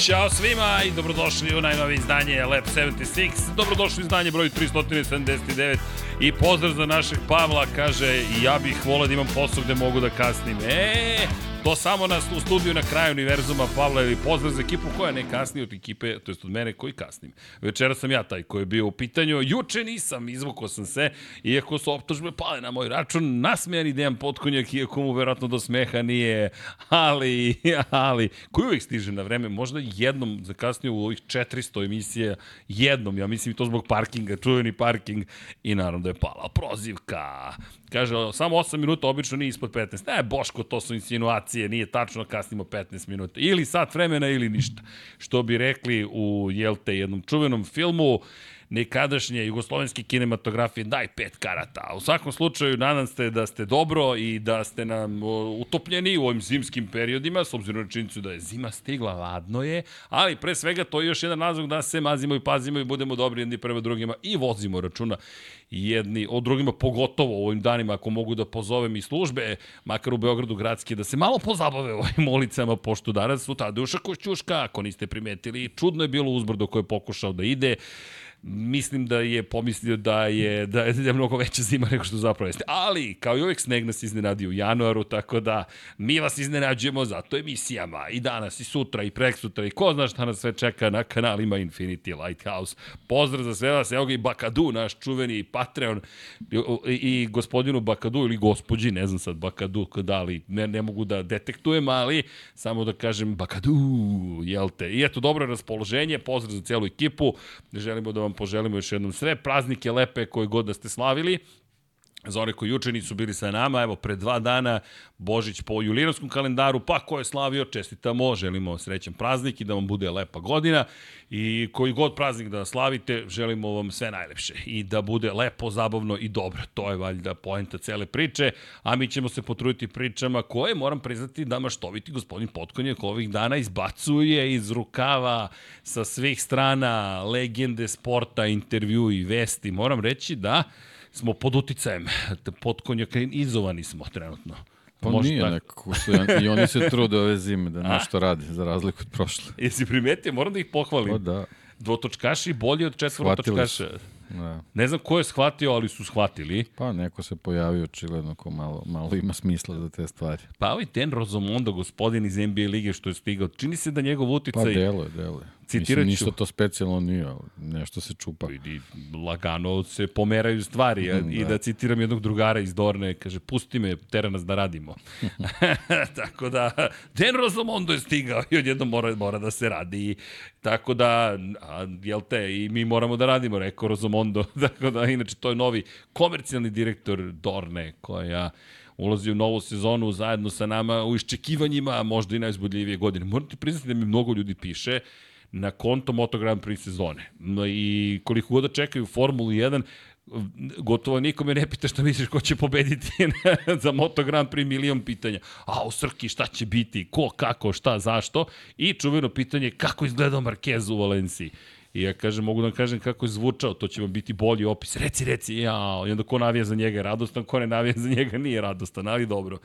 Ćao svima i dobrodošli u najnovije izdanje Lab 76. Dobrodošli u izdanje broj 379 i pozdrav za našeg Pavla, kaže ja bih volao da imam posao gde mogu da kasnim. E, To samo nas u studiju na kraju univerzuma Pavla ili pozdrav za ekipu koja ne kasni od ekipe, to jest od mene koji kasnim. Večera sam ja taj koji je bio u pitanju, juče nisam, izvukao sam se, iako su optužbe pale na moj račun, nasmejani Dejan Potkonjak, iako mu verovatno do smeha nije, ali, ali, koji uvijek stiže na vreme, možda jednom zakasnio u ovih 400 emisija, jednom, ja mislim i to zbog parkinga, čuveni parking, i naravno da je pala prozivka. Kaže, samo 8 minuta, obično nije ispod 15. Ne, Boško, to su insinuacije, nije tačno, kasnimo 15 minuta. Ili sat vremena ili ništa. Što bi rekli u, jel te, jednom čuvenom filmu, nekadašnje jugoslovenske kinematografije, daj pet karata. U svakom slučaju, nadam se da ste dobro i da ste nam utopljeni u ovim zimskim periodima, s obzirom na činjenicu da je zima stigla, ladno je, ali pre svega to je još jedan razlog da se mazimo i pazimo i budemo dobri jedni prema drugima i vozimo računa jedni od drugima, pogotovo u ovim danima, ako mogu da pozovem i službe, makar u Beogradu gradski, da se malo pozabave ovim ulicama, pošto danas su Tadeuša Košćuška, ako niste primetili, čudno je bilo uzbrdo koje je pokušao da ide, mislim da je pomislio da je, da je, da je mnogo veća zima nego što zapravo jeste. Ali, kao i uvek, sneg nas iznenadi u januaru, tako da mi vas iznenađujemo zato emisijama i danas, i sutra, i prek sutra, i ko zna šta nas sve čeka na kanalima Infinity Lighthouse. Pozdrav za sve vas, evo ga i Bakadu, naš čuveni Patreon, i, i gospodinu Bakadu ili gospođi, ne znam sad Bakadu, da li, ne, ne mogu da detektujem, ali samo da kažem Bakadu, jel te. I eto, dobro raspoloženje, pozdrav za celu ekipu, želimo da vam vam poželimo još jednom sve praznike lepe koje god da ste slavili. Za one koji juče nisu bili sa nama, evo, pre dva dana Božić po julijanskom kalendaru, pa ko je slavio, čestitamo, želimo srećan praznik i da vam bude lepa godina i koji god praznik da slavite, želimo vam sve najlepše i da bude lepo, zabavno i dobro. To je valjda poenta cele priče, a mi ćemo se potruditi pričama koje, moram priznati, da maštoviti gospodin Potkonjak ovih dana izbacuje iz rukava sa svih strana legende sporta, intervju i vesti. Moram reći da smo pod uticajem potkonjaka, izovani smo trenutno. Pa Možda nije nekako, su, i oni se trude ove zime da nešto radi, za razliku od prošle. Jesi primetio, moram da ih pohvalim. Pa da. Dvotočkaši bolji od četvorotočkaša. Da. Ne znam ko je shvatio, ali su shvatili. Pa neko se pojavio očigledno ko malo, malo ima smisla za te stvari. Pa ovaj Ten Rozomondo, gospodin iz NBA lige što je stigao, čini se da njegov uticaj... Pa deluje, deluje. Mislim, ništa to specijalno nije, nešto se čupa. Vidi, lagano se pomeraju stvari da. i da citiram jednog drugara iz Dorne, kaže, pusti me, tera nas da radimo. Tako da, Den Rozomondo je stigao i odjedno mora, mora da se radi. Tako da, a, jel te, i mi moramo da radimo, rekao Rozomondo. Tako da, inače, to je novi komercijalni direktor Dorne, koja ulazi u novu sezonu zajedno sa nama u iščekivanjima, možda i najzbudljivije godine. Morate priznati da mi mnogo ljudi piše, na konto Moto Grand Prix sezone. I koliko god da čekaju Formulu 1, gotovo nikome ne pita šta misliš ko će pobediti za Moto Grand Prix milion pitanja. A u Srki šta će biti, ko, kako, šta, zašto? I čuveno pitanje kako izgledao Marquez u Valenciji. I ja kažem, mogu da kažem kako je zvučao, to će vam biti bolji opis. Reci, reci, ja, i onda ko navija za njega je radostan, ko ne navija za njega nije radostan, ali dobro.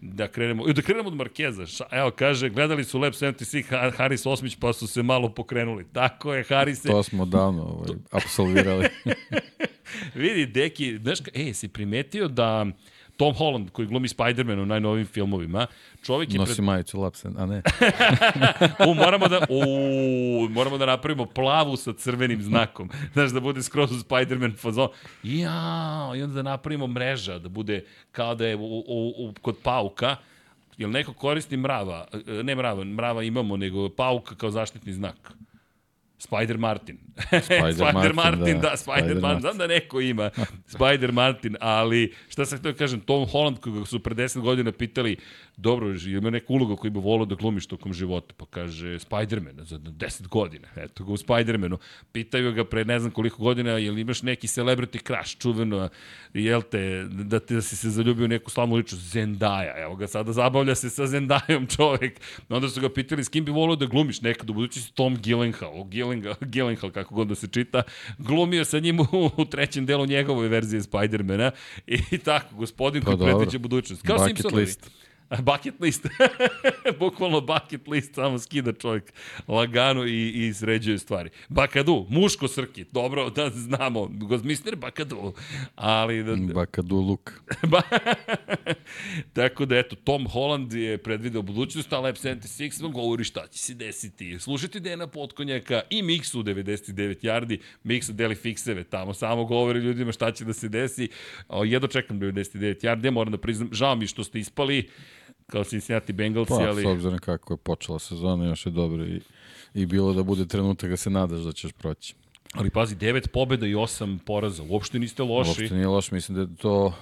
Da krenemo, da krenemo od Markeza. Evo, kaže, gledali su Lab 76 Haris Osmić, pa su se malo pokrenuli. Tako je, Haris. To smo davno ovaj, absolvirali. Vidi, Deki, znaš, e, si primetio da Tom Holland, koji glumi Spider-Man u najnovim filmovima, čovjek je... Nosi pred... majicu Lapsen, a ne. u, moramo, da, u, moramo da napravimo plavu sa crvenim znakom. Znaš, da bude skroz u Spider-Man fazon. Ja, i onda da napravimo mreža, da bude kao da je u, u, u, kod pauka, Jel neko koristi mrava? Ne mrava, mrava imamo, nego pauka kao zaštitni znak. Spider Martin. Spider, Spider Martin, Martin, da, da Spider, Spider Martin. Znam da neko ima Spider Martin, ali šta sam htio kažem, Tom Holland, koga su pre 10 godina pitali, dobro, ima neka uloga koju bi volao da glumiš tokom života, pa kaže Spider-Man za 10 godina, eto ga u Spider-Manu. Pitaju ga pre ne znam koliko godina, jel imaš neki celebrity crush, čuveno, jel te, da, te, da si se zaljubio neku slavnu ličnost, Zendaya, evo ga sada zabavlja se sa Zendayom čovek. Onda su ga pitali s kim bi volao da glumiš nekad u budućnosti, Tom Gyllenhaal, Gyllenhaal, Gyllenhaal kako god da se čita, glumio sa njim u, u trećem delu njegove verzije Spider-mana i tako, gospodin pa koji predviđa budućnost. Kao Bucket Simpsonovi. List. Bucket list. Bukvalno bucket list, samo skida čovjek lagano i, i sređuje stvari. Bakadu, muško srki, dobro da znamo, Gozmister Bakadu. Ali da, Bakadu Luk. Tako da, eto, Tom Holland je predvideo budućnost, a Lab 76 vam govori šta će se desiti. Slušajte Dena Potkonjaka i Miksu 99 yardi, Miksu deli fikseve tamo, samo govori ljudima šta će da se desi. Jedno čekam 99 yardi, ja moram da priznam, žao mi što ste ispali kao Cincinnati Bengalsi, Pa, ali... s obzirom kako je počela sezona, još je dobro i, i bilo da bude trenutak da se nadaš da ćeš proći. Ali pazi, 9 pobjeda i 8 poraza, uopšte niste loši. Uopšte nije loš, mislim da je to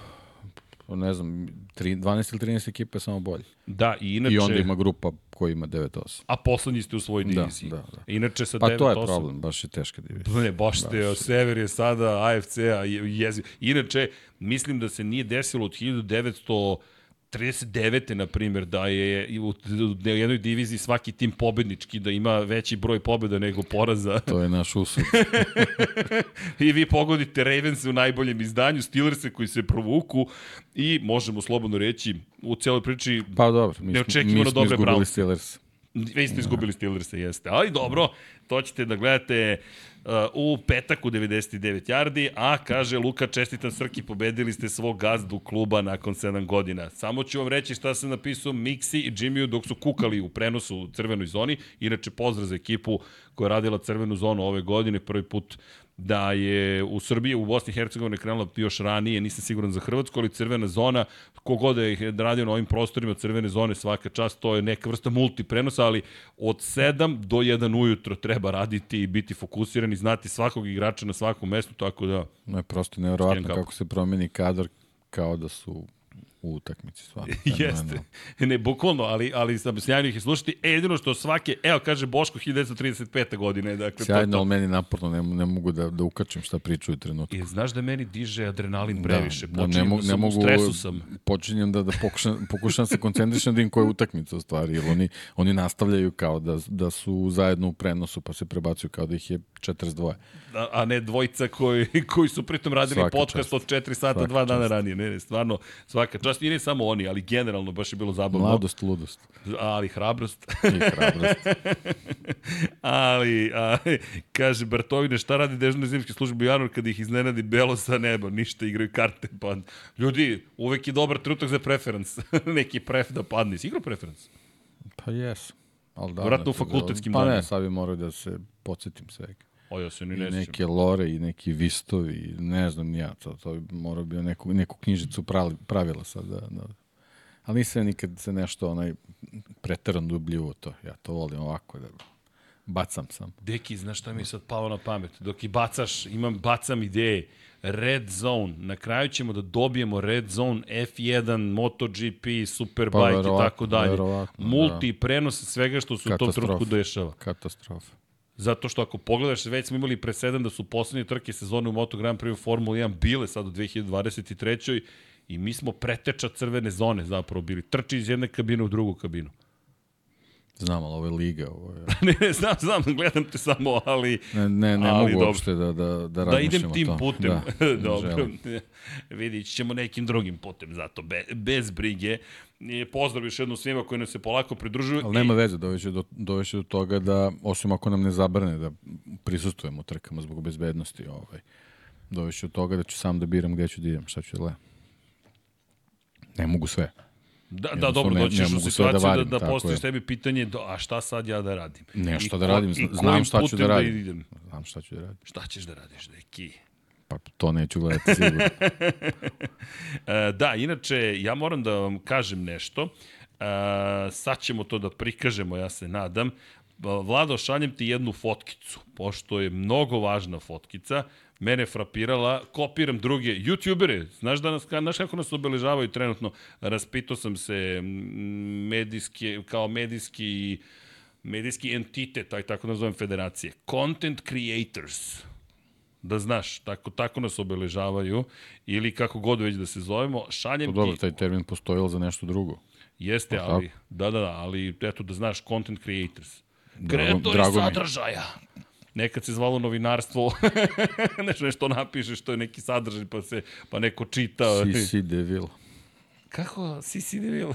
ne znam, tri, 12 ili 13 ekipa je samo bolje. Da, i inače... I onda ima grupa koja ima 9-8. A poslednji ste u svojoj Da, diviziji. da, da. Inače sa Pa 9-8... to je problem, baš je teška divizija. Ne, baš ste, da, Sever je sada AFC-a jezi. Inače, mislim da se nije desilo od 1939. na primjer, da je u, jednoj diviziji svaki tim pobednički, da ima veći broj pobeda nego poraza. To je naš usud. I vi pogodite Ravens u najboljem izdanju, Steelers koji se provuku i možemo slobodno reći u celoj priči Pa dobro, mi, Neočekivano mi dobre izgubili Browns. Steelers. Vi ste izgubili Steelers, jeste. Ali dobro, to ćete da gledate u petak u 99 yardi, a kaže Luka, čestitam Srki, pobedili ste svog gazdu kluba nakon 7 godina. Samo ću vam reći šta sam napisao Mixi i Jimmyu dok su kukali u prenosu u crvenoj zoni. Inače, pozdrav za ekipu koja je radila crvenu zonu ove godine, prvi put da je u Srbiji, u Bosni i Hercegovini krenula još ranije, nisam siguran za Hrvatsku, ali crvena zona, kogod je radio na ovim prostorima crvene zone svaka čast, to je neka vrsta multiprenosa, ali od 7 do 1 ujutro treba raditi i biti fokusiran i znati svakog igrača na svakom mestu, tako da No je prosto nevjerovatno kako se promeni kadar kao da su u utakmici stvarno. Jeste. Ne, bukvalno, ali, ali sam sjajno ih je slušati. E, jedino što svake, evo kaže Boško 1935. godine. Dakle, Sjajno, to, ali meni naporno, ne, ne mogu da, da ukačem šta pričaju u trenutku. I znaš da meni diže adrenalin previše. Da, da, ne, Počinjem mogu, da ne sam u mogu, stresu sam. počinjem da, da pokušam, pokušam se koncentrišem da im koja utakmica u stvari, jer oni, oni nastavljaju kao da, da su zajedno u prenosu, pa se prebacuju kao da ih je 42. a, a ne dvojica koji, koji su pritom radili Svaka podcast čast. od 4 sata, Svaka dva dana čast. ranije. Ne, ne, stvarno, svaka čast. I ne samo oni, ali generalno baš je bilo zabavno. Mladost, ludost Ali hrabrost. i hrabrost. ali, ali, kaže Bartovine, šta radi dežurne zimske službe u januar kada ih iznenadi belo sa neba? Ništa, igraju karte. Pa, ljudi, uvek je dobar trenutak za preference. Neki pref da padne. Si igrao preference? Pa jes. Ali da, Vratno u fakultetskim Pa danima. ne, sad bi morao da se podsjetim svega. O, ja se ni I ne neke lore i neki vistovi, i ne znam ja, to, to bi morao bio neku, neku knjižicu pravi, pravila sad da, da. Ali nisam nikad se nešto onaj preteran dubljivo to. Ja to volim ovako da bacam sam. Deki, znaš šta mi je sad palo na pamet? Dok i bacaš, imam, bacam ideje. Red Zone. Na kraju ćemo da dobijemo Red Zone F1, MotoGP, Superbike i verovatno, tako dalje. verovatno, Multi prenos svega što se u tom trenutku dešava. Katastrofa. Zato što ako pogledaš, već smo imali presedan da su poslednje trke sezone u Moto Grand Prix u Formula 1 bile sad u 2023. I mi smo preteča crvene zone zapravo bili. Trči iz jedne kabine u drugu kabinu. Znam, ali ovo je liga. Ovo je... ne, ne, znam, znam, gledam te samo, ali... Ne, ne, ne Ali mogu dobro. uopšte da, da, da Da idem tim tome. putem. Da, Dobro. Vidit ćemo nekim drugim putem zato, be, bez brige. I pozdrav još jednom svima koji nam se polako pridružuju. Ali nema veze, dovešće do, dovešće do toga da, osim ako nam ne zabrane da prisustujemo trkama zbog bezbednosti, ovaj, dovešće do toga da ću sam da biram gde ću da idem, šta ću da gledam. Ne mogu sve. Da, da dobro, ne- doći ne u da situaciju da, vadim, da, tako postojiš tebi pitanje, do, a šta sad ja da radim? Nešto I da radim, znam šta ću putem da radim. idem? Znam šta ću da radim. Šta ćeš da radiš, deki? Pa to neću gledati sigurno. E, da, inače, ja moram da vam kažem nešto. E, sad ćemo to da prikažemo, ja se nadam. Vlado, šaljem ti jednu fotkicu, pošto je mnogo važna fotkica. Mene frapirala, kopiram druge youtubere. Znaš, da nas, znaš kako nas obeležavaju trenutno? Raspitao sam se medijski, kao medijski medijski entitet, taj tako nazovem federacije. Content creators. Da znaš, tako, tako nas obeležavaju, ili kako god već da se zovemo, šaljem To dobro, ti, taj termin postoji ali za nešto drugo. jeste, Pa ali, da, da, da, ali eto da znaš, content creators. Kreatori drago sadržaja. Nekad se zvalo novinarstvo, nešto, nešto napišeš, to je neki sadržaj, pa se, pa neko čita. CC Devil. Kako? Sisi Devil?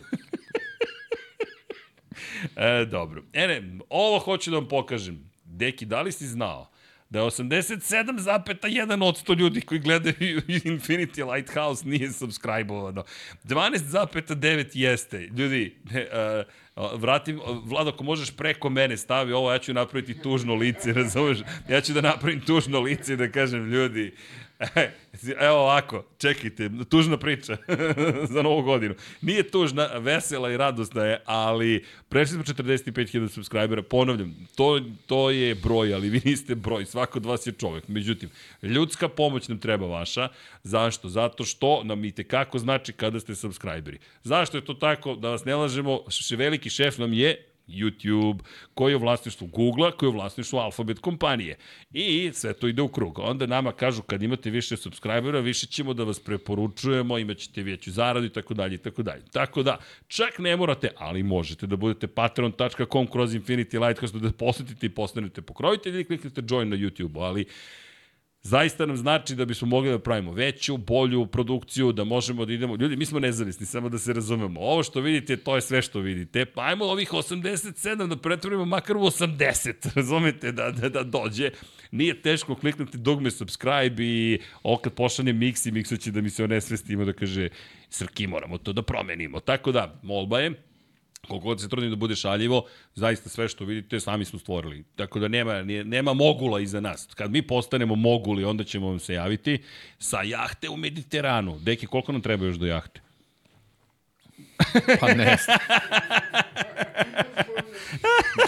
e, dobro. Ene, ovo hoću da vam pokažem. Deki, da li si znao da je 87,1 od 100 ljudi koji gledaju Infinity Lighthouse nije subscribe-ovano. 12,9 jeste. Ljudi, uh, vratim, Vlado, ako možeš preko mene stavi ovo, ja ću napraviti tužno lice, razumeš? Ja ću da napravim tužno lice i da kažem, ljudi, Evo ovako, čekajte, tužna priča za novu godinu. Nije tužna, vesela i radosna je, ali prešli smo 45.000 subscribera, ponavljam, to, to je broj, ali vi niste broj, svako od vas je čovek. Međutim, ljudska pomoć nam treba vaša. Zašto? Zato što nam i tekako znači kada ste subscriberi. Zašto je to tako? Da vas ne lažemo, veliki šef nam je YouTube, koji je u vlasništvu Google-a, koji je u vlasništvu Alphabet kompanije. I sve to ide u krug. Onda nama kažu kad imate više subscribera, više ćemo da vas preporučujemo, imaćete veću zaradu i tako dalje i tako dalje. Tako da, čak ne morate, ali možete da budete patreon.com kroz Infinity Lighthouse da posetite i postanete pokrovitelji ili kliknete join na YouTube-u, ali zaista nam znači da bismo mogli da pravimo veću, bolju produkciju, da možemo da idemo... Ljudi, mi smo nezavisni, samo da se razumemo. Ovo što vidite, to je sve što vidite. Pa ajmo ovih 87 da pretvorimo makar u 80, razumete, da, da, da dođe. Nije teško kliknuti dugme subscribe i ovo kad pošanje mix i miksa će da mi se onesvesti ima da kaže Srki, moramo to da promenimo. Tako da, molba je, koliko god se trudim da bude šaljivo, zaista sve što vidite sami smo stvorili. Tako da nema, nema mogula iza nas. Kad mi postanemo moguli, onda ćemo vam se javiti sa jahte u Mediteranu. Deki, koliko nam treba još do jahte? Pa ne.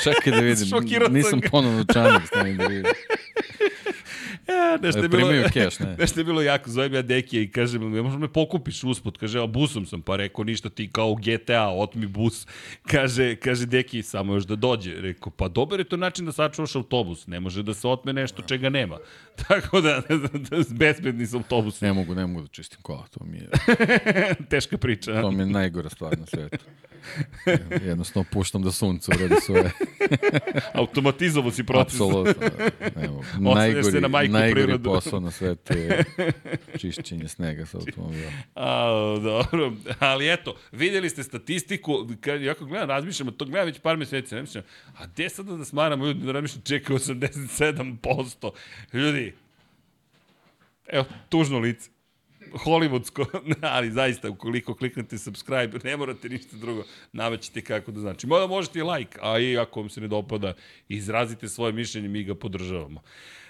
Čekaj da vidim. Nisam ponovno čanak, stavim da vidim. Ja, nešto je bilo, cash, ne. nešto je bilo jako, zovem ja Dekija i kažem, ne možeš me pokupiš usput, kaže, a busom sam, pa rekao, ništa ti kao GTA, otmi bus, kaže, kaže Deki, samo još da dođe, rekao, pa dobar je to način da sačuvaš autobus, ne može da se otme nešto čega nema, tako da, da, da bezbedni su autobus. Ne mogu, ne mogu da čistim kola, to mi je... Teška priča. To mi je najgora stvar na svetu. Jednostavno puštam da sunce uradi sve. Automatizovo si proces. Apsolutno. Evo, najgori, na najgori prirodu. posao na svetu je čišćenje snega sa automobilom. A, dobro. Ali eto, vidjeli ste statistiku, kad jako gledam, razmišljam, to gledam već par meseci, ne mislim, a gde sada da smaramo ljudi, da razmišljam, čekaju 87%. Ljudi, evo, tužno lice hollywoodsko, ali zaista ukoliko kliknete subscribe, ne morate ništa drugo, navaćete kako da znači. Možda možete i like, a i ako vam se ne dopada, izrazite svoje mišljenje, mi ga podržavamo.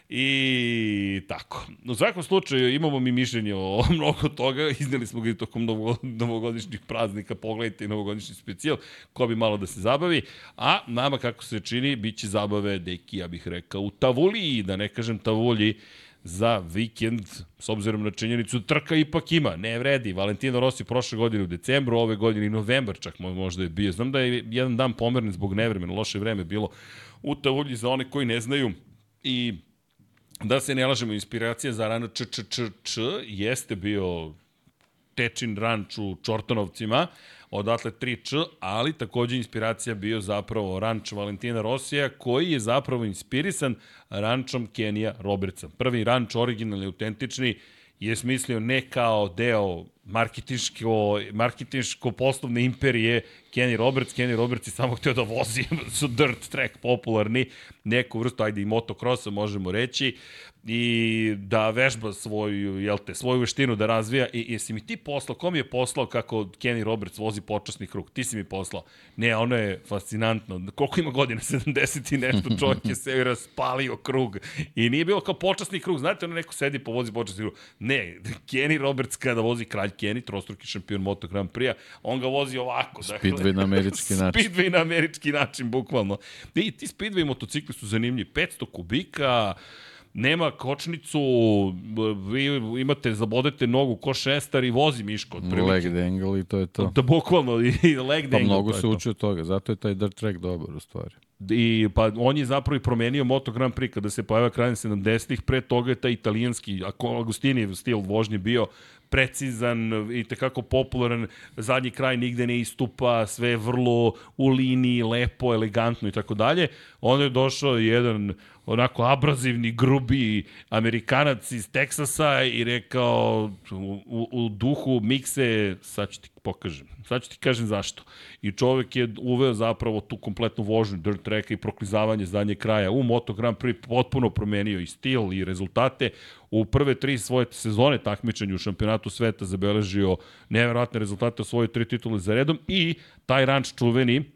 I tako. U svakom slučaju imamo mi mišljenje o mnogo toga, izneli smo ga i tokom novogodišnjih praznika, pogledajte i novogodišnji specijal, ko bi malo da se zabavi, a nama kako se čini, bit će zabave, deki, ja bih rekao, u Tavuliji, da ne kažem Tavulji, za vikend, s obzirom na činjenicu, trka ipak ima, ne vredi. Valentino Rossi prošle godine u decembru, ove godine i novembar čak možda je bio. Znam da je jedan dan pomeren zbog nevremena, loše vreme bilo u Tavulji za one koji ne znaju i da se ne lažemo, inspiracija za rana ČČČČ jeste bio Tečin ranč u Čortanovcima, odatle 3Č, ali takođe inspiracija bio zapravo ranč Valentina Rosija, koji je zapravo inspirisan rančom Kenija Robertsa. Prvi ranč, originalni, autentični, je smislio ne kao deo marketinško, marketinško poslovne imperije Kenny Roberts. Kenny Roberts je samo htio da vozi su dirt track popularni, neku vrstu, ajde i motocrossa možemo reći i da vežba svoju, jel te, svoju veštinu da razvija i jesi mi ti poslao, kom je poslao kako Kenny Roberts vozi počasni krug, ti si mi poslao. Ne, ono je fascinantno. Koliko ima godina? 70 i nešto čovjek je se raspalio krug i nije bilo kao počasni krug. Znate, ono neko sedi po vozi počasni krug. Ne, Kenny Roberts kada vozi kralj Kenny, trostruki šampion Moto Grand Prix, on ga vozi ovako. Dakle, Speedway na američki način. Speedway na američki način, bukvalno. I ti Speedway motocikli su zanimljivi. 500 kubika, nema kočnicu, vi imate, zabodete nogu ko šestar i vozi Miško. Leg dangle i to je to. Da, bukvalno, i leg dangle. Pa mnogo se uči od toga, zato je taj dirt track dobar u stvari. I, pa on je zapravo i promenio Moto Grand Prix kada se pojavio krajem 70-ih, pre toga je taj italijanski, Agustinijev stil vožnje bio precizan i tekako popularan, zadnji kraj nigde ne istupa, sve je vrlo u liniji, lepo, elegantno i tako dalje. Onda je došao jedan onako abrazivni, grubi Amerikanac iz Teksasa i rekao u, u, u duhu mikse, sad ću ti pokažem. Sad ću ti kažem zašto. I čovek je uveo zapravo tu kompletnu vožnju dirt tracka i proklizavanje zadnje kraja u Moto Grand Prix potpuno promenio i stil i rezultate. U prve tri svoje sezone takmičenja u šampionatu sveta zabeležio neverovatne rezultate, osvojio tri titule za redom i taj ranč čuveni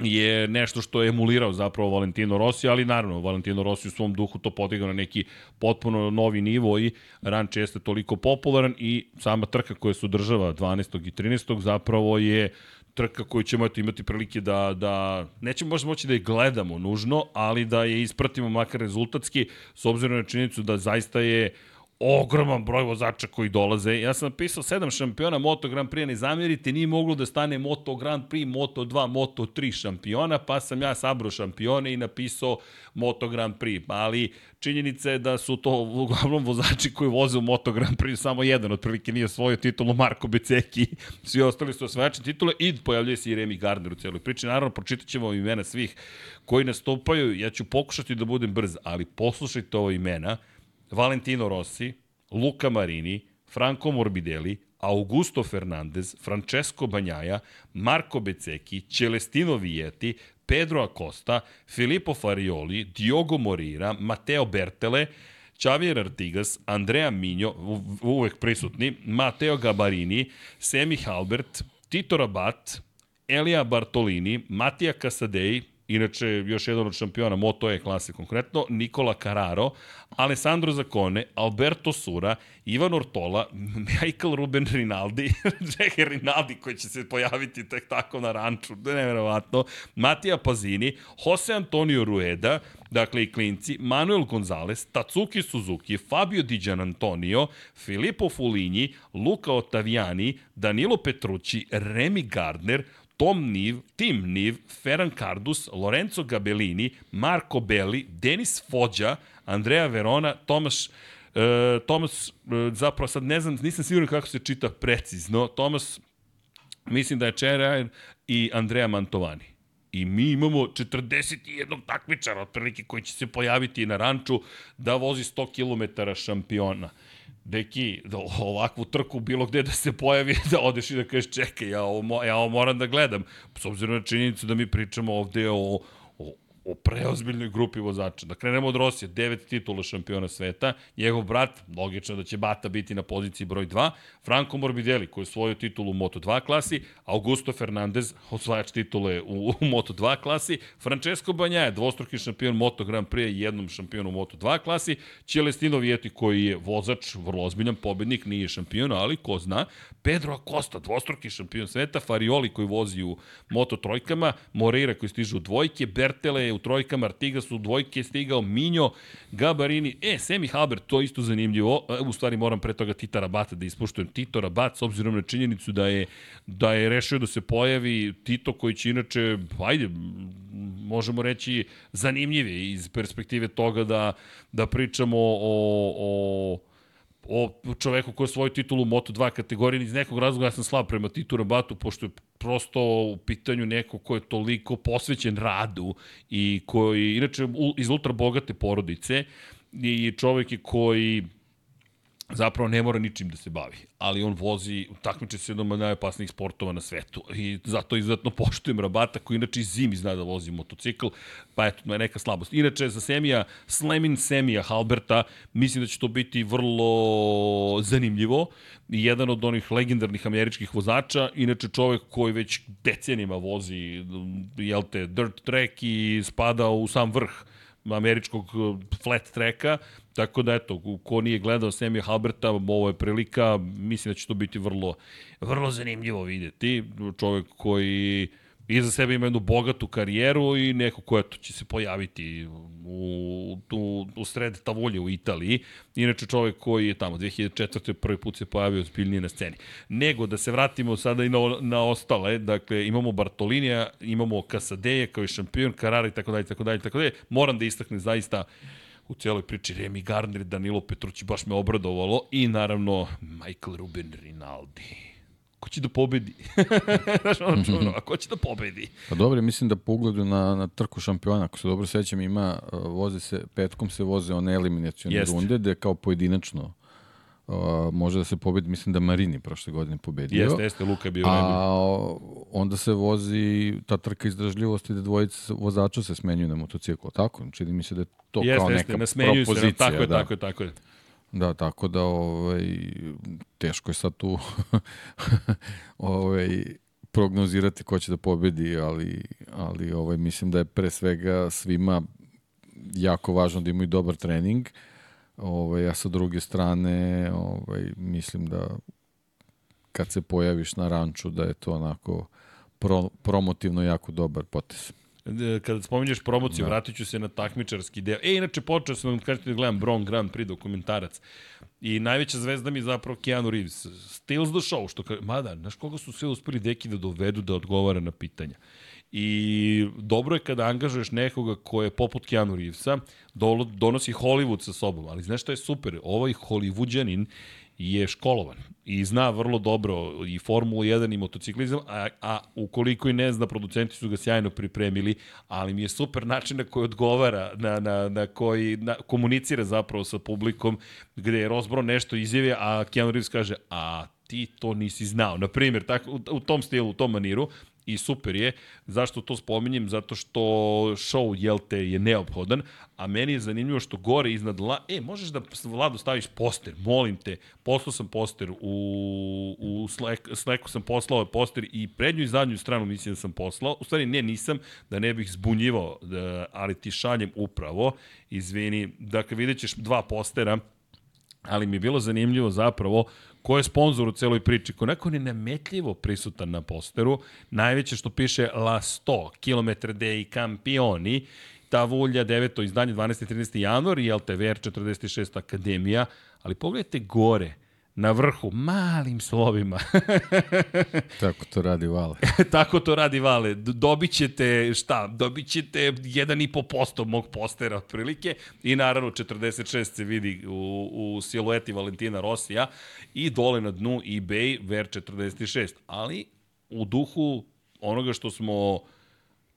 je nešto što je emulirao zapravo Valentino Rossi, ali naravno Valentino Rossi u svom duhu to podigao na neki potpuno novi nivo i ranč jeste toliko popularan i sama trka koja se održava 12. i 13. zapravo je trka koju ćemo imati prilike da, da nećemo možda moći da je gledamo nužno, ali da je ispratimo makar rezultatski, s obzirom na činjenicu da zaista je ogroman broj vozača koji dolaze. Ja sam napisao sedam šampiona Moto Grand Prix, ne zamjerite, nije moglo da stane Moto Grand Prix, Moto 2, Moto 3 šampiona, pa sam ja sabro šampione i napisao Moto Grand Prix. Ali činjenica je da su to uglavnom vozači koji voze u Moto Grand Prix, samo jedan otprilike nije svoju titulu Marko Beceki, svi ostali su osvajači titule i pojavljuje se i Remy Gardner u celoj priči. Naravno, pročitat ćemo imena svih koji nastupaju, ja ću pokušati da budem brz, ali poslušajte ovo imena, Valentino Rossi, Luca Marini, Franco Morbidelli, Augusto Fernandez, Francesco Banjaja, Marco Bececchi, Celestino Vietti, Pedro Acosta, Filippo Farioli, Diogo Morira, Matteo Bertele, Xavier Artigas, Andrea Minjo, uvek prisutni, Matteo Gabarini, Semi Halbert, Tito Rabat, Elija Bartolini, Matija Casadei, inače još jedan od šampiona Moto E klase konkretno, Nikola Carraro, Alessandro Zacone, Alberto Sura, Ivan Ortola, Michael Ruben Rinaldi, Jackie Rinaldi koji će se pojaviti tek tako na ranču, nevjerovatno, Matija Pazini, Jose Antonio Rueda, dakle i klinci, Manuel Gonzalez, Tatsuki Suzuki, Fabio Di Antonio, Filippo Fuligni, Luca Ottaviani, Danilo Petrucci, Remy Gardner, Tom Niv, Tim Niv, Ferran Cardus, Lorenzo Gabellini, Marco Belli, Denis Fođa, Andrea Verona, Tomaš e, Tomas, e, zapravo sad ne znam, nisam siguran kako se čita precizno, Tomas, mislim da je Čerajan i Andrea Mantovani. I mi imamo 41 takmičara otprilike koji će se pojaviti na ranču da vozi 100 km šampiona deki, da ovakvu trku bilo gde da se pojavi, da odeš i da kažeš čekaj, ja ovo, ja ovo moram da gledam. S obzirom na činjenicu da mi pričamo ovde o, o preozbiljnoj grupi vozača. Da krenemo od Rosija, devet titula šampiona sveta, njegov brat, logično da će Bata biti na poziciji broj 2, Franco Morbidelli koji je osvojio titulu u Moto2 klasi, Augusto Fernandez, osvajač titule u, u Moto2 klasi, Francesco Banjaja, dvostruki šampion Moto Grand Prix, jednom šampion u Moto2 klasi, Celestino Vieti koji je vozač, vrlo ozbiljan pobednik, nije šampion, ali ko zna, Pedro Acosta, dvostruki šampion sveta, Farioli koji vozi u Moto trojkama, Moreira koji stiže u dvojke, Bertele je u trojkama, Artigas u dvojke stigao, Minjo, Gabarini, e, Semi Halbert, to isto zanimljivo, e, u stvari moram pre toga Tita Rabata da ispuštujem. Tito Rabat, s obzirom na činjenicu da je, da je rešio da se pojavi Tito koji će inače, ajde, možemo reći zanimljivi iz perspektive toga da, da pričamo o, o o čoveku koji je svoju titulu u Moto2 kategoriji, iz nekog razloga ja sam slab prema Titu Rabatu, pošto je prosto u pitanju neko ko je toliko posvećen radu i koji, inače, iz ultra bogate porodice i čovek je koji zapravo ne mora ničim da se bavi, ali on vozi, takmiče se jednom od najopasnijih sportova na svetu i zato izuzetno poštujem Rabata koji inače i zimi zna da vozi motocikl, pa eto, je neka slabost. Inače, za Semija, Slemin Semija Halberta, mislim da će to biti vrlo zanimljivo jedan od onih legendarnih američkih vozača, inače čovek koji već decenijama vozi, jel te, dirt track i spada u sam vrh američkog flat tracka, Tako da, eto, ko nije gledao Semija Halberta, ovo je prilika, mislim da će to biti vrlo, vrlo zanimljivo videti. Čovek koji iza sebe ima jednu bogatu karijeru i neko ko eto, će se pojaviti u, u, u sred Tavulje u Italiji. Inače čovek koji je tamo 2004. prvi put se pojavio zbiljnije na sceni. Nego da se vratimo sada i na, na ostale, dakle imamo Bartolinija, imamo Kasadeje kao i šampion, Karara i tako dalje, tako dalje, tako dalje. Moram da istaknem zaista u cijeloj priči Remy Gardner, Danilo Petrući, baš me obradovalo i naravno Michael Ruben Rinaldi ko će da pobedi? Znaš, ono čuno, a ko će da pobedi? Pa dobro, mislim da po ugledu na, na trku šampiona, ako se dobro sećam, ima, uh, voze se, petkom se voze one eliminacijone Jeste. runde, gde kao pojedinačno uh, može da se pobedi, mislim da Marini prošle godine pobedio. Jeste, jeste, Luka je bio najbolji. A onda se vozi ta trka izdržljivosti da dvojica vozača se smenjuju na motociklu, tako? Čini mi se da je to Jeste, kao jeste, neka nasmenjuju se, propozicija. tako je, da. tako je, tako je. Da, tako da ovaj, teško je sad tu ovaj, prognozirati ko će da pobedi, ali, ali ovaj, mislim da je pre svega svima jako važno da imaju dobar trening, ovaj, a sa druge strane ovaj, mislim da kad se pojaviš na ranču da je to onako pro, promotivno jako dobar potez. E, Kada spominješ promociju, Da. vratit ću se na takmičarski deo. E, inače, počeo sam da kažete da gledam Bron Grand Prix dokumentarac. I najveća zvezda mi je zapravo Keanu Reeves. Steals the show, što kaže, mada, znaš koga su sve uspeli deki da dovedu da odgovara na pitanja. I dobro je kada angažuješ nekoga ko je poput Keanu Reevesa, donosi Hollywood sa sobom, ali znaš što je super? Ovaj Hollywoođanin je školovan i zna vrlo dobro i Formulu 1 i motociklizam, a, a ukoliko i ne zna, producenti su ga sjajno pripremili, ali mi je super način na koji odgovara, na, na, na koji na, komunicira zapravo sa publikom, gde je Rosbro nešto izjavio, a Keanu Reeves kaže, a ti to nisi znao. Na primjer, tako, u, u tom stilu, u tom maniru, i super je. Zašto to spominjem? Zato što show, jel te, je neophodan, a meni je zanimljivo što gore iznad la... E, možeš da, Vlado, staviš poster, molim te. Poslao sam poster, u, u Slack, Slacku sam poslao poster i prednju i zadnju stranu mislim da sam poslao. U stvari, ne, nisam, da ne bih zbunjivao, da, ali ti šaljem upravo. Izvini, dakle, vidjet ćeš dva postera, ali mi je bilo zanimljivo zapravo ko je sponsor u celoj priči, ko neko je nemetljivo prisutan na posteru, najveće što piše La 100, kilometre dei campioni, ta vulja, deveto izdanje, 12. i 13. januar, i LTVR 46. akademija, ali pogledajte gore, na vrhu, malim slovima. Tako to radi Vale. Tako to radi Vale. Dobit ćete, šta, dobit ćete 1,5% mog postera otprilike i naravno 46 se vidi u, u silueti Valentina Rosija i dole na dnu eBay Ver 46. Ali u duhu onoga što smo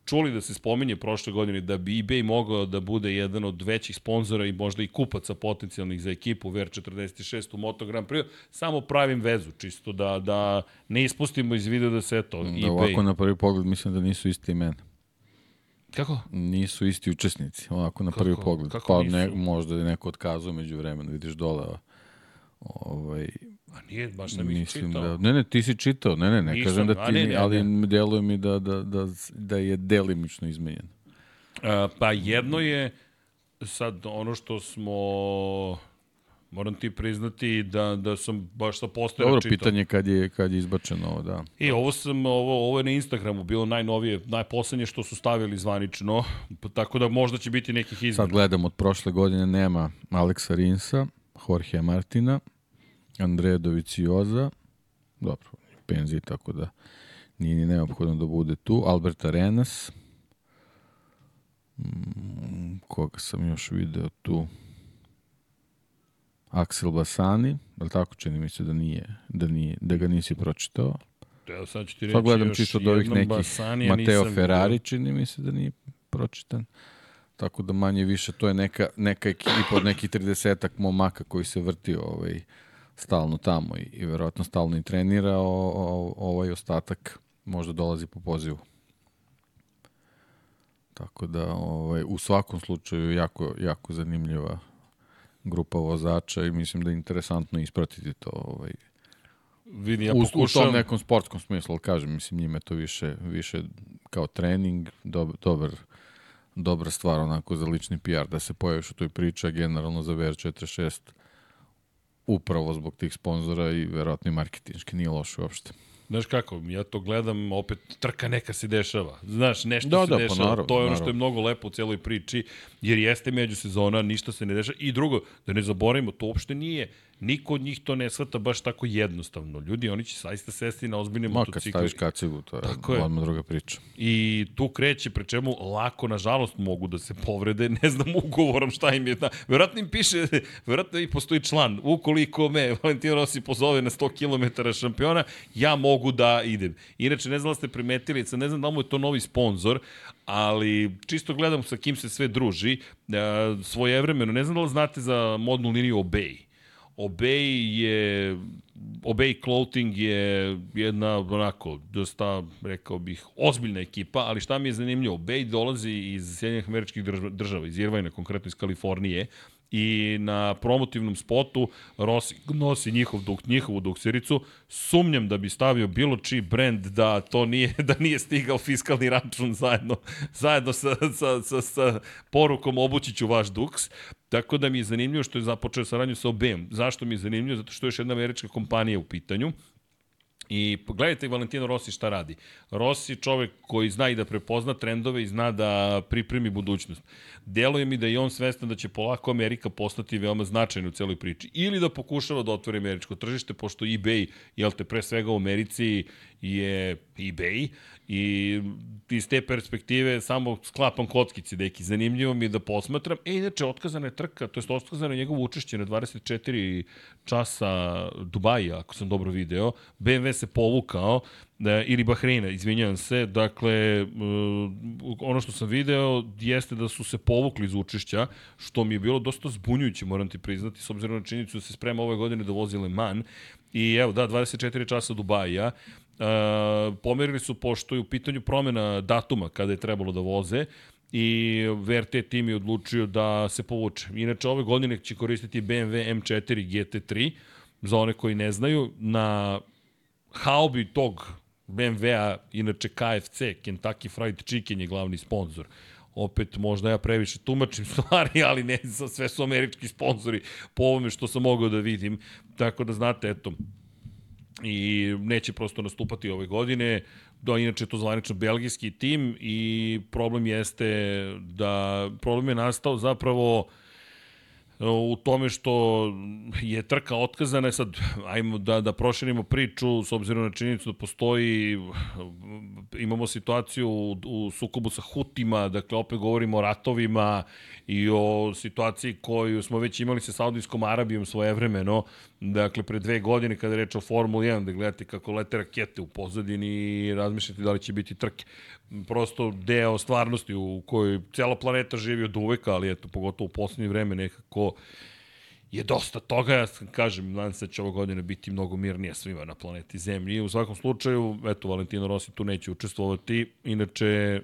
čuli da se spominje prošle godine da bi eBay mogao da bude jedan od većih sponzora i možda i kupaca potencijalnih za ekipu VR46 u Moto Grand Prix, samo pravim vezu, čisto da, da ne ispustimo iz videa da se eto, Da eBay... ovako na prvi pogled mislim da nisu isti imena. Kako? Nisu isti učesnici, ovako na prvi Kako? pogled. Kako pa nisu? ne, možda je neko otkazao među vremena, vidiš dole. Ovaj, A nije, baš ne bih mislim čitao. da, ne, ne, ti si čitao, ne, ne, ne Nisam, kažem da ti, ne, ne, ali ne. deluje mi da, da, da, da je delimično izmenjen. A, pa jedno je sad ono što smo moram ti priznati da, da sam baš sa postera Dobro, čitao. pitanje kad je, kad je izbačeno ovo, da. I ovo sam, ovo, ovo je na Instagramu bilo najnovije, najposlednje što su stavili zvanično, pa tako da možda će biti nekih izmena. Sad gledam, od prošle godine nema Aleksa Rinsa, Jorge Martina, Andreja Dovicioza, dobro, penziji, tako da nije ni neophodno da bude tu, Albert Arenas, mm, koga sam još video tu, Aksel Basani, je li tako? Čini mi se da nije, da, nije, da ga nisi pročitao? Evo sad ću ti reći Sad gledam još čisto od ovih nekih Basanija Mateo Ferrari, čini mi se da nije pročitan. Tako da manje više to je neka, neka ekipa od nekih 30 momaka koji se vrti ovaj, stalno tamo i, i verovatno stalno i trenira, o, o, ovaj ostatak možda dolazi po pozivu. Tako da ovaj, u svakom slučaju jako, jako zanimljiva grupa vozača i mislim da je interesantno ispratiti to ovaj, Vidi, ja u, u tom nekom sportskom smislu, kažem, mislim, njima je to više, više kao trening, dob, dobar, dobra stvar onako za lični PR, da se pojaviš u toj priči, a generalno za VR46 upravo zbog tih sponzora i verovatno i marketinški, nije loše uopšte. Znaš kako, ja to gledam, opet trka neka se dešava. Znaš, nešto Da, se da, pa dešava. naravno, to je ono što naravno. je mnogo lepo u cijeloj priči, jer jeste međusezona, ništa se ne dešava. I drugo, da ne zaboravimo, to uopšte nije Niko od njih to ne shvata baš tako jednostavno. Ljudi, oni će saista sesti na ozbiljne Ma, kad motocikle. staviš kacigu, to je, Tako je. odmah druga priča. I tu kreće, pre čemu lako, nažalost, mogu da se povrede, ne znam ugovorom šta im je. Da, verovatno im piše, verovatno i postoji član, ukoliko me Valentino Rossi pozove na 100 km šampiona, ja mogu da idem. Inače, ne znam da ste primetili, ne znam da mu je to novi sponsor, ali čisto gledam sa kim se sve druži, e, svojevremeno, ne znam da li znate za modnu liniju Obey. Obey je Obey Clothing je jedna onako dosta rekao bih ozbiljna ekipa, ali šta mi je zanimljivo, Obey dolazi iz Sjedinjenih američkih država, iz Irvajna, konkretno iz Kalifornije i na promotivnom spotu Rossi nosi njihov duk, njihovu duksericu. Sumnjam da bi stavio bilo čiji brend da to nije da nije stigao fiskalni račun zajedno zajedno sa, sa, sa, sa porukom obući ću vaš duks. Tako da mi je zanimljivo što je započeo saradnju sa OBM. Zašto mi je zanimljivo? Zato što je još jedna američka kompanija u pitanju. I gledajte Valentino Rossi šta radi. Rossi čovek koji zna i da prepozna trendove i zna da pripremi budućnost. Deluje mi da je on svestan da će polako Amerika postati veoma značajna u celoj priči. Ili da pokušava da otvori američko tržište, pošto eBay, jel te, pre svega u Americi je eBay i iz te perspektive samo sklapam kockice, deki, zanimljivo mi da posmatram. E, inače, otkazana je trka, to je otkazano je njegovo učešće na 24 časa Dubaja, ako sam dobro video. BMW se povukao, da, ili Bahreina, izvinjavam se. Dakle, uh, ono što sam video jeste da su se povukli iz učešća, što mi je bilo dosta zbunjujuće, moram ti priznati, s obzirom na činjenicu da se sprema ove godine da vozi Le Mans. I evo, da, 24 časa Dubaja. Uh, pomerili su pošto je u pitanju promena datuma kada je trebalo da voze i VRT tim je odlučio da se povuče. Inače, ove godine će koristiti BMW M4 GT3, za one koji ne znaju, na haubi tog BMW-a, inače KFC, Kentucky Fried Chicken je glavni sponsor. Opet, možda ja previše tumačim stvari, ali ne, sve su američki sponzori po ovome što sam mogao da vidim. Tako da znate, eto, i neće prosto nastupati ove godine. Da, inače je to zvanično belgijski tim i problem jeste da problem je nastao zapravo u tome što je trka otkazana, sad ajmo da, da proširimo priču s obzirom na činjenicu da postoji, imamo situaciju u, u sukobu sa Hutima, dakle opet govorimo o ratovima i o situaciji koju smo već imali sa Saudijskom Arabijom svojevremeno, dakle pre dve godine kada je reč o Formuli 1, da gledate kako lete rakete u pozadini i razmišljate da li će biti trke. Prosto deo stvarnosti u kojoj cela planeta živi od uveka, ali eto, pogotovo u poslednje vreme nekako je dosta toga, ja kažem, nadam se da će ovo godine biti mnogo mirnije svima na planeti Zemlji. U svakom slučaju, eto, Valentino Rossi tu neće učestvovati, inače,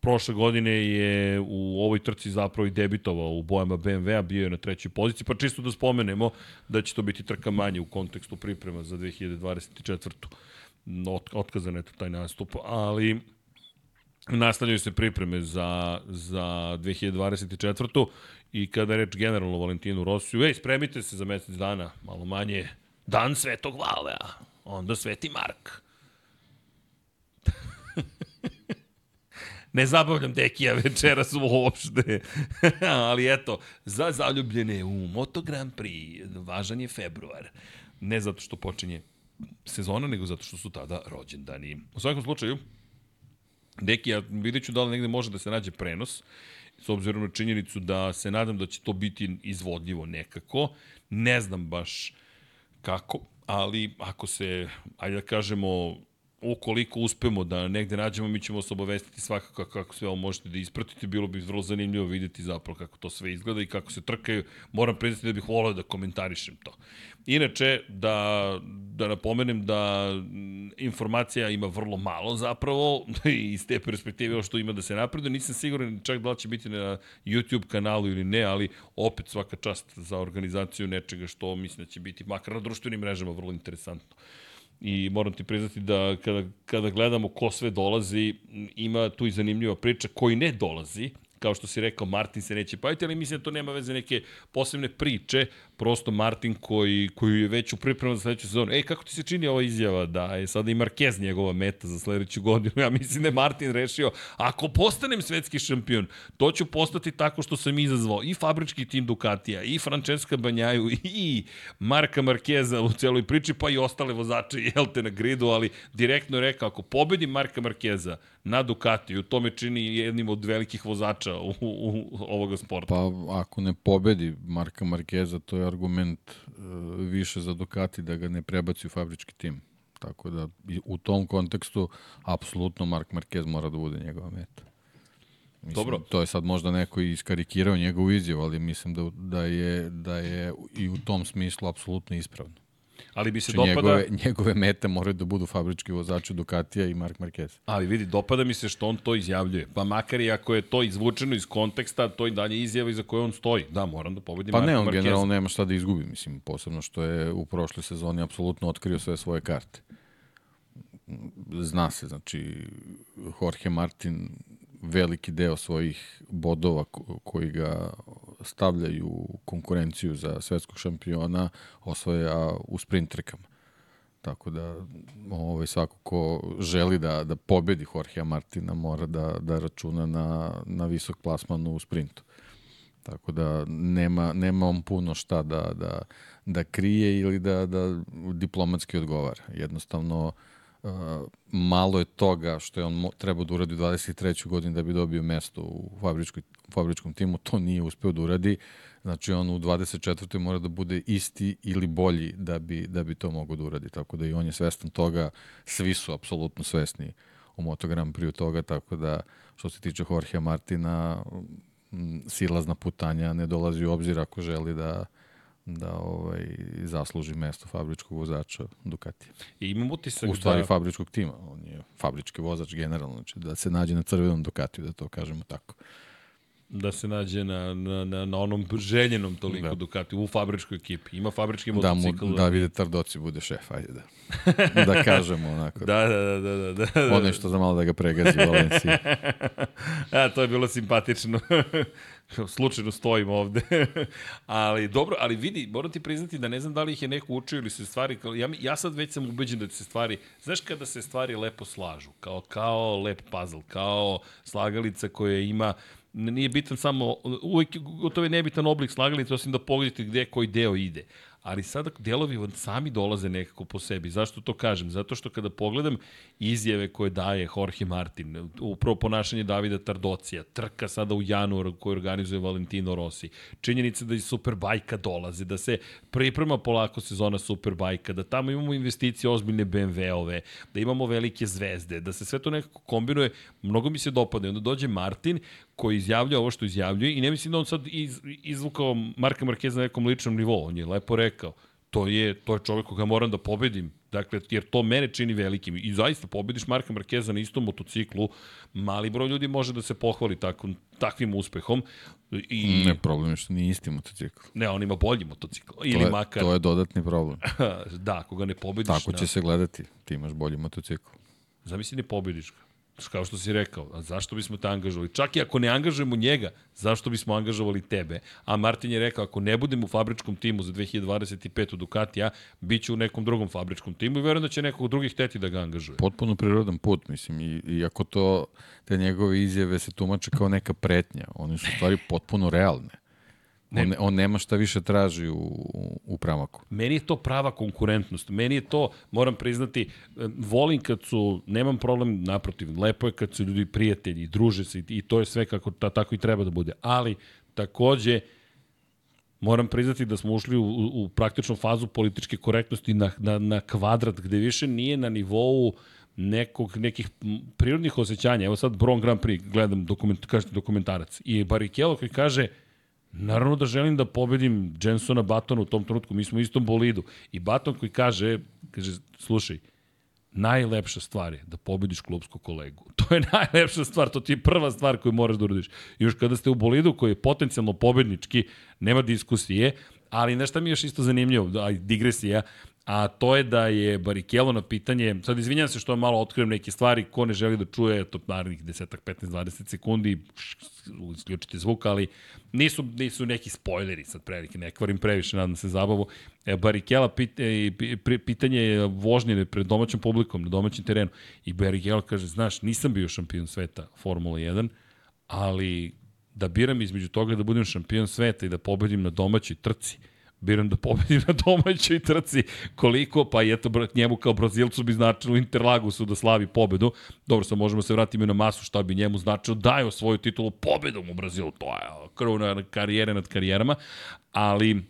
prošle godine je u ovoj trci zapravo i debitovao u bojama BMW-a, bio je na trećoj poziciji, pa čisto da spomenemo da će to biti trka manje u kontekstu priprema za 2024 ot, otkazan je taj nastup, ali nastavljaju se pripreme za, za 2024. I kada reč generalno Valentinu Rosiju, ej, spremite se za mesec dana, malo manje, dan Svetog Valea, onda Sveti Mark. ne zabavljam Dekija večeras uopšte. Ali eto, za zaljubljene u Moto Grand Prix, važan je februar. Ne zato što počinje sezona, nego zato što su tada rođendani. U svakom slučaju, Deki, ja vidjet ću da li negde može da se nađe prenos, s obzirom na činjenicu da se nadam da će to biti izvodljivo nekako. Ne znam baš kako, ali ako se, ajde da kažemo, ukoliko uspemo da negde nađemo, mi ćemo se obavestiti svakako kako sve ovo možete da ispratite. Bilo bi vrlo zanimljivo videti zapravo kako to sve izgleda i kako se trkaju. Moram priznati da bih volao da komentarišem to. Inače, da, da napomenem da informacija ima vrlo malo zapravo i iz te perspektive što ima da se napreduje. Nisam siguran čak da će biti na YouTube kanalu ili ne, ali opet svaka čast za organizaciju nečega što mislim da će biti makar na društvenim mrežama vrlo interesantno i moram ti priznati da kada, kada gledamo ko sve dolazi, ima tu i zanimljiva priča koji ne dolazi, kao što si rekao, Martin se neće paviti, ali mislim da to nema veze neke posebne priče, prosto Martin koji, koji je već u pripremu za sledeću sezonu. Ej, kako ti se čini ova izjava da je sada i Marquez njegova meta za sledeću godinu? Ja mislim da je Martin rešio, ako postanem svetski šampion, to ću postati tako što sam izazvao i fabrički tim Ducatija, i Francesca Banjaju, i Marka Markeza u celoj priči, pa i ostale vozače, jel te, na gridu, ali direktno je rekao, ako pobedim Marka Markeza na Ducatiju, to me čini jednim od velikih vozača u, u, u ovoga sporta. Pa ako ne pobedi Marka Markeza, to je argument uh, više za Ducati da ga ne prebaci u fabrički tim. Tako da u tom kontekstu apsolutno Mark Marquez mora da bude njegova meta. Mislim, Dobro. To je sad možda neko iskarikirao njegovu izjavu, ali mislim da, da, je, da je i u tom smislu apsolutno ispravno. Ali bi se znači, dopada... Njegove, njegove mete moraju da budu fabrički vozači Ducatija i Mark Marquez. Ali vidi, dopada mi se što on to izjavljuje. Pa makar i ako je to izvučeno iz konteksta, to i dalje izjava iza koje on stoji. Da, moram da pobedim pa Marka ne, on Marquez. generalno nema šta da izgubi, mislim, posebno što je u prošloj sezoni apsolutno otkrio sve svoje karte. Zna se, znači, Jorge Martin veliki deo svojih bodova koji ga stavljaju u konkurenciju za svetskog šampiona osvaja u sprint trkama. Tako da ovaj, svako ko želi da, da pobedi Jorgea Martina mora da, da računa na, na visok plasman u sprintu. Tako da nema, nema on puno šta da, da, da krije ili da, da diplomatski odgovara. Jednostavno uh, Uh, malo je toga što je on trebao da uradi u 23. godini da bi dobio mesto u fabričkoj, fabričkom timu, to nije uspeo da uradi. Znači on u 24. mora da bude isti ili bolji da bi, da bi to mogao da uradi. Tako da i on je svestan toga, svi su apsolutno svesni u Moto Grand Prix toga, tako da što se tiče Jorge Martina, silazna putanja ne dolazi u obzir ako želi da, da ovaj, zasluži mesto fabričkog vozača Ducati. I imam utisak U stvari da... fabričkog tima, on je fabrički vozač generalno, znači da se nađe na crvenom Ducatiju, da to kažemo tako. Da se nađe na, na, na, na onom željenom toliko da. Ducati, u fabričkoj ekipi. Ima fabrički motocikl. Da, mu, da vide Tardoci bude šef, ajde da. da kažemo onako. da, da, da, da, da, da. Ono što za malo da ga pregazi u Valenciji. A, to je bilo simpatično. Slučajno stojim ovde. ali dobro, ali vidi, moram ti priznati da ne znam da li ih je neko učio ili se stvari, ja, ja sad već sam ubeđen da se stvari, znaš kada se stvari lepo slažu, kao, kao lep puzzle, kao slagalica koja ima, nije bitan samo, uvek gotovo je nebitan oblik slagalice, osim da pogledate gde koji deo ide ali sada delovi sami dolaze nekako po sebi. Zašto to kažem? Zato što kada pogledam izjave koje daje Jorge Martin, upravo ponašanje Davida Tardocija, trka sada u januaru koju organizuje Valentino Rossi, činjenica da iz Superbajka dolaze, da se priprema polako sezona Superbajka, da tamo imamo investicije ozbiljne BMW-ove, da imamo velike zvezde, da se sve to nekako kombinuje, mnogo mi se dopadne. Onda dođe Martin koji izjavljuje ovo što izjavljuje i ne mislim da on sad iz, izvukao Marka Markeza na nekom ličnom nivou. On je lepo rekao, to je, to je čovek koga moram da pobedim. Dakle, jer to mene čini velikim. I zaista pobediš Marka Markeza na istom motociklu, mali broj ljudi može da se pohvali tako, takvim uspehom. I... Ne, problem je što nije isti motocikl. Ne, on ima bolji motocikl. Ili to je, makar... To je dodatni problem. da, ako ga ne pobediš... Tako će na... se gledati. Ti imaš bolji motocikl. Zamisli ne pobediš ga kao što si rekao, a zašto bismo te angažovali? Čak i ako ne angažujemo njega, zašto bismo angažovali tebe? A Martin je rekao, ako ne budem u fabričkom timu za 2025. u Ducatija, bit ću u nekom drugom fabričkom timu i verujem da će nekog drugih teti da ga angažuje. Potpuno prirodan put, mislim, i, i ako to, te njegove izjave se tumače kao neka pretnja, one su stvari potpuno realne. Ne. On, on nema šta više traži u, u pramaku. Meni je to prava konkurentnost. Meni je to, moram priznati, volim kad su, nemam problem, naprotiv, lepo je kad su ljudi prijatelji, druže se i to je sve kako ta, tako i treba da bude. Ali, takođe, moram priznati da smo ušli u, u, praktičnu fazu političke korektnosti na, na, na kvadrat, gde više nije na nivou nekog, nekih prirodnih osjećanja. Evo sad Bron Grand Prix, gledam dokument, kažete dokumentarac. I Barrichello koji kaže, Naravno da želim da pobedim Jensona Batona u tom trenutku, mi smo u istom bolidu. I Baton koji kaže, kaže, slušaj, najlepša stvar je da pobediš klubskog kolegu. To je najlepša stvar, to ti je prva stvar koju moraš da uradiš. Još kada ste u bolidu koji je potencijalno pobednički, nema diskusije, ali nešto mi je još isto zanimljivo, da, digresija, a to je da je Barikelo na pitanje, sad izvinjam se što malo otkrivam neke stvari, ko ne želi da čuje, to narednih 10, 15, 20 sekundi, isključite zvuk, ali nisu, nisu neki spoileri sad prelike, ne kvarim previše, nadam se zabavu. E, Barikela pit, e, pitanje je vožnje pred domaćom publikom, na domaćem terenu. I Barikela kaže, znaš, nisam bio šampion sveta Formula 1, ali da biram između toga da budem šampion sveta i da pobedim na domaćoj trci, biram da pobedim na domaćoj trci. Koliko? Pa eto, njemu kao Brazilcu bi značilo Interlagusu da slavi pobedu. Dobro, sad možemo se vratiti na masu šta bi njemu značilo daju svoju titulu pobedom u Brazilu. To je krvna karijere nad karijerama. Ali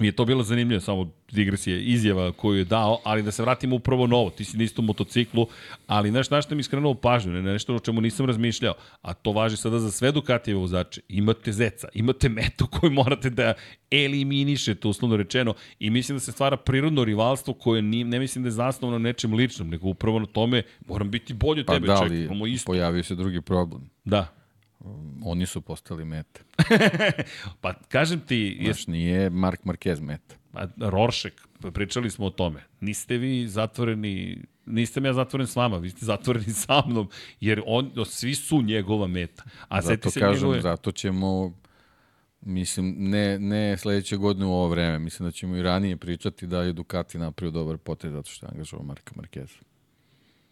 mi je to bilo zanimljivo, samo digresija, izjava koju je dao, ali da se vratimo upravo na ovo. Ti si na istom motociklu, ali znaš na što mi skrenuo pažnju, ne, nešto o čemu nisam razmišljao, a to važi sada za sve Ducatijeve vozače. Imate zeca, imate metu koju morate da eliminišete, uslovno rečeno, i mislim da se stvara prirodno rivalstvo koje ni, ne mislim da je zasnovano nečem ličnom, nego upravo na tome moram biti bolji od pa tebe, da, ček, imamo isto. pojavio se drugi problem. Da. Oni su postali mete. pa kažem ti... Znaš, nije Mark Marquez meta. Pa, Roršek, pričali smo o tome. Niste vi zatvoreni, niste ja zatvoren s vama, vi ste zatvoreni sa mnom, jer on, svi su njegova meta. A zato se kažem, njegove... zato ćemo Mislim, ne, ne sledeće godine u ovo vreme. Mislim da ćemo i ranije pričati da je Ducati napravio dobar potez zato što je angažovao Marka Marqueza.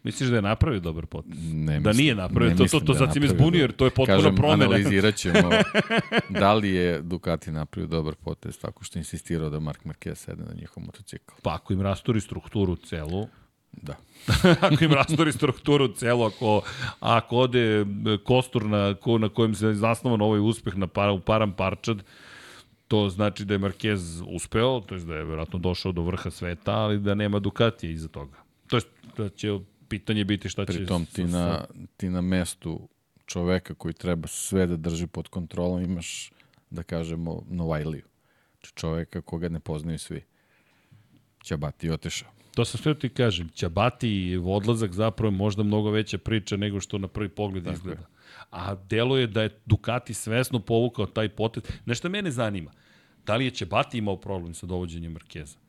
Misliš da je napravio dobar potez? Ne da nije napravio, ne to, to, to, to da sad si me zbunio, jer to je potpuno Kažem, promena. analizirat ćemo da li je Ducati napravio dobar potez tako što insistirao da Mark Marquez sede na njihov motocikl. Pa ako im rasturi strukturu celu, Da. ako im rastori strukturu celu, ako, ako ode kostur na, ko, na kojem se zasnovan ovaj uspeh na para, u Param Parčad, to znači da je Marquez uspeo, to je da je verovatno došao do vrha sveta, ali da nema Ducatija iza toga. To je da će pitanje biti šta će... Pritom ti na, ti na mestu čoveka koji treba sve da drži pod kontrolom imaš, da kažemo, Novajliju. Znači čoveka koga ne poznaju svi. Ćabati otešao. To sam sve ti kažem. Ćabati i odlazak zapravo je možda mnogo veća priča nego što na prvi pogled Tako izgleda. Je. A delo je da je Ducati svesno povukao taj potez. Nešto mene zanima. Da li je Ćabati imao problem sa dovođenjem Markeza?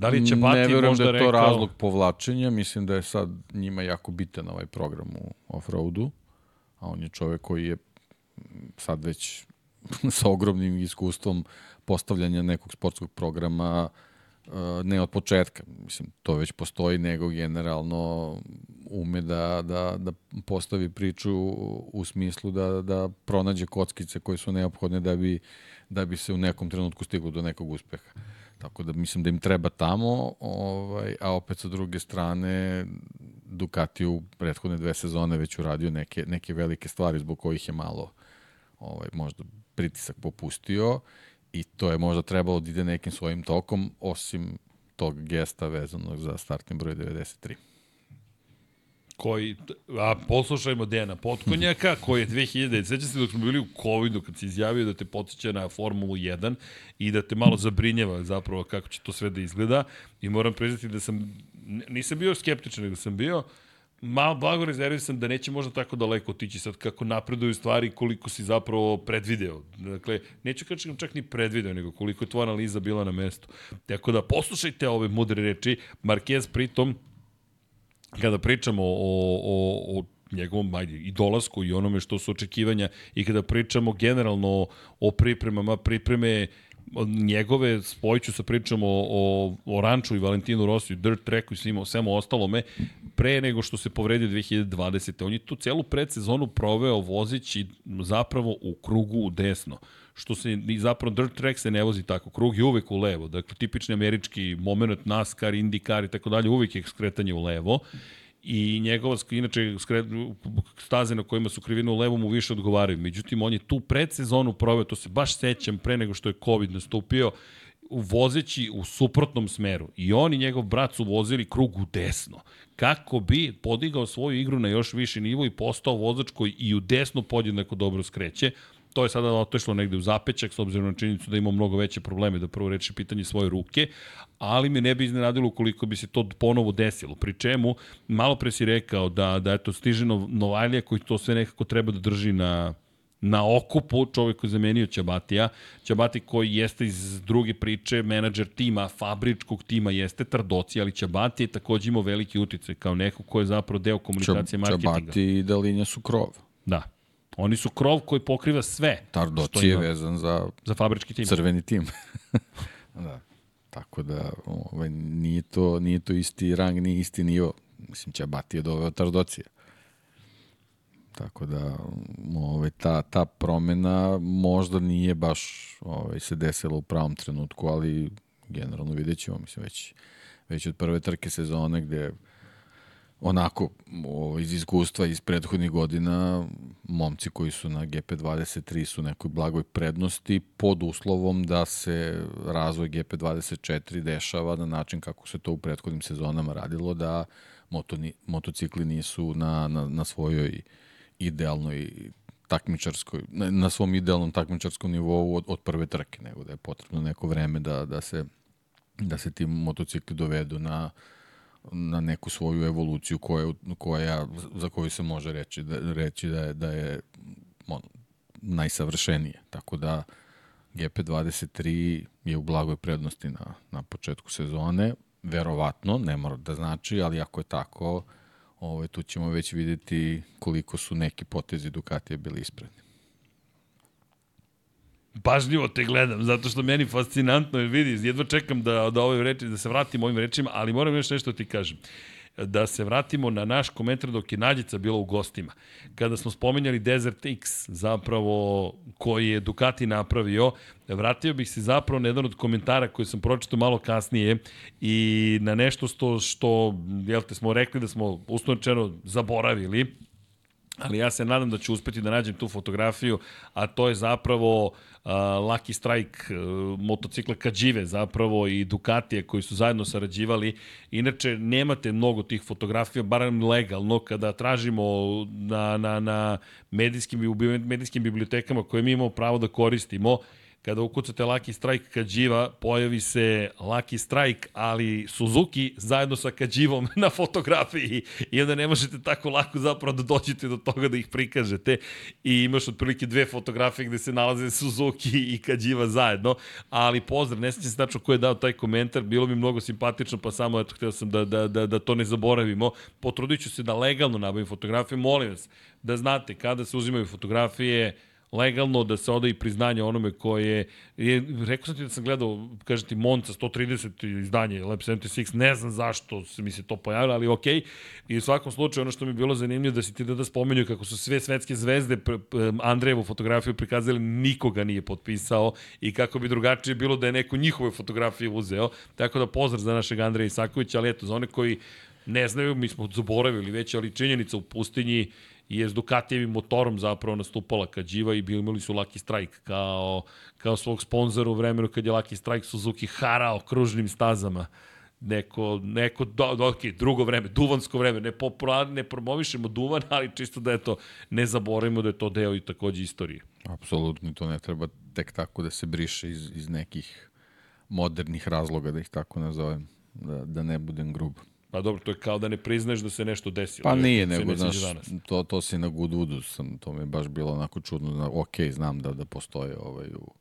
Da li će Bati ne verujem možda da je to rekao... razlog povlačenja, mislim da je sad njima jako bitan ovaj program u offroadu, a on je čovek koji je sad već sa ogromnim iskustvom postavljanja nekog sportskog programa uh, ne od početka, mislim, to već postoji, nego generalno ume da, da, da postavi priču u smislu da, da pronađe kockice koje su neophodne da bi, da bi se u nekom trenutku stiglo do nekog uspeha. Tako da mislim da im treba tamo, ovaj, a opet sa druge strane Ducati u prethodne dve sezone već uradio neke, neke velike stvari zbog kojih je malo ovaj, možda pritisak popustio i to je možda trebalo da ide nekim svojim tokom, osim tog gesta vezanog za startni broj 93 koji, a poslušajmo Dejana Potkonjaka, koji je 2000, seća se dok smo bili u COVID-u, kad si izjavio da te potiče na Formulu 1 i da te malo zabrinjava zapravo kako će to sve da izgleda i moram priznati da sam, nisam bio skeptičan, nego sam bio malo blago rezervisan da neće možda tako daleko otići sad kako napreduju stvari koliko si zapravo predvideo. Dakle, neću kažem čak ni predvideo, nego koliko je tvoja analiza bila na mestu. Tako da poslušajte ove mudre reči. Marquez pritom kada pričamo o, o, o njegovom ajde, i dolasku i onome što su očekivanja i kada pričamo generalno o, o pripremama, pripreme njegove, spojiću sa pričamo o, o Ranču i Valentinu Rosiju, Dirt Tracku i svima, svemu ostalome, pre nego što se povredio 2020. On je tu celu predsezonu proveo vozići zapravo u krugu u desno što se i zapravo dirt track se ne vozi tako. Krug je uvek u levo. Dakle, tipični američki moment NASCAR, IndyCar i tako dalje, uvek je skretanje u levo i njegova, inače, skret, staze na kojima su krivine u levo mu više odgovaraju. Međutim, on je tu predsezonu proveo, to se baš sećam pre nego što je COVID nastupio, vozeći u suprotnom smeru. I on i njegov brat su vozili krug u desno. Kako bi podigao svoju igru na još viši nivo i postao vozač koji i u desno podjednako dobro skreće. To je sada otešlo negde u zapećak, s obzirom na činjenicu da ima mnogo veće probleme da prvo reči pitanje svoje ruke, ali me ne bi iznenadilo ukoliko bi se to ponovo desilo. Pri čemu, malo pre si rekao da, da eto, stiže Novajlija koji to sve nekako treba da drži na, na okupu čovjek koji je zamenio Ćabatija. Ćabati koji jeste iz druge priče, menadžer tima, fabričkog tima jeste Trdoci, ali Ćabati je takođe imao veliki uticaj kao neko ko je zapravo deo komunikacije Čab, marketinga. Ćabati i Dalinja su krov. Da. Oni su krov koji pokriva sve. Tardoci je vezan za, za fabrički tim. Crveni tim. da. Tako da ovaj, nije, to, nije to isti rang, nije isti nivo. Mislim, Ćabati je doveo Tardocija. Tako da ovaj, ta, ta promena možda nije baš ovaj, se desila u pravom trenutku, ali generalno vidjet ćemo, mislim, već, već od prve trke sezone gde onako iz iskustva iz prethodnih godina momci koji su na GP23 su nekoj blagoj prednosti pod uslovom da se razvoj GP24 dešava na način kako se to u prethodnim sezonama radilo da moto, motocikli nisu na, na, na svojoj idealnoj takmičarskoj, na svom idealnom takmičarskom nivou od, od prve trke, nego da je potrebno neko vreme da, da se da se ti motocikli dovedu na na neku svoju evoluciju koja, koja, za koju se može reći da, reći da je, da je on, najsavršenije. Tako da GP23 je u blagoj prednosti na, na početku sezone. Verovatno, ne mora da znači, ali ako je tako, ovaj, tu ćemo već videti koliko su neki potezi Ducatija bili ispredni. Pažljivo te gledam, zato što meni fascinantno, jer vidi, jedva čekam da, da, ove reči, da se vratim ovim rečima, ali moram još nešto ti kažem da se vratimo na naš komentar dok je Nadjica bila u gostima. Kada smo spomenjali Desert X, zapravo koji je Ducati napravio, vratio bih se zapravo na jedan od komentara koji sam pročitao malo kasnije i na nešto što, što jel te, smo rekli da smo usnovčeno zaboravili, ali ja se nadam da ću uspeti da nađem tu fotografiju, a to je zapravo uh, Lucky Strike uh, motocikla Kađive zapravo i Ducatije koji su zajedno sarađivali. Inače, nemate mnogo tih fotografija, barem legalno, kada tražimo na, na, na medijskim, medijskim bibliotekama koje mi imamo pravo da koristimo, kada ukucate Lucky Strike Kađiva, pojavi se Lucky Strike, ali Suzuki zajedno sa Kađivom na fotografiji. I onda ne možete tako lako zapravo da dođete do toga da ih prikažete. I imaš otprilike dve fotografije gde se nalaze Suzuki i Kađiva zajedno, ali pozdrav, ne sjećam se tačno ko je dao taj komentar, bilo mi mnogo simpatično, pa samo eto, htio sam da, da, da, da to ne zaboravimo. Potrudit ću se da legalno nabavim fotografije, molim vas, da znate kada se uzimaju fotografije, legalno da se oda i priznanje onome koje je, rekao sam ti da sam gledao, kaže ti Monca 130 izdanje Lab 76, ne znam zašto se mi se to pojavilo, ali okej. Okay. I u svakom slučaju ono što mi je bilo zanimljivo da si ti da, spomenju kako su sve svetske zvezde Andrejevu fotografiju prikazali, nikoga nije potpisao i kako bi drugačije bilo da je neko njihove fotografije uzeo. Tako da pozdrav za našeg Andreja Isakovića, ali eto, za one koji ne znaju, mi smo zaboravili već, ali činjenica u pustinji je s Ducatijevim motorom zapravo nastupala Kađiva i bili imali su Lucky Strike kao, kao svog sponzora u vremenu kad je Lucky Strike Suzuki harao kružnim stazama neko, neko do, do, okay, drugo vreme, duvansko vreme, ne, popra, ne promovišemo duvan, ali čisto da je to, ne zaboravimo da je to deo i takođe istorije. Apsolutno, to ne treba tek tako da se briše iz, iz nekih modernih razloga, da ih tako nazovem, da, da ne budem grub. Pa dobro, to je kao da ne priznaš da se nešto desilo. Pa nije, nego, znaš, to, to si na Goodwoodu, sam, to mi je baš bilo onako čudno. Da, ok, znam da, da postoje ovaj, u,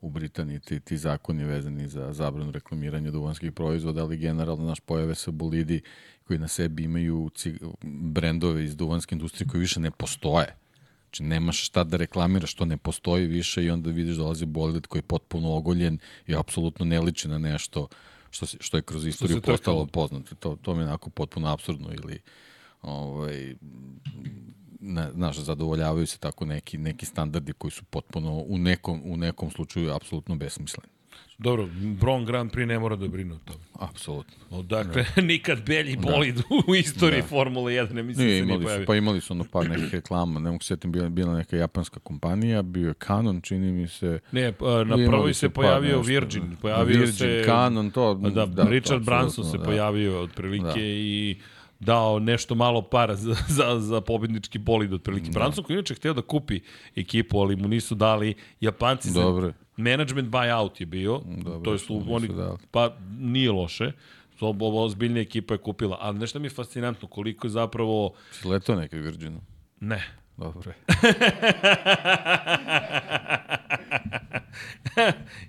u Britaniji ti, ti zakoni vezani za zabranu reklamiranja duvanskih proizvoda, ali generalno naš pojave se bolidi koji na sebi imaju cig, brendove iz duvanske industrije koji više ne postoje. Znači, nemaš šta da reklamiraš, što ne postoji više i onda vidiš dolazi bolid koji je potpuno ogoljen i apsolutno ne liči na nešto što, se, što je kroz istoriju postalo poznato. To, to mi je onako potpuno absurdno ili ovaj, ne, znaš, zadovoljavaju se tako neki, neki standardi koji su potpuno u nekom, u nekom slučaju apsolutno besmisleni. Dobro, Bron Grand Prix ne mora da brinu o tome. Apsolutno. No, dakle, da. nikad belji da. bolid da. u istoriji da. Formule 1, ne mislim nije, se imali su, Pa imali su ono par nekih reklama, ne mogu setim, bila, bila neka japanska kompanija, bio je Canon, čini mi se. Ne, pa, na prvoj se pojavio nešto, Virgin, pojavio Virgin, se... Canon, to... Da, da Richard Branson se da. pojavio otprilike da. i dao nešto malo para za, za, za pobednički bolid otprilike. Da. Branson koji inače hteo da kupi ekipu, ali mu nisu dali Japanci. Dobre. Management buyout je bio, Dobre, to je su oni, pa nije loše. Ovo ozbiljna ekipa je kupila. Ali nešto mi je fascinantno, koliko je zapravo... Si letao nekaj Virginu? Ne. dobro je.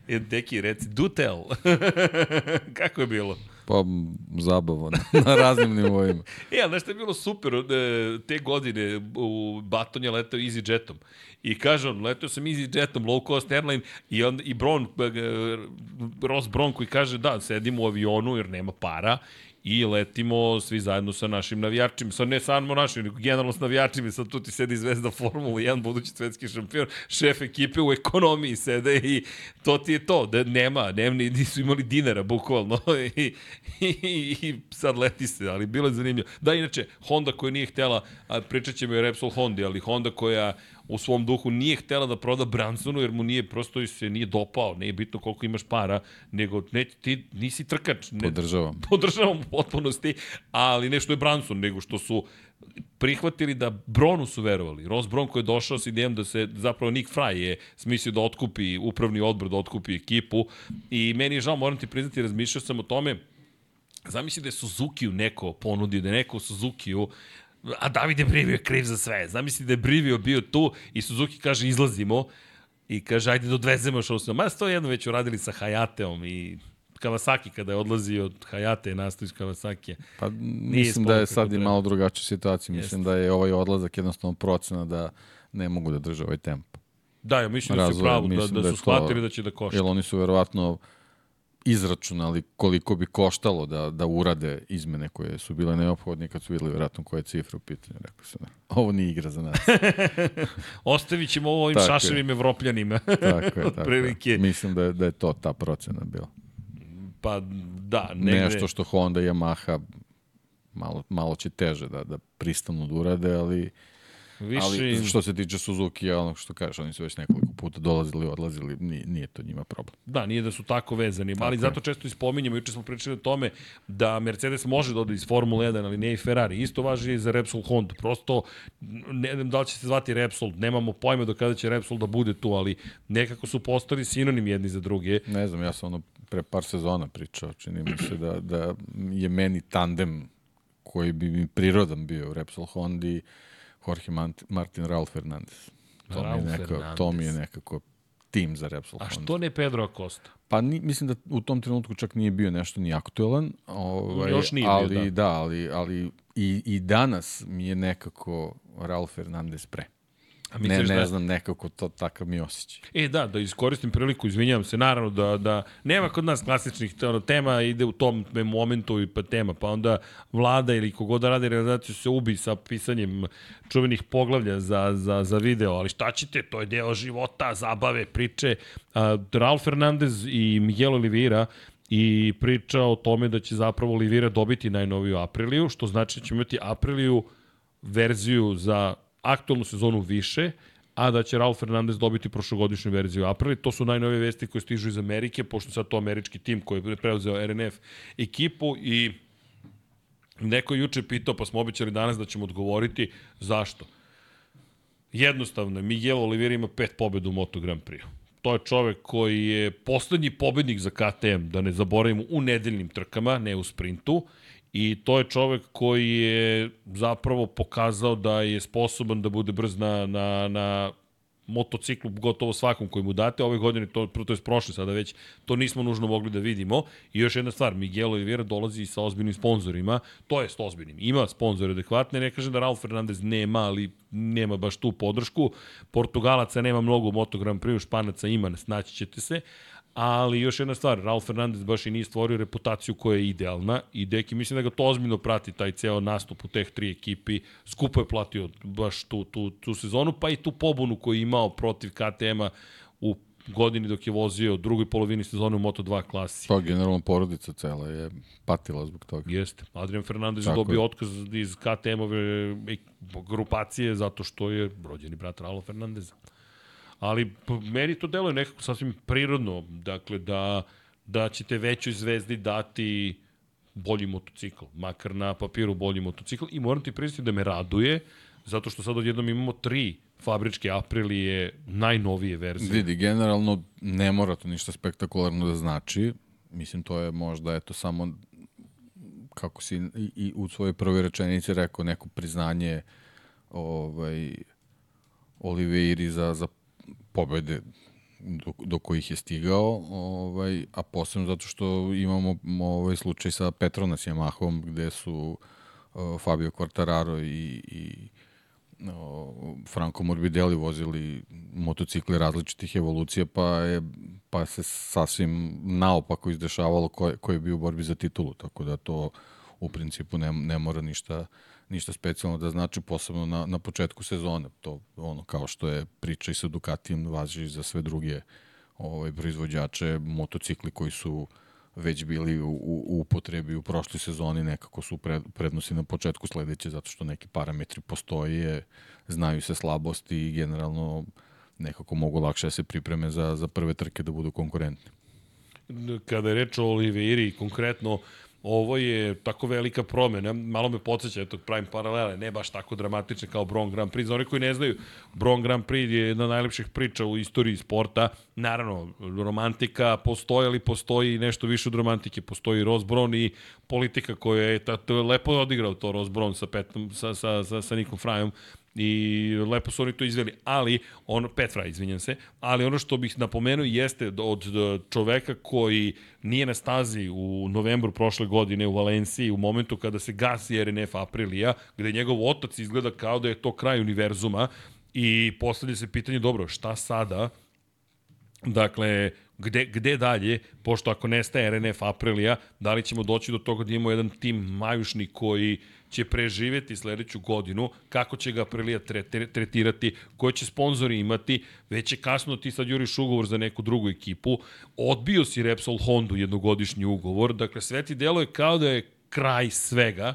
deki, reci, do tell. Kako je bilo? Pa, zabavno, na raznim nivoima. E, ali nešto je bilo super, e, te godine u Baton je letao EasyJetom. I kaže on, letao sam EasyJetom, low cost airline, i, on, i Bron, e, Ross Bron koji kaže, da, sedim u avionu jer nema para, i letimo svi zajedno sa našim navijačima. Sad ne samo našim, nego generalno s navijačima. Sad tu ti sedi zvezda Formula 1, budući svetski šampion, šef ekipe u ekonomiji sede i to ti je to. Da nema, nema nisu imali dinara, bukvalno. I, i, i sad leti se, ali bilo je zanimljivo. Da, inače, Honda koja nije htela, pričat ćemo o Repsol Hondi, ali Honda koja u svom duhu nije htela da proda Bransonu jer mu nije prosto se nije dopao, nije bitno koliko imaš para, nego ne, ti nisi trkač. Ne, podržavam. Podržavam u potpunosti, ali ne što je Branson, nego što su prihvatili da Bronu su verovali. Ross Bron koji je došao s idejom da se, zapravo Nick Fry je smislio da otkupi upravni odbor, da otkupi ekipu i meni je žao, moram ti priznati, razmišljao sam o tome, Zamisli da je Suzuki-u neko ponudio, da je neko Suzuki-u a Davide Brivio je kriv za sve. Zamisli da je Brivio bio tu i Suzuki kaže izlazimo i kaže ajde da odvezemo što smo. Ma to jedno već uradili sa Hayateom i Kawasaki kada je odlazio od Hayate je nastao iz Kawasaki. Pa mislim da je sad i malo drugačija situacija. Mislim Jeste. da je ovaj odlazak jednostavno procena da ne mogu da drže ovaj tempo. Da, ja mislim Razvoje, da su pravo, da, da, da su shvatili da će da košta. Jer oni su verovatno izračunali koliko bi koštalo da, da urade izmene koje su bile neophodne kad su videli vjerojatno koje cifre u pitanju. Rekao sam, ovo nije igra za nas. Ostavit ćemo ovo ovim šaševim je. evropljanima. tako je, tako je. Mislim da je, da je to ta procena bila. Pa da, negde... Nešto što Honda i Yamaha malo, malo će teže da, da pristanu da urade, ali Više... Ali što se tiče Suzuki, ja ono što kažeš, oni su već nekoliko puta dolazili, odlazili, nije, nije to njima problem. Da, nije da su tako vezani, tako ali je. zato često ispominjamo, juče smo pričali o tome da Mercedes može da ode iz Formule 1, ali ne i Ferrari. Isto važi i za Repsol Honda. Prosto, ne znam da li će se zvati Repsol, nemamo pojma do kada će Repsol da bude tu, ali nekako su postali sinonim jedni za druge. Ne znam, ja sam ono pre par sezona pričao, čini mi se da, da je meni tandem koji bi mi prirodan bio u Repsol Hondi, Jorge Martin Raul Fernandez. To, Raul mi je nekako, to mi je nekako tim za Repsol A što ne Pedro Acosta? Pa ni, mislim da u tom trenutku čak nije bio nešto ni aktuelan. Ovaj, Još nije ali, bio, da. da. ali, ali i, i danas mi je nekako Raul Fernandez pre. A ne, ne da... znam, nekako to takav mi osjećaj. E da, da iskoristim priliku, izvinjavam se, naravno da, da nema kod nas klasičnih ono, tema, ide u tom momentu i pa tema, pa onda vlada ili kogod da radi realizaciju se ubi sa pisanjem čuvenih poglavlja za, za, za video, ali šta ćete, to je deo života, zabave, priče. Uh, Raul Fernandez i Miguel Oliveira i priča o tome da će zapravo Oliveira dobiti najnoviju Apriliju, što znači da će imati Apriliju verziju za aktualnu sezonu više, a da će Raul Fernandez dobiti prošlogodišnju verziju Aprili. To su najnovije vesti koje stižu iz Amerike, pošto sad to američki tim koji je preuzeo RNF ekipu i neko juče pitao, pa smo običali danas da ćemo odgovoriti zašto. Jednostavno, Miguel Oliveira ima pet pobjeda u Moto Grand Prix. To je čovek koji je poslednji pobednik za KTM, da ne zaboravimo, u nedeljnim trkama, ne u sprintu. I to je čovek koji je zapravo pokazao da je sposoban da bude brz na, na, na motociklu gotovo svakom koji mu date. Ove godine, to, to je prošle sada već, to nismo nužno mogli da vidimo. I još jedna stvar, Miguel Oliveira dolazi sa ozbiljnim sponzorima, to je s ozbiljnim. Ima sponzore adekvatne, ne kažem da Raul Fernandez nema, ali nema baš tu podršku. Portugalaca nema mnogo u Moto Grand Španaca ima, snaći ćete se. Ali još jedna stvar, Raul Fernandez baš i nije stvorio reputaciju koja je idealna i Deki mislim da ga to ozbiljno prati taj ceo nastup u teh tri ekipi. Skupo je platio baš tu, tu, tu sezonu, pa i tu pobunu koju je imao protiv KTM-a u godini dok je vozio drugoj polovini sezone u Moto2 klasi. Pa, generalno porodica cela je patila zbog toga. Jeste. Adrian Fernandez je dobio otkaz iz KTM-ove grupacije zato što je rođeni brat Raul Fernandeza ali meni to deluje nekako sasvim prirodno, dakle da, da ćete većoj zvezdi dati bolji motocikl, makar na papiru bolji motocikl i moram ti priznati da me raduje, zato što sad odjednom imamo tri fabričke Aprilije najnovije verzije. Vidi, generalno ne mora to ništa spektakularno da znači, mislim to je možda eto samo kako si i, i u svojoj prvoj rečenici rekao neko priznanje ovaj Oliveiri za, za pobede do, do kojih je stigao, ovaj, a posebno zato što imamo ovaj slučaj sa Petronas Yamahom, gde su uh, Fabio Quartararo i, i uh, Franco Morbidelli vozili motocikle različitih evolucija, pa je pa se sasvim naopako izdešavalo ko je, ko je bio u borbi za titulu, tako da to u principu ne, ne mora ništa ništa specijalno da znači posebno na, na početku sezone. To ono kao što je priča i sa Ducatijem važi za sve druge ovaj, proizvođače, motocikli koji su već bili u, u, u upotrebi u prošloj sezoni, nekako su pred, prednosti na početku sledeće, zato što neki parametri postoje, znaju se slabosti i generalno nekako mogu lakše da se pripreme za, za prve trke da budu konkurentni. Kada je reč o Oliveiri, konkretno, ovo je tako velika promena, malo me podsjeća, eto, pravim paralele, ne baš tako dramatične kao Bron Grand Prix. Za one koji ne znaju, Bron Grand Prix je jedna od najlepših priča u istoriji sporta. Naravno, romantika postoji, ali postoji nešto više od romantike. Postoji Ross Brown i politika koja je, tato, lepo odigrao to Ross Brown sa, Petom, sa, sa, sa, sa Nikom Frajom i lepo su oni to izveli, ali on Petra, izvinjam se, ali ono što bih napomenuo jeste od čoveka koji nije na stazi u novembru prošle godine u Valenciji u momentu kada se gasi RNF Aprilija, gde njegov otac izgleda kao da je to kraj univerzuma i postavlja se pitanje, dobro, šta sada? Dakle, gde, gde dalje, pošto ako nestaje RNF Aprilija, da li ćemo doći do toga da imamo jedan tim majušni koji će preživeti sledeću godinu, kako će ga Aprilija tretirati, koje će sponzori imati, već je kasno ti sad juriš ugovor za neku drugu ekipu, odbio si Repsol Hondu jednogodišnji ugovor, dakle sve ti deluje kao da je kraj svega,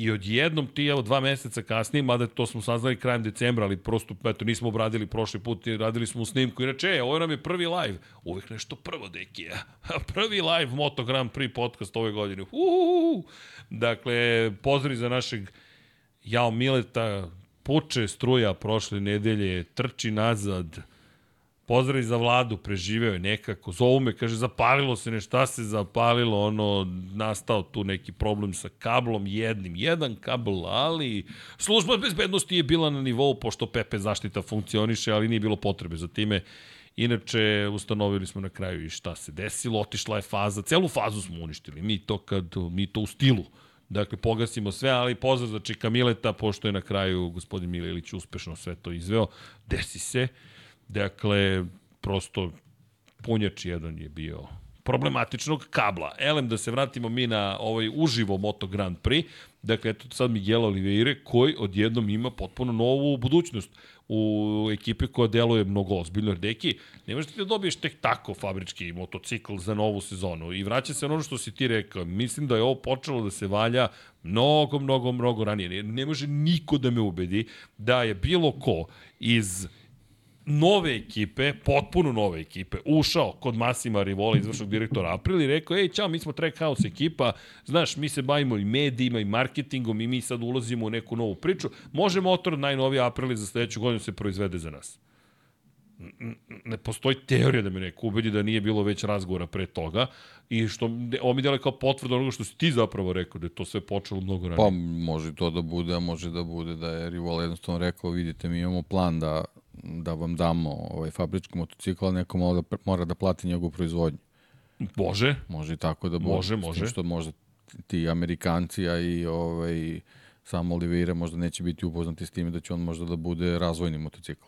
I odjednom ti, evo, dva meseca kasnije, mada to smo saznali krajem decembra, ali prosto, eto, nismo obradili prošli put, radili smo u snimku. Inače, e, ovo nam je prvi live. Uvijek nešto prvo, deki, prvi live Moto Grand Prix podcast ove godine. Uhuhu. Dakle, pozdrav za našeg Jao Mileta, puče struja prošle nedelje, trči nazad, Pozdrav za vladu, preživeo je nekako. Zovu me, kaže, zapalilo se nešto, se zapalilo, ono, nastao tu neki problem sa kablom jednim. Jedan kabel, ali služba bezbednosti je bila na nivou, pošto Pepe zaštita funkcioniše, ali nije bilo potrebe za time. Inače, ustanovili smo na kraju i šta se desilo, otišla je faza, celu fazu smo uništili. Mi to kad, mi to u stilu. Dakle, pogasimo sve, ali pozdrav za Čika Mileta, pošto je na kraju gospodin Mililić uspešno sve to izveo. Desi se. Dakle, prosto punjač jedan je bio problematičnog kabla. Elem, da se vratimo mi na ovaj uživo Moto Grand Prix. Dakle, eto sad Miguel Oliveira koji odjednom ima potpuno novu budućnost u ekipi koja deluje mnogo ozbiljno. Deki, ne možete da dobiješ tek tako fabrički motocikl za novu sezonu. I vraća se ono što si ti rekao. Mislim da je ovo počelo da se valja mnogo, mnogo, mnogo ranije. Ne može niko da me ubedi da je bilo ko iz nove ekipe, potpuno nove ekipe, ušao kod Masima Rivola, izvršnog direktora April i rekao, ej, čao, mi smo Trackhouse ekipa, znaš, mi se bavimo i medijima i marketingom i mi sad ulazimo u neku novu priču, može motor najnoviji April za sledeću godinu se proizvede za nas. Ne postoji teorija da me neko ubedi da nije bilo već razgovora pre toga i što ovo mi dele kao potvrda onoga što si ti zapravo rekao, da je to sve počelo mnogo ranije. Pa može to da bude, a može da bude da je Rivola jednostavno rekao, vidite, mi imamo plan da da vam damo ovaj fabrički motocikl, ali neko mora da, mora da plati njegovu proizvodnju. Može. Može i tako da bude. Može, može. Što možda ti Amerikanci, a i ovaj, sam Oliveira možda neće biti upoznati s time da će on možda da bude razvojni motocikl.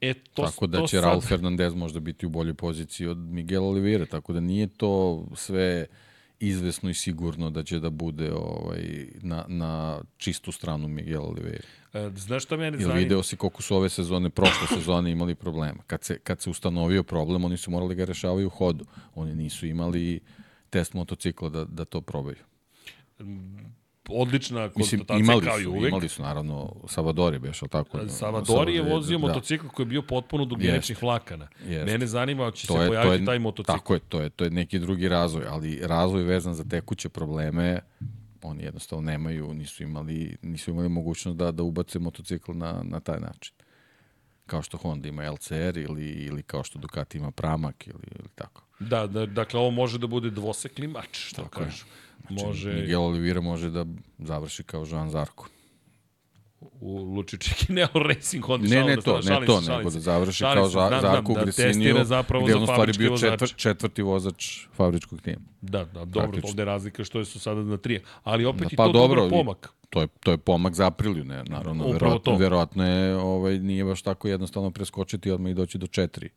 E, to, tako da će sad... Raul Fernandez možda biti u boljoj poziciji od Miguel Oliveira, tako da nije to sve izvesno i sigurno da će da bude ovaj, na, na čistu stranu Miguel Oliveira. E, znaš šta mene zanima? Ili video si koliko su ove sezone, prošle sezone imali problema. Kad se, kad se ustanovio problem, oni su morali ga rešavaju u hodu. Oni nisu imali test motocikla da, da to probaju odlična konstatacija imali kao i uvek. Imali su, naravno, Savadori, beš, ali tako? Savadori je vozio da. motocikl koji je bio potpuno dugmjeničnih vlakana. Jest. Mene zanima će to se je, pojaviti je, taj motocikl. Tako je, to je, to je neki drugi razvoj, ali razvoj vezan za tekuće probleme oni jednostavno nemaju, nisu imali, nisu imali mogućnost da, da ubace motocikl na, na taj način. Kao što Honda ima LCR ili, ili kao što Ducati ima Pramak ili, ili tako. Da, da, dakle ovo može da bude dvosekli mač, što tako kažu. Je. Znači, može... Miguel Oliveira može da završi kao Jean Zarko. u Lučičiki, ne o Racing Honda. Ne, ne da to, ne to, nego da završi kao za, Zarko da zapravo gde za on stvari bio četvr, četvrti vozač fabričkog tima. Da, da, dobro, Praktično. ovde je razlika što je su sada na tri. Ali opet Da, i pa to dobro, dobar pomak. To je, to je pomak za Apriliju, ne, naravno, Upravo verovatno, to. verovatno je, ovaj, nije baš tako jednostavno preskočiti odmah i doći do četiri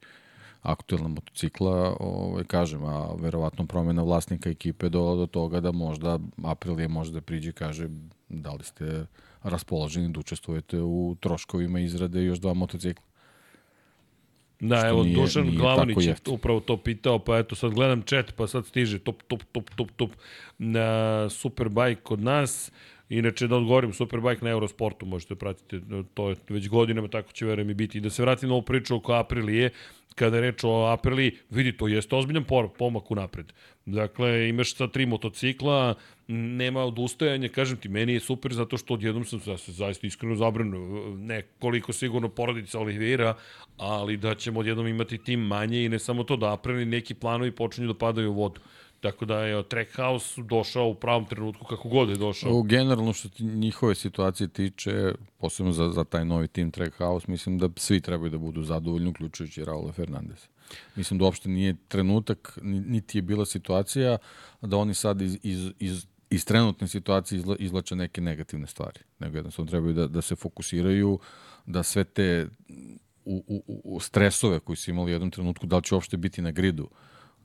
aktuelna motocikla, ovaj, kažem, a verovatno promena vlasnika ekipe do, do toga da možda Aprilije može da priđe i kaže da li ste raspoloženi da učestvujete u troškovima izrade još dva motocikla. Da, Što evo, nije- Dušan nije Glavanić tako je upravo to pitao, pa eto, sad gledam chat, pa sad stiže top, top, top, top, top na Superbike kod nas. Inače, da odgovorim, Superbike na Eurosportu možete pratiti, to je već godinama, tako će verujem i biti. I da se vratim na ovu priču oko Aprilije, kada je reč o Apriliji, vidi, to jeste ozbiljan pomak u napred. Dakle, imaš sa tri motocikla, nema odustajanja, kažem ti, meni je super zato što odjednom sam ja se zaista iskreno zabrinuo, ne koliko sigurno porodica Olivira, ali da ćemo odjednom imati tim manje i ne samo to, da Aprili neki planovi počinju da padaju u vodu. Tako da je Trackhouse došao u pravom trenutku kako god je došao. U generalno što ti njihove situacije tiče, posebno za, za taj novi tim Trackhouse, mislim da svi trebaju da budu zadovoljni, uključujući Raula Fernandez. Mislim da uopšte nije trenutak, ni- niti je bila situacija da oni sad iz, iz, iz, iz trenutne situacije izla, izlače neke negativne stvari. Nego jednostavno trebaju da, da se fokusiraju, da sve te u, u, u- stresove koji su imali u jednom trenutku, da li će uopšte biti na gridu,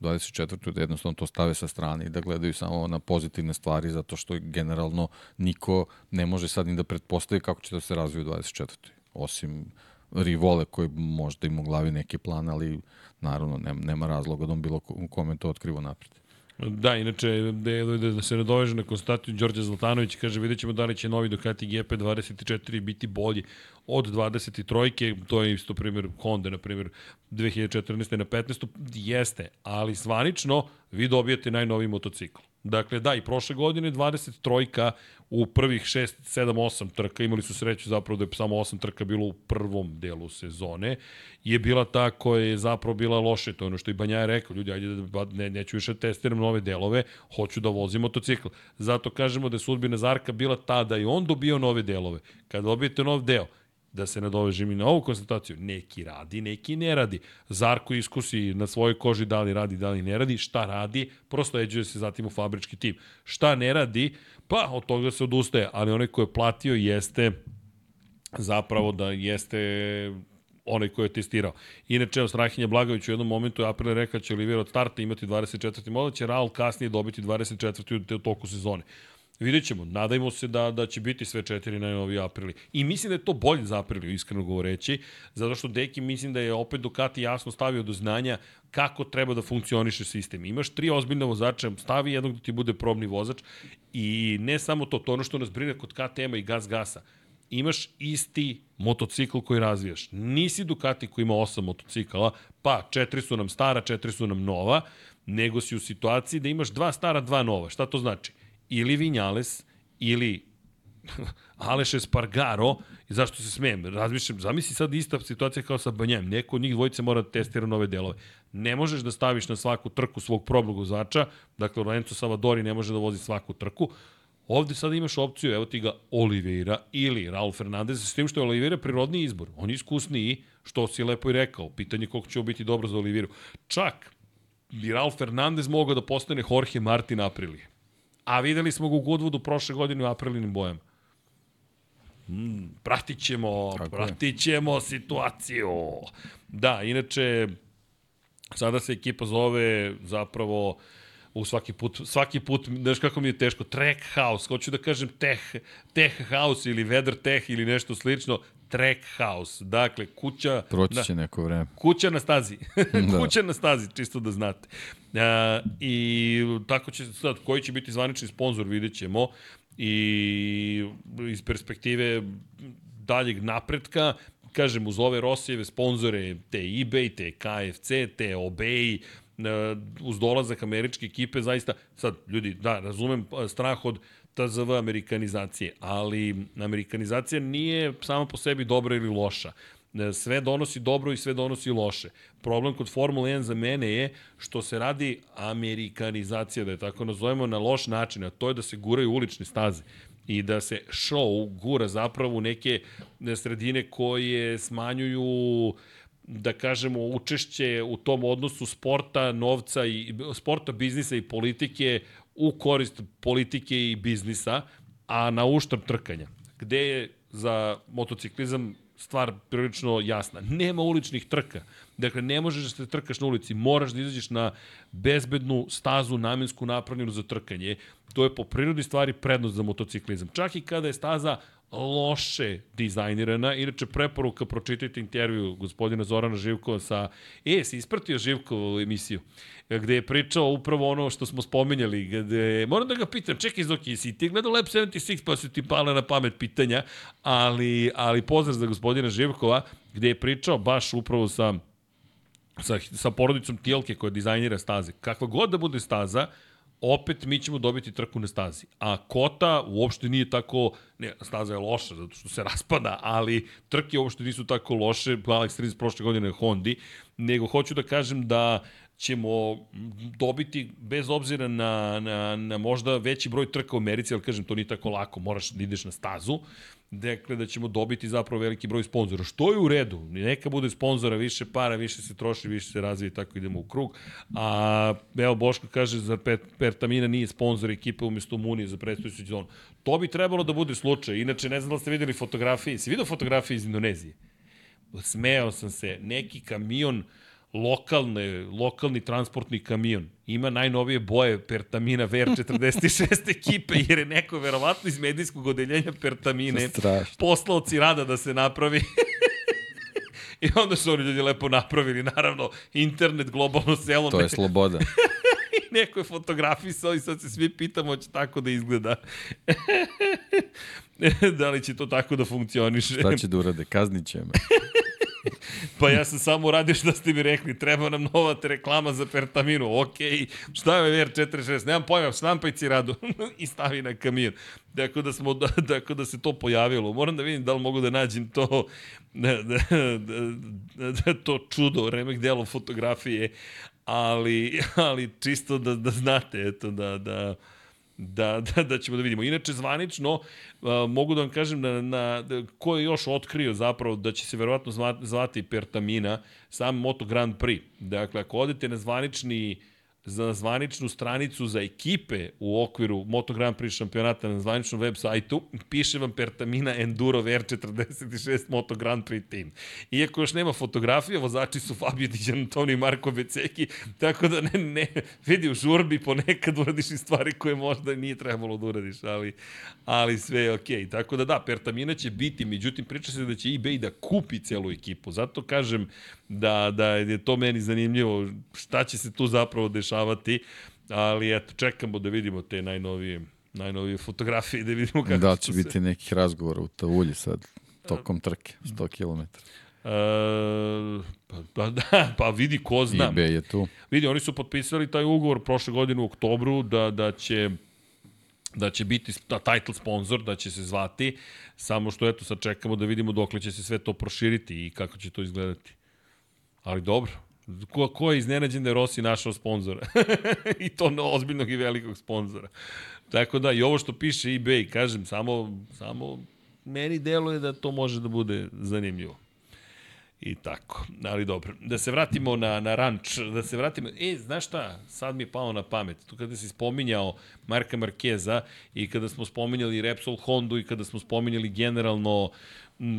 24. da jednostavno to stave sa strane i da gledaju samo na pozitivne stvari zato što generalno niko ne može sad ni da pretpostavi kako će da se razviju u 24. Osim Rivole koji možda ima u glavi neki plan, ali naravno nema, nema razloga da on bilo ko- kome to otkrivo napred. Da, inače, da, da, da se nadoveže na konstataciju Đorđe Zlatanović, kaže, vidjet ćemo da li će novi Ducati GP24 biti bolji od 23-ke, to je isto primjer Honda, na primjer, 2014. na 15. Jeste, ali zvanično vi dobijete najnoviji motocikl. Dakle, da, i prošle godine 23-ka u prvih 6, 7, 8 trka, imali su sreću zapravo da je samo 8 trka bilo u prvom delu sezone, je bila ta koja je zapravo bila loše, to je ono što i Banja je rekao, ljudi, ajde da ne, neću više da testiram nove delove, hoću da vozim motocikl. Zato kažemo da je sudbina Zarka bila ta da je on dobio nove delove. Kada dobijete nov deo, da se nadovežem i na ovu konstataciju, neki radi, neki ne radi. Zarko iskusi na svojoj koži da li radi, da li ne radi, šta radi, prosto eđuje se zatim u fabrički tim. Šta ne radi, pa od toga se odustaje, ali onaj ko je platio jeste zapravo da jeste onaj koji je testirao. Inače, Strahinja Blagović u jednom momentu je April rekao će Olivier od starta imati 24. model, će Raul kasnije dobiti 24. u toku sezone. Vidjet ćemo, nadajmo se da, da će biti sve četiri najnoviji aprili. I mislim da je to bolje za apriliju, iskreno govoreći, zato što Deki mislim da je opet Ducati jasno stavio do znanja kako treba da funkcioniše sistem. Imaš tri ozbiljne vozača, stavi jednog da ti bude probni vozač i ne samo to, to ono što nas brine kod KTM-a i Gas Gasa imaš isti motocikl koji razvijaš. Nisi Ducati koji ima osam motocikala, pa četiri su nam stara, četiri su nam nova, nego si u situaciji da imaš dva stara, dva nova. Šta to znači? Ili Vinjales, ili Aleš Espargaro, i zašto se smijem, razmišljam, zamisli sad ista situacija kao sa Banjem, neko od njih dvojice mora da testira nove delove. Ne možeš da staviš na svaku trku svog probnog vozača, dakle Lorenzo Savadori ne može da vozi svaku trku, Ovde sad imaš opciju, evo ti ga Oliveira ili Raul Fernandez, s tim što je Oliveira prirodni izbor. On je iskusniji, što si lepo i rekao. Pitanje koliko će biti dobro za Oliveiru. Čak bi Raul Fernandez mogao da postane Jorge Martin Aprilije. A videli smo ga u Goodwoodu prošle godine u aprilinim bojama. Mm, pratit ćemo, Tako je. pratit ćemo situaciju. Da, inače, sada se ekipa zove zapravo u svaki put, svaki put, znaš kako mi je teško, track house, hoću da kažem tech, tech house ili weather tech ili nešto slično, track house, dakle kuća... Proći na- će neko vreme. Kuća na stazi. Da. Kuća na stazi, čisto da znate. A, I tako će sad, koji će biti zvanični sponsor, vidjet ćemo. I iz perspektive daljeg napretka, kažem, uz ove Rosijeve sponzore, te eBay, te KFC, te Obey, uz dolazak američke ekipe, zaista, sad, ljudi, da, razumem strah od TZV amerikanizacije, ali amerikanizacija nije sama po sebi dobra ili loša. E, Sve donosi dobro i sve donosi loše. Problem kod Formule 1 za mene je što se radi amerikanizacija, da je tako nazovemo, na loš način, a to je da se guraju ulične staze. i da se show gura zapravo u neke sredine koje smanjuju da kažemo učešće u tom odnosu sporta, novca i sporta, biznisa i politike u korist politike i biznisa, a na uštrb trkanja. Gde je za motociklizam stvar prilično jasna. Nema uličnih trka. Dakle, ne možeš da se trkaš na ulici, moraš da izađeš na bezbednu stazu namensku napravljenu za trkanje. To je po prirodi stvari prednost za motociklizam. Čak i kada je staza loše dizajnirana. Inače, preporuka, pročitajte intervju gospodina Zorana Živkova sa... E, si ispratio Živkovu emisiju, gde je pričao upravo ono što smo spominjali, gde... Moram da ga pitam, čekaj, Zoki, si ti gledao Lab 76, pa su ti pale na pamet pitanja, ali, ali pozdrav za gospodina Živkova, gde je pričao baš upravo sa sa, sa porodicom Tijelke koja dizajnira staze. Kakva god da bude staza, opet mi ćemo dobiti trku na stazi. A Kota uopšte nije tako, ne, staza je loša zato što se raspada, ali trke uopšte nisu tako loše, Alex Rins prošle godine je Hondi, nego hoću da kažem da ćemo dobiti, bez obzira na, na, na možda veći broj trka u Americi, ali kažem, to nije tako lako, moraš da ideš na stazu, dakle da ćemo dobiti zapravo veliki broj sponzora, što je u redu, neka bude sponzora, više para, više se troši, više se razvije, tako idemo u krug, a evo Boško kaže, za Pet, Pertamina nije sponzor ekipe umjesto Munije za predstavljuću sezonu. To bi trebalo da bude slučaj, inače ne znam da ste videli fotografije, si vidio fotografije iz Indonezije? Smeo sam se, neki kamion, uh, lokalne, lokalni transportni kamion ima najnovije boje Pertamina VR46 ekipe, jer je neko verovatno iz medijskog odeljenja Pertamine poslao rada da se napravi I onda su oni ljudi lepo napravili, naravno, internet, globalno selo. To je sloboda. I neko je fotografisao i sad se svi pitamo će tako da izgleda. da li će to tako da funkcioniše? Šta će da urade? Kaznit će me. pa ja sam samo uradio što ste mi rekli, treba nam nova reklama za Pertaminu, ok, šta je VR46, nemam pojma, štampajci radu i stavi na kamion. Dakle da, smo, da, dakle da se to pojavilo. Moram da vidim da li mogu da nađem to, da, da, da, da to čudo, remek delo fotografije, ali, ali čisto da, da znate, eto, da, da, da, da, da ćemo da vidimo. Inače, zvanično, uh, mogu da vam kažem na, na, da, ko je još otkrio zapravo da će se verovatno zvati Pertamina, sam Moto Grand Prix. Dakle, ako odete na zvanični za zvaničnu stranicu za ekipe u okviru Moto Grand Prix šampionata na zvaničnom web sajtu, piše vam Pertamina Enduro VR46 Moto Grand Prix team. Iako još nema fotografije, vozači su Fabio Di Antoni i Marko Beceki, tako da ne, ne, vidi u žurbi ponekad uradiš i stvari koje možda nije trebalo da uradiš, ali, ali sve je okej. Okay. Tako da da, Pertamina će biti, međutim priča se da će eBay da kupi celu ekipu. Zato kažem, da, da je to meni zanimljivo šta će se tu zapravo dešavati, ali eto, čekamo da vidimo te najnovije najnovije fotografije da vidimo kako da će biti se... nekih razgovora u Tavulji sad tokom trke 100 km. Uh, pa, da, pa vidi ko zna. eBay je tu. Vidi, oni su potpisali taj ugovor prošle godine u oktobru da, da će da će biti ta title sponsor, da će se zvati, samo što eto sad čekamo da vidimo dokle će se sve to proširiti i kako će to izgledati. Ali dobro, ko, ko je iznenađen da je Rossi našao sponzora? I to no, ozbiljnog i velikog sponzora. Tako da, i ovo što piše eBay, kažem, samo, samo meni deluje da to može da bude zanimljivo. I tako, ali dobro. Da se vratimo na, na ranč, da se vratimo... E, znaš šta, sad mi je palo na pamet. Tu kada si spominjao Marka Markeza i kada smo spominjali Repsol Hondu i kada smo spominjali generalno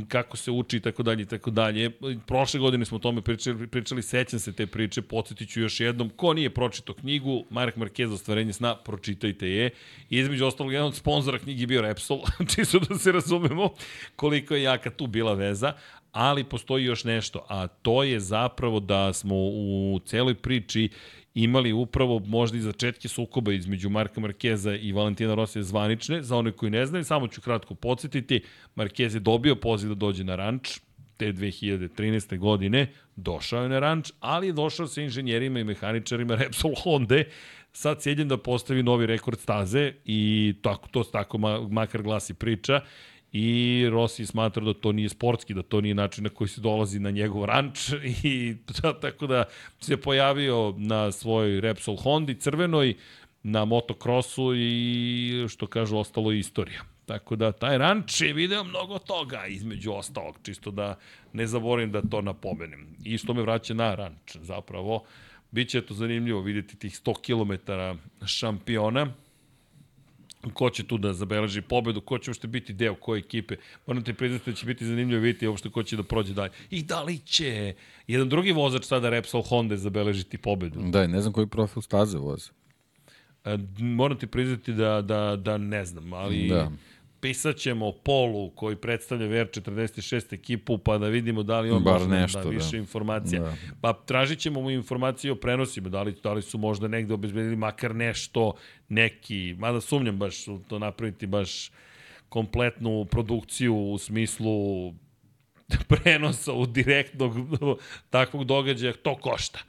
kako se uči i tako dalje i tako dalje. Prošle godine smo o tome pričali, pričali sećam se te priče, podsjetit ću još jednom. Ko nije pročitao knjigu, Mark Marquez, Ostvarenje sna, pročitajte je. I između ostalog, jedan od sponzora knjigi bio Repsol, čisto da se razumemo koliko je jaka tu bila veza, ali postoji još nešto, a to je zapravo da smo u celoj priči imali upravo možda i začetke sukoba između Marka Markeza i Valentina Rosija zvanične. Za one koji ne znaju, samo ću kratko podsjetiti, Markez je dobio poziv da dođe na ranč te 2013. godine, došao je na ranč, ali je došao sa inženjerima i mehaničarima Repsol Honda sa ciljem da postavi novi rekord staze i tako, to tako makar glasi priča i Rossi smatra da to nije sportski, da to nije način na koji se dolazi na njegov ranč i da, tako da se pojavio na svojoj Repsol Hondi crvenoj na motokrosu i što kažu ostalo je istorija. Tako da taj ranč je video mnogo toga između ostalog, čisto da ne zaboravim da to napomenem. I što me vraća na ranč zapravo. Biće to zanimljivo videti tih 100 km šampiona, ko će tu da zabeleži pobedu, ko će uopšte biti deo koje ekipe. Moram te priznati da će biti zanimljivo vidjeti uopšte ko će da prođe dalje. I da li će jedan drugi vozač sada Repsol Honda zabeležiti pobedu? Da, ne znam koji profil staze voze. E, moram ti priznati da, da, da ne znam, ali... Da pisat ćemo Polu koji predstavlja VR46 ekipu pa da vidimo da li on Bar može da nešto, da više da. informacija. Da. Pa tražit ćemo mu informacije o prenosima, da li, da li su možda negde obezbedili makar nešto, neki, mada sumnjam baš to napraviti baš kompletnu produkciju u smislu prenosa u direktnog takvog događaja, to košta.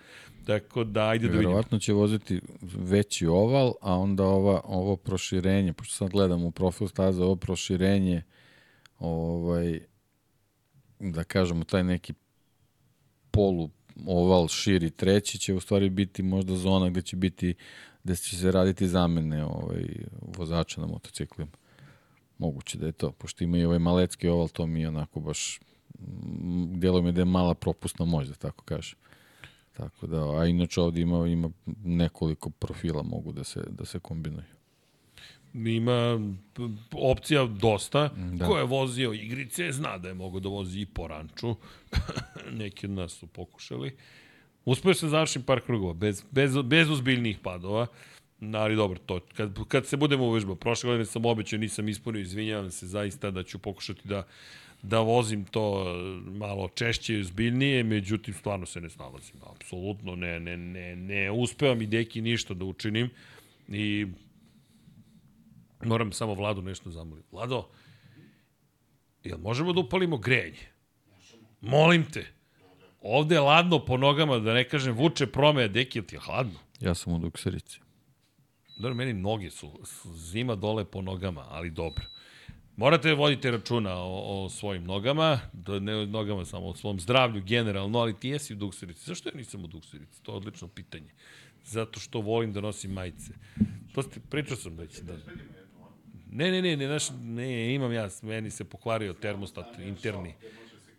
Tako da, ajde da vidimo. Verovatno će voziti veći oval, a onda ova, ovo proširenje, pošto sad gledam u profil staza, ovo proširenje, ovaj, da kažemo, taj neki polu oval širi treći će u stvari biti možda zona gde će biti gde će se raditi zamene ovaj, vozača na motociklima. Moguće da je to, pošto ima i ovaj malecki oval, to mi je onako baš delo mi da je mala propusna moć, da tako kažem. Tako da, a inače ovde ima, ima nekoliko profila mogu da se, da se kombinuju. Ima opcija dosta. Da. Ko je vozio igrice, zna da je mogo da vozi i po ranču. Neki od nas su pokušali. Uspio se završim par krugova, bez, bez, bez uzbiljnih padova. Ali dobro, to, kad, kad se budemo uvežbao, prošle godine sam obećao, nisam ispunio, izvinjavam se zaista da ću pokušati da da vozim to malo češće i uzbiljnije, međutim stvarno se ne snalazim. Apsolutno ne, ne, ne, ne uspevam i deki ništa da učinim i moram samo Vladu nešto zamoliti. Vlado, jel možemo da upalimo grejanje? Molim te. Ovde je ladno po nogama, da ne kažem vuče prome, deki, jel ti je hladno? Ja sam u dukserici. Dobro, meni noge su, zima dole po nogama, ali dobro. Morate vodite računa o, o svojim nogama, da ne o nogama samo, o svom zdravlju generalno, ali ti jesi u dukserici. Zašto ja nisam u dukserici? To je odlično pitanje. Zato što volim da nosim majice. To ste, pričao sam već. Da... Ne, ne, ne, ne, naš, ne, imam ja, meni se pokvario termostat interni.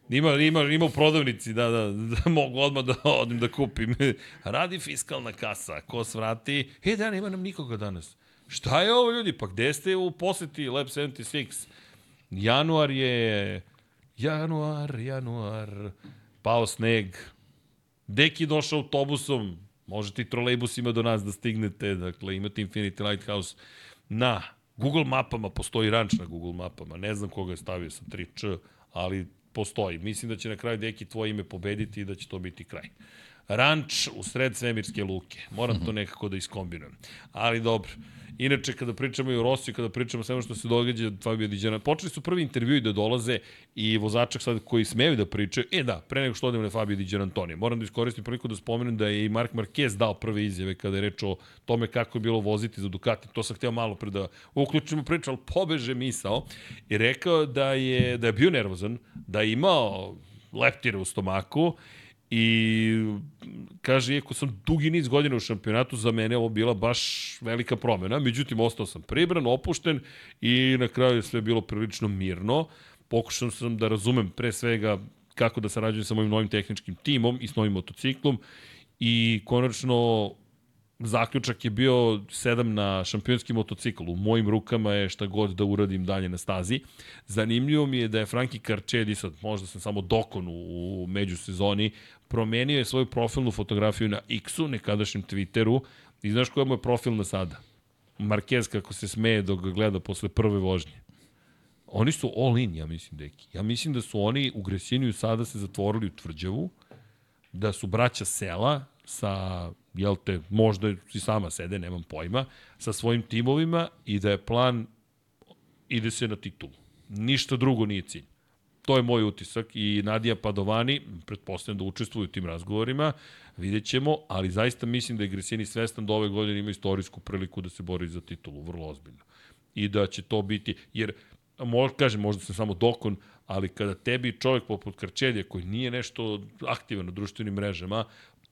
Ima, ima, ima u prodavnici, da, da, da mogu odmah da odim da kupim. Radi fiskalna kasa, ko svrati, e da, nema nam nikoga danas. Šta je ovo ljudi? Pa gde ste u poseti Lab 76? Januar je... Januar, januar... Pao sneg. Deki došao autobusom. Možete i trolejbusima do nas da stignete. Dakle, imate Infinity Lighthouse na Google mapama. Postoji ranč na Google mapama. Ne znam koga je stavio sa 3Č, ali postoji. Mislim da će na kraju Deki tvoje ime pobediti i da će to biti kraj. Ranč u sred svemirske luke. Moram to nekako da iskombinujem. Ali dobro. Inače, kada pričamo i o Rosiju, kada pričamo o svemu što se događa Fabio Diđana, počeli su prvi intervjui da dolaze i vozačak sad koji smeju da pričaju, e da, pre nego što odemo na Fabio Diđan Antonija, moram da iskoristim priliku da spomenem da je i Mark Marquez dao prve izjave kada je reč o tome kako je bilo voziti za Ducati, to sam hteo malo pre da uključimo priču, ali pobeže misao i rekao da je, da je bio nervozan, da je imao leptire u stomaku I kaže, iako sam dugi niz godina u šampionatu, za mene ovo bila baš velika promena. Međutim, ostao sam pribran, opušten i na kraju je sve bilo prilično mirno. Pokušao sam da razumem pre svega kako da sarađujem sa mojim novim tehničkim timom i s novim motociklom i konačno zaključak je bio 7 na šampionski motocikl. U mojim rukama je šta god da uradim dalje na stazi. Zanimljivo mi je da je Franki Carcedi, sad možda sam samo dokon u međusezoni, promenio je svoju profilnu fotografiju na X-u, nekadašnjem Twitteru, i znaš koja mu je profilna sada? Marquez kako se smeje dok ga gleda posle prve vožnje. Oni su all in, ja mislim, deki. Ja mislim da su oni u Gresiniju sada se zatvorili u tvrđavu, da su braća sela sa, jel te, možda i sama sede, nemam pojma, sa svojim timovima i da je plan ide se na titulu. Ništa drugo nije cilj. To je moj utisak i Nadija Padovani, pretpostavljam da učestvuju u tim razgovorima, vidjet ćemo, ali zaista mislim da je Gresini svestan da ove godine ima istorijsku priliku da se bori za titulu, vrlo ozbiljno. I da će to biti, jer, možda, kažem, možda sam samo dokon, ali kada tebi čovjek poput Krčelje, koji nije nešto aktivan na društvenim mrežama,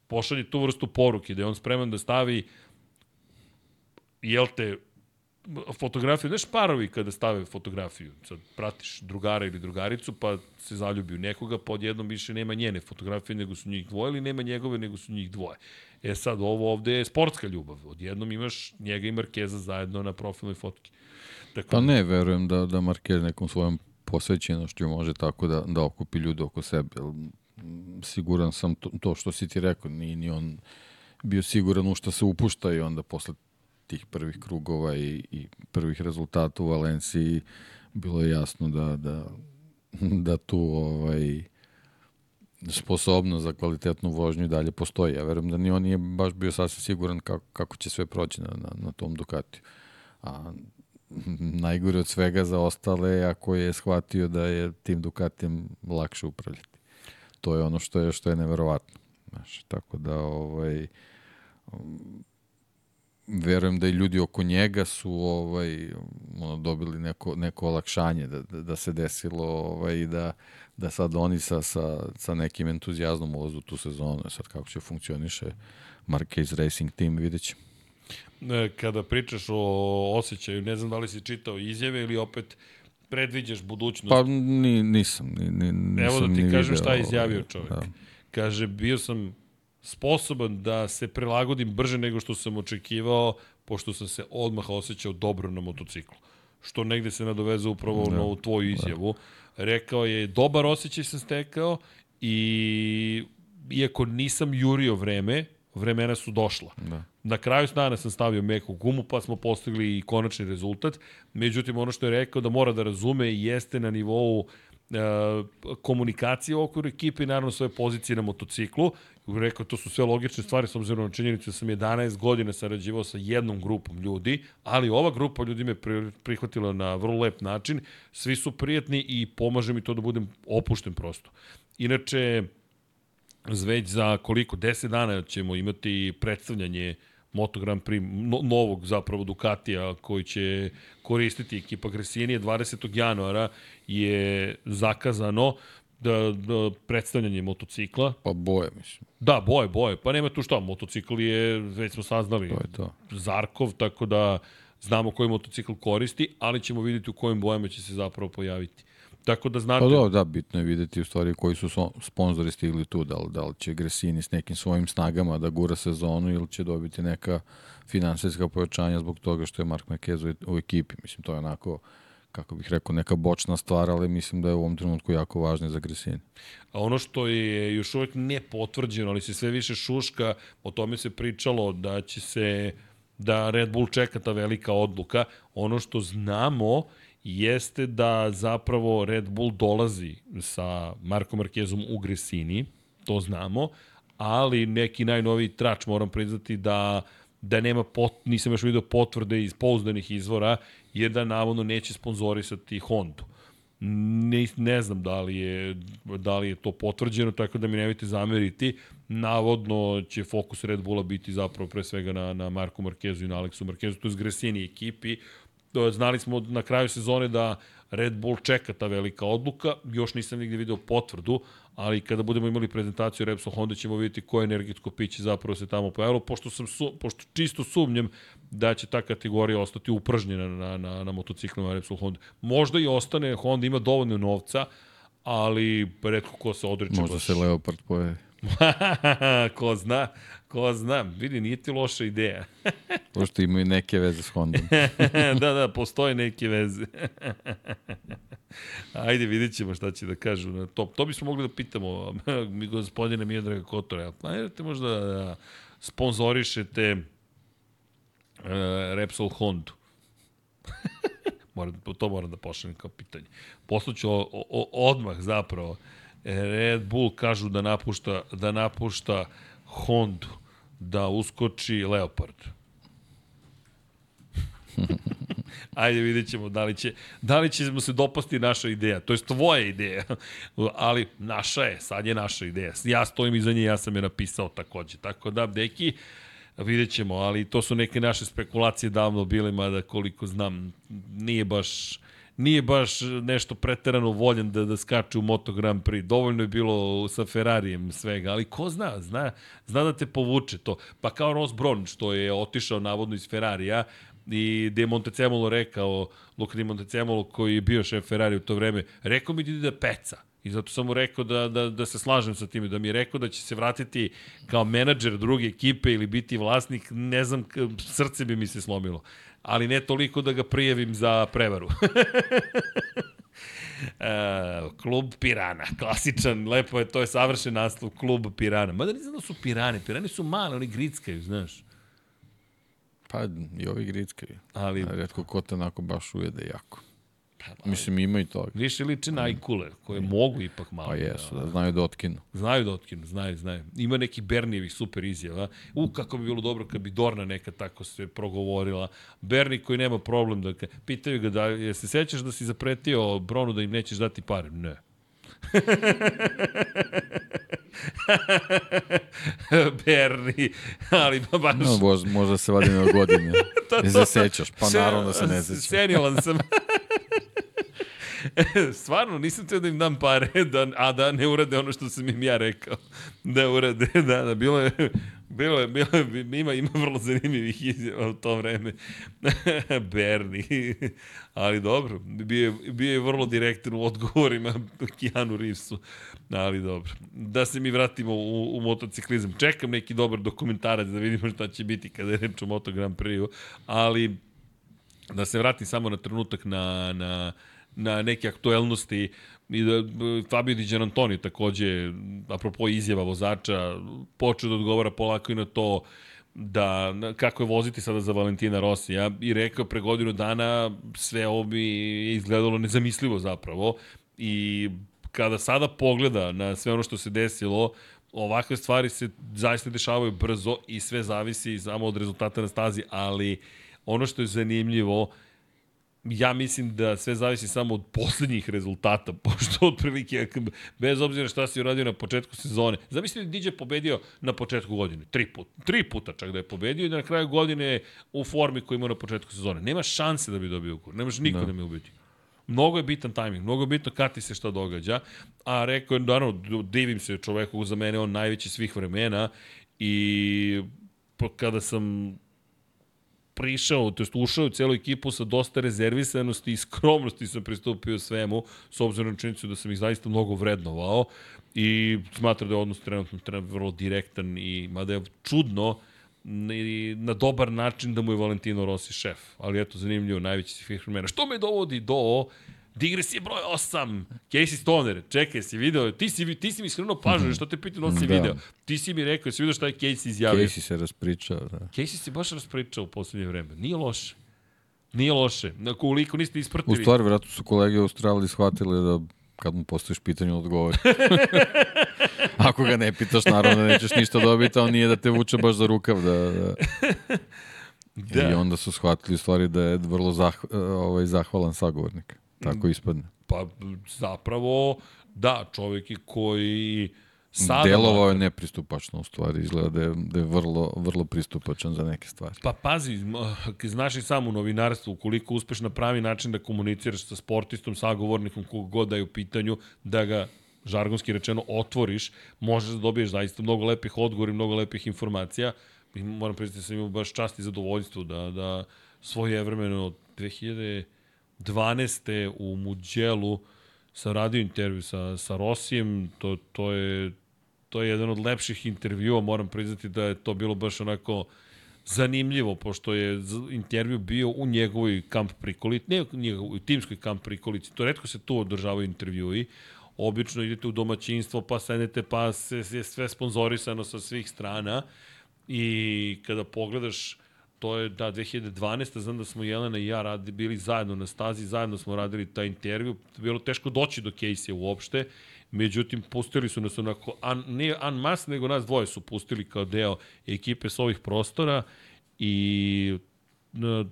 pošalje tu vrstu poruke, da je on spreman da stavi, jel te, fotografiju, znaš parovi kada stave fotografiju, sad pratiš drugara ili drugaricu, pa se zaljubi u nekoga, pa odjednom više nema njene fotografije, nego su njih dvoje, ili nema njegove, nego su njih dvoje. E sad, ovo ovde je sportska ljubav. Odjednom imaš njega i Markeza zajedno na profilnoj fotki. Tako, pa ne, verujem da, da Marquez nekom svojom posvećenošću može tako da, da okupi ljude oko sebe. Siguran sam to, to što si ti rekao, nije ni on bio siguran u što se upušta i onda posle tih prvih krugova i, i prvih rezultata u Valenciji bilo je jasno da, da, da tu ovaj, sposobnost za kvalitetnu vožnju dalje postoji. Ja verujem da ni on nije baš bio sasvim siguran kako, kako će sve proći na, na, na tom Ducatiju. A najgore od svega za ostale ako je shvatio da je tim Ducatijem lakše upravljati. To je ono što je što je neverovatno. Znaš, tako da ovaj verujem da i ljudi oko njega su ovaj ono, dobili neko, neko olakšanje da, da, da se desilo ovaj, da, da sad oni sa, sa, sa nekim entuzijazmom ulazu tu sezonu. Sad kako će funkcioniše Marquez Racing Team, vidjet ćemo. E, kada pričaš o osjećaju, ne znam da li si čitao izjave ili opet predviđaš budućnost. Pa ni, nisam, ni, ni, nisam Evo da ti kažem video, šta je izjavio ovaj, čovjek. Da. Kaže, bio sam sposoban da se prilagodim brže nego što sam očekivao, pošto sam se odmah osjećao dobro na motociklu. Što negde se nadoveze upravo da. na ovu tvoju izjavu. Da. Rekao je, dobar osjećaj sam stekao i iako nisam jurio vreme, vremena su došla. Da. Na kraju dana sam stavio meku gumu, pa smo postigli i konačni rezultat. Međutim, ono što je rekao da mora da razume jeste na nivou e, komunikacije u okviru ekipe i naravno svoje pozicije na motociklu. Rekao, to su sve logične stvari, s obzirom na činjenicu da sam 11 godina sarađivao sa jednom grupom ljudi, ali ova grupa ljudi me prihvatila na vrlo lep način. Svi su prijatni i pomaže mi to da budem opušten prosto. Inače, već za koliko, 10 dana ćemo imati predstavljanje Moto Grand Prix no, novog zapravo Ducatija koji će koristiti ekipa Gresinije 20. januara je zakazano da, da predstavljanje motocikla. Pa boje, mislim. Da, boje, boje. Pa nema tu šta, motocikl je, već smo saznali, to je to. Zarkov, tako da znamo koji motocikl koristi, ali ćemo videti u kojim bojama će se zapravo pojaviti. Tako da znate... Pa da, da, bitno je videti u stvari koji su sponzori stigli tu, da li, da li će Gresini s nekim svojim snagama da gura sezonu ili će dobiti neka finansijska pojačanja zbog toga što je Mark Marquez u, u ekipi. Mislim, to je onako kako bih rekao, neka bočna stvar, ali mislim da je u ovom trenutku jako važno za Gresini. A ono što je još uvek ne potvrđeno, ali se sve više šuška, o tome se pričalo da će se da Red Bull čeka ta velika odluka. Ono što znamo jeste da zapravo Red Bull dolazi sa Marko Markezom u Gresini, to znamo, ali neki najnoviji trač moram priznati da da nema pot, nisam još vidio potvrde iz pouzdanih izvora, je da navodno neće sponzorisati Hondu. Ne, ne znam da li, je, da li je to potvrđeno, tako da mi nemojte zameriti. Navodno će fokus Red Bulla biti zapravo pre svega na, na Marku Markezu i na Aleksu Markezu, to je Gresini ekipi, znali smo na kraju sezone da Red Bull čeka ta velika odluka, još nisam nigde video potvrdu, ali kada budemo imali prezentaciju Repsol Honda ćemo vidjeti koje energetsko piće zapravo se tamo pojavilo, pošto, sam su, pošto čisto sumnjam da će ta kategorija ostati upržnjena na, na, na motociklima Repsol Honda. Možda i ostane, Honda ima dovoljno novca, ali redko ko se odreče. Možda baš... se Leopard pojavi. ko zna, ko zna. Vidi, nije ti loša ideja. Pošto imaju neke veze s Hondom. da, da, postoje neke veze. Ajde, vidjet ćemo šta će da kažu na to. To bismo mogli da pitamo mi gospodine Mijedraga Kotora. Planirate možda da sponzorišete uh, Repsol Hondu? moram, to moram da pošaljem kao pitanje. Poslaću odmah zapravo Red Bull kažu da napušta, da napušta Hondu, da uskoči Leopard. Ajde vidjet ćemo da li, će, da li ćemo se dopasti naša ideja. To je tvoja ideja. Ali naša je, sad je naša ideja. Ja stojim iza nje, ja sam je napisao takođe. Tako da, deki, vidjet ćemo, ali to su neke naše spekulacije davno bile, mada koliko znam, nije baš nije baš nešto preterano voljen da, da skače u Moto Grand Prix. Dovoljno je bilo sa Ferrarijem svega, ali ko zna, zna, zna da te povuče to. Pa kao Ross Brown, što je otišao navodno iz Ferrarija, i gde je Montecemolo rekao, Luka Di Montecemolo koji je bio šef Ferrari u to vreme, rekao mi da peca. I zato sam mu rekao da, da, da se slažem sa time, da mi je rekao da će se vratiti kao menadžer druge ekipe ili biti vlasnik, ne znam, srce bi mi se slomilo. Ali ne toliko da ga prijavim za prevaru. Uh, klub Pirana, klasičan, lepo je, to je savršen naslov, klub Pirana. Mada nisam da su Pirane, Pirani su mali, oni grickaju, znaš. Pa i ovi grickaju. Ali... Redko ko te onako baš ujede jako. Pa, Mislim, ima i toga. Više liče na ajkule, koje mogu ipak malo. Pa jesu, da znaju da otkinu. Znaju da otkinu, znaju, znaju. Ima neki Bernijevih super izjava. U, kako bi bilo dobro kad bi Dorna neka tako se progovorila. Berni koji nema problem da... Pitaju ga da, je se sećaš da si zapretio Bronu da im nećeš dati pare? Ne. Berni, ali ba baš... No, možda, možda se vadi na godine. Ne zasećaš, pa naravno da se ne sećaš. Senijalan sam. Stvarno, nisam teo da im dam pare, da, a da ne urade ono što sam im ja rekao. Da urade, da, da, bilo je, bilo je, bilo je, ima, ima vrlo zanimljivih izjava u to vreme. Berni. Ali dobro, bio je, bio je vrlo direktan u odgovorima Keanu Reevesu. Ali dobro. Da se mi vratimo u, u motociklizam. Čekam neki dobar dokumentarac da vidimo šta će biti kada je reč o Moto Grand Prix-u. Ali da se vratim samo na trenutak na, na na neke aktuelnosti. I da Fabio Di Gianantoni takođe, apropo izjava vozača, počeo da odgovara polako i na to da kako je voziti sada za Valentina Rosija i rekao pre godinu dana sve ovo bi izgledalo nezamislivo zapravo. I kada sada pogleda na sve ono što se desilo, ovakve stvari se zaista dešavaju brzo i sve zavisi samo od rezultata na stazi, ali ono što je zanimljivo ja mislim da sve zavisi samo od poslednjih rezultata, pošto otprilike, bez obzira šta si uradio na početku sezone, zamisli da DJ pobedio na početku godine, tri puta, tri puta čak da je pobedio i da na kraju godine u formi koju ima na početku sezone. Nema šanse da bi dobio ukur, nemaš niko no. da me ubiti. Mnogo je bitan tajming, mnogo je bitno kad ti se šta događa, a rekao je, naravno, divim se čoveku, za mene on najveći svih vremena i kada sam prišao, to jest ušao u celu ekipu sa dosta rezervisanosti i skromnosti sam pristupio svemu, s obzirom na činjenicu da sam ih zaista mnogo vrednovao i smatra da je odnos trenutno treba vrlo direktan i mada je čudno i na dobar način da mu je Valentino Rossi šef. Ali eto, zanimljivo, najveći si svih vremena. Što me dovodi do Digres je broj 8. Casey Stoner, čekaj, si video, ti si, ti si mi skrenuo pažnju, mm -hmm. što te pitam da si da. video. Ti si mi rekao, si video šta je Casey izjavio. Casey se raspričao, da. Casey se baš raspričao u poslednje vreme. Nije loše. Nije loše. Koliko niste isprtili. U stvari, vratno su kolege u Australiji shvatili da kad mu postojiš pitanje, odgovori. Ako ga ne pitaš, naravno nećeš ništa dobiti, on nije da te vuče baš za rukav. Da, da. da. I onda su shvatili u stvari da je vrlo zah, ovaj, zahvalan sagovornik. Tako ispadne. Pa zapravo, da, čovjek je koji sada... Delovao je nepristupačno u stvari, izgleda da je, da je vrlo, vrlo pristupačan za neke stvari. Pa pazi, znaš i sam u novinarstvu, ukoliko uspeš na pravi način da komuniciraš sa sportistom, sagovornikom, kog god da je u pitanju, da ga žargonski rečeno otvoriš, možeš da dobiješ zaista mnogo lepih odgovora i mnogo lepih informacija. I moram priznati da sam imao baš čast i zadovoljstvo da, da svoje vremeno 2000 12. u Muđelu sam radio intervju sa, sa Rosijem, to, to, je, to je jedan od lepših intervjua, moram priznati da je to bilo baš onako zanimljivo, pošto je intervju bio u njegovoj kamp prikolici, ne u njegovoj timskoj kamp prikolici, to redko se tu održavaju intervjui, obično idete u domaćinstvo, pa sedete, pa se, je sve sponzorisano sa svih strana i kada pogledaš to je, da, 2012. znam da smo Jelena i ja radi, bili zajedno na stazi, zajedno smo radili taj intervju, bilo teško doći do Casey uopšte, međutim, pustili su nas onako, an, ne an mas, nego nas dvoje su pustili kao deo ekipe s ovih prostora i na,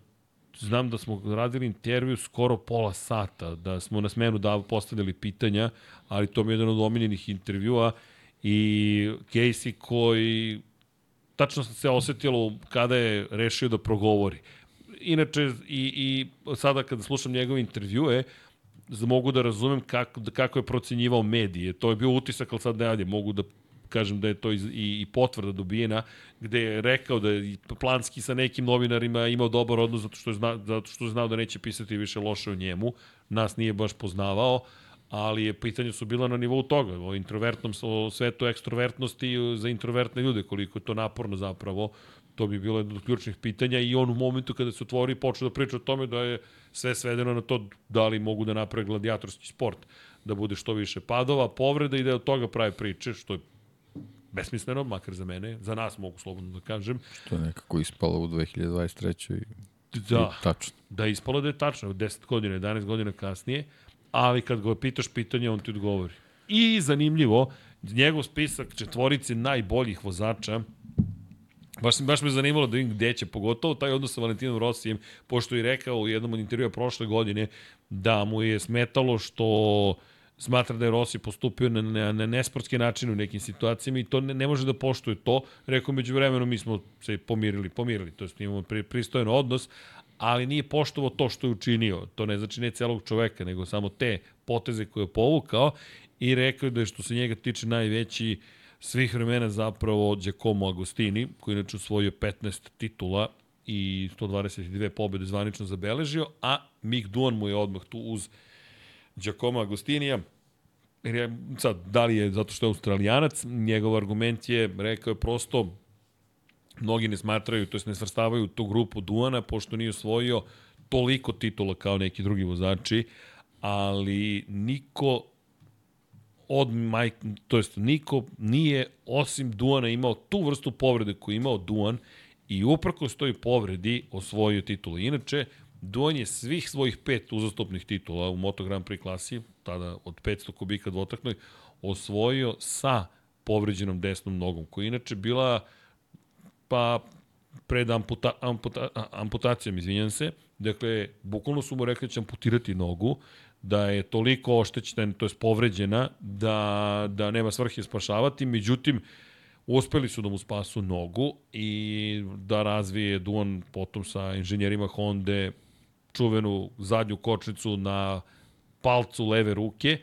znam da smo radili intervju skoro pola sata, da smo na smenu da postavljali pitanja, ali to mi je jedan od omiljenih intervjua i Casey koji tačno se osetilo kada je rešio da progovori. Inače, i, i sada kada slušam njegove intervjue, mogu da razumem kako, kako je procenjivao medije. To je bio utisak, ali sad ne radi. Mogu da kažem da je to i, i potvrda dobijena, gde je rekao da je planski sa nekim novinarima imao dobar odnos zato što je, zna, zato što je znao da neće pisati više loše o njemu. Nas nije baš poznavao, ali je pitanje su bila na nivou toga, o introvertnom, o svetu ekstrovertnosti za introvertne ljude, koliko je to naporno zapravo, to bi bilo jedno od ključnih pitanja i on u momentu kada se otvori počeo da priča o tome da je sve svedeno na to da li mogu da naprave gladijatorski sport, da bude što više padova, povreda i da od toga prave priče, što je besmisleno, makar za mene, za nas mogu slobodno da kažem. Što je nekako ispalo u 2023. I, da, i tačno. Da, ispalo da je tačno, 10 godina, 11 godina kasnije, ali kad ga pitaš pitanje, on ti odgovori. I zanimljivo, njegov spisak četvorice najboljih vozača Baš, baš me zanimalo da vidim gde će, pogotovo taj odnos sa Valentinom Rosijem, pošto je rekao u jednom od intervjua prošle godine da mu je smetalo što smatra da je Rossi postupio na, na, na nesportski način u nekim situacijama i to ne, ne može da poštuje to. Rekao, među vremenu mi smo se pomirili, pomirili, to je imamo pri, pristojen odnos, ali nije poštovao to što je učinio. To ne znači ne celog čoveka, nego samo te poteze koje je povukao i rekao da je što se njega tiče najveći svih vremena zapravo Giacomo Agostini, koji inače osvojio 15 titula i 122 pobjede zvanično zabeležio, a Mick Duan mu je odmah tu uz Giacomo Agostinija, sad, da li je zato što je australijanac, njegov argument je, rekao je prosto, mnogi ne smatraju, to jest ne svrstavaju tu grupu Duana, pošto nije osvojio toliko titula kao neki drugi vozači, ali niko od Mike, to jest niko nije osim Duana imao tu vrstu povrede koju imao Duan i uprko stoji povredi osvojio titulu. Inače, Duan je svih svojih pet uzastopnih titula u Moto Grand Prix klasi, tada od 500 kubika dvotaknoj, osvojio sa povređenom desnom nogom, koja je inače bila pa pred amputa, amputa, amputacijom, izvinjam se. Dakle, bukvalno su mu rekli da će amputirati nogu, da je toliko oštećena, to je povređena, da, da nema svrhe spašavati, međutim, uspeli su da mu spasu nogu i da razvije Duan potom sa inženjerima Honda čuvenu zadnju kočnicu na palcu leve ruke,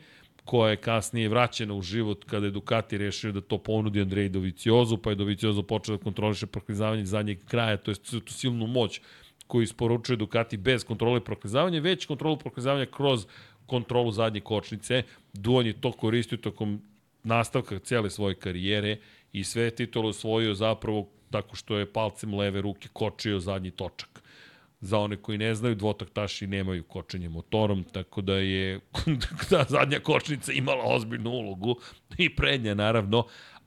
koja je kasnije vraćena u život kada je Ducati rešio da to ponudi Andrej Doviciozu, pa je Doviciozo počeo da kontroliše proklizavanje zadnjeg kraja, to je tu silnu moć koju isporučuje Ducati bez kontrole proklizavanja, već kontrolu proklizavanja kroz kontrolu zadnje kočnice. Duan je to koristio tokom nastavka cele svoje karijere i sve titule osvojio zapravo tako što je palcem leve ruke kočio zadnji točak. Za one koji ne znaju, dvotaktaši nemaju kočenje motorom, tako da je da zadnja kočnica imala ozbiljnu ulogu i prednja naravno,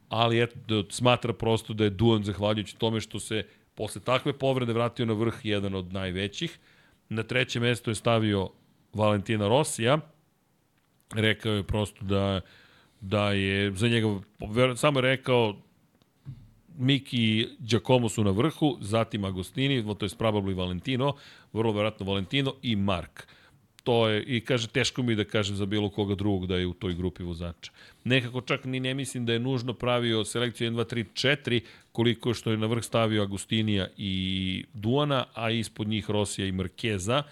ali eto, smatra prosto da je Duan zahvaljujući tome što se posle takve povrede vratio na vrh jedan od najvećih. Na treće mesto je stavio Valentina Rosija. Rekao je prosto da da je za njega, samo je rekao Miki i Giacomo su na vrhu, zatim Agostini, to je probably Valentino, vrlo verovatno Valentino i Mark. To je, i kaže, teško mi da kažem za bilo koga drugog da je u toj grupi vozača. Nekako čak ni ne mislim da je nužno pravio selekciju 1, 2, 3, 4, koliko što je na vrh stavio Agustinija i Duana, a ispod njih Rosija i Markeza.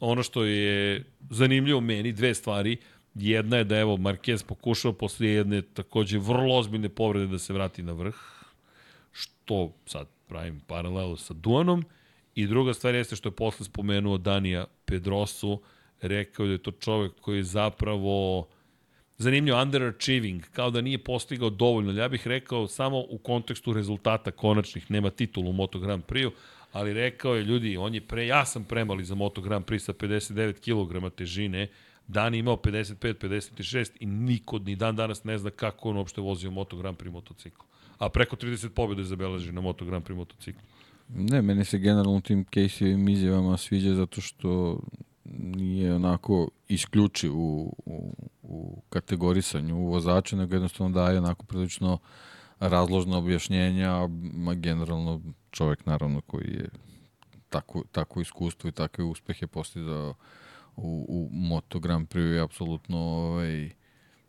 Ono što je zanimljivo meni, dve stvari, jedna je da evo Marquez pokušao posle jedne takođe vrlo ozbiljne povrede da se vrati na vrh, što sad pravim paralelu sa Duanom, i druga stvar jeste što je posle spomenuo Danija Pedrosu, rekao da je to čovek koji je zapravo zanimljivo underachieving, kao da nije postigao dovoljno. Ja bih rekao samo u kontekstu rezultata konačnih, nema titulu u Moto Grand Prix, ali rekao je, ljudi, on je pre, ja sam premali za Moto Grand Prix sa 59 kg težine, Dan je imao 55, 56 i niko ni dan danas ne zna kako on uopšte vozio Moto Grand Prix motocikl. A preko 30 pobjede zabeleži na Moto Grand Prix motociklu. Ne, meni se generalno tim Caseyovim izjavama sviđa zato što nije onako isključiv u, u, u kategorisanju vozača, nego jednostavno daje onako prilično razložno objašnjenja, a generalno čovek naravno koji je tako, tako iskustvo i takve uspehe postizao u, u Moto Grand Prix je apsolutno ovaj,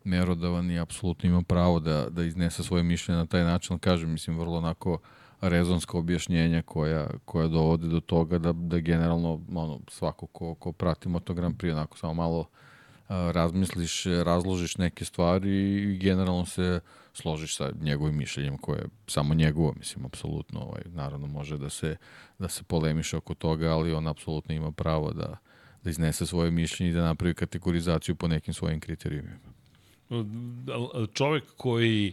merodavan i apsolutno ima pravo da, da iznese svoje mišljenje na taj način, kažem, mislim, vrlo onako rezonska objašnjenja koja, koja dovode do toga da, da generalno ono, svako ko, ko prati Moto Grand Prix onako samo malo razmisliš, razložiš neke stvari i generalno se složiš sa njegovim mišljenjem koje je samo njegovo, mislim, apsolutno, ovaj, naravno može da se, da se polemiše oko toga, ali on apsolutno ima pravo da, da iznese svoje mišljenje i da napravi kategorizaciju po nekim svojim kriterijumima. Čovek koji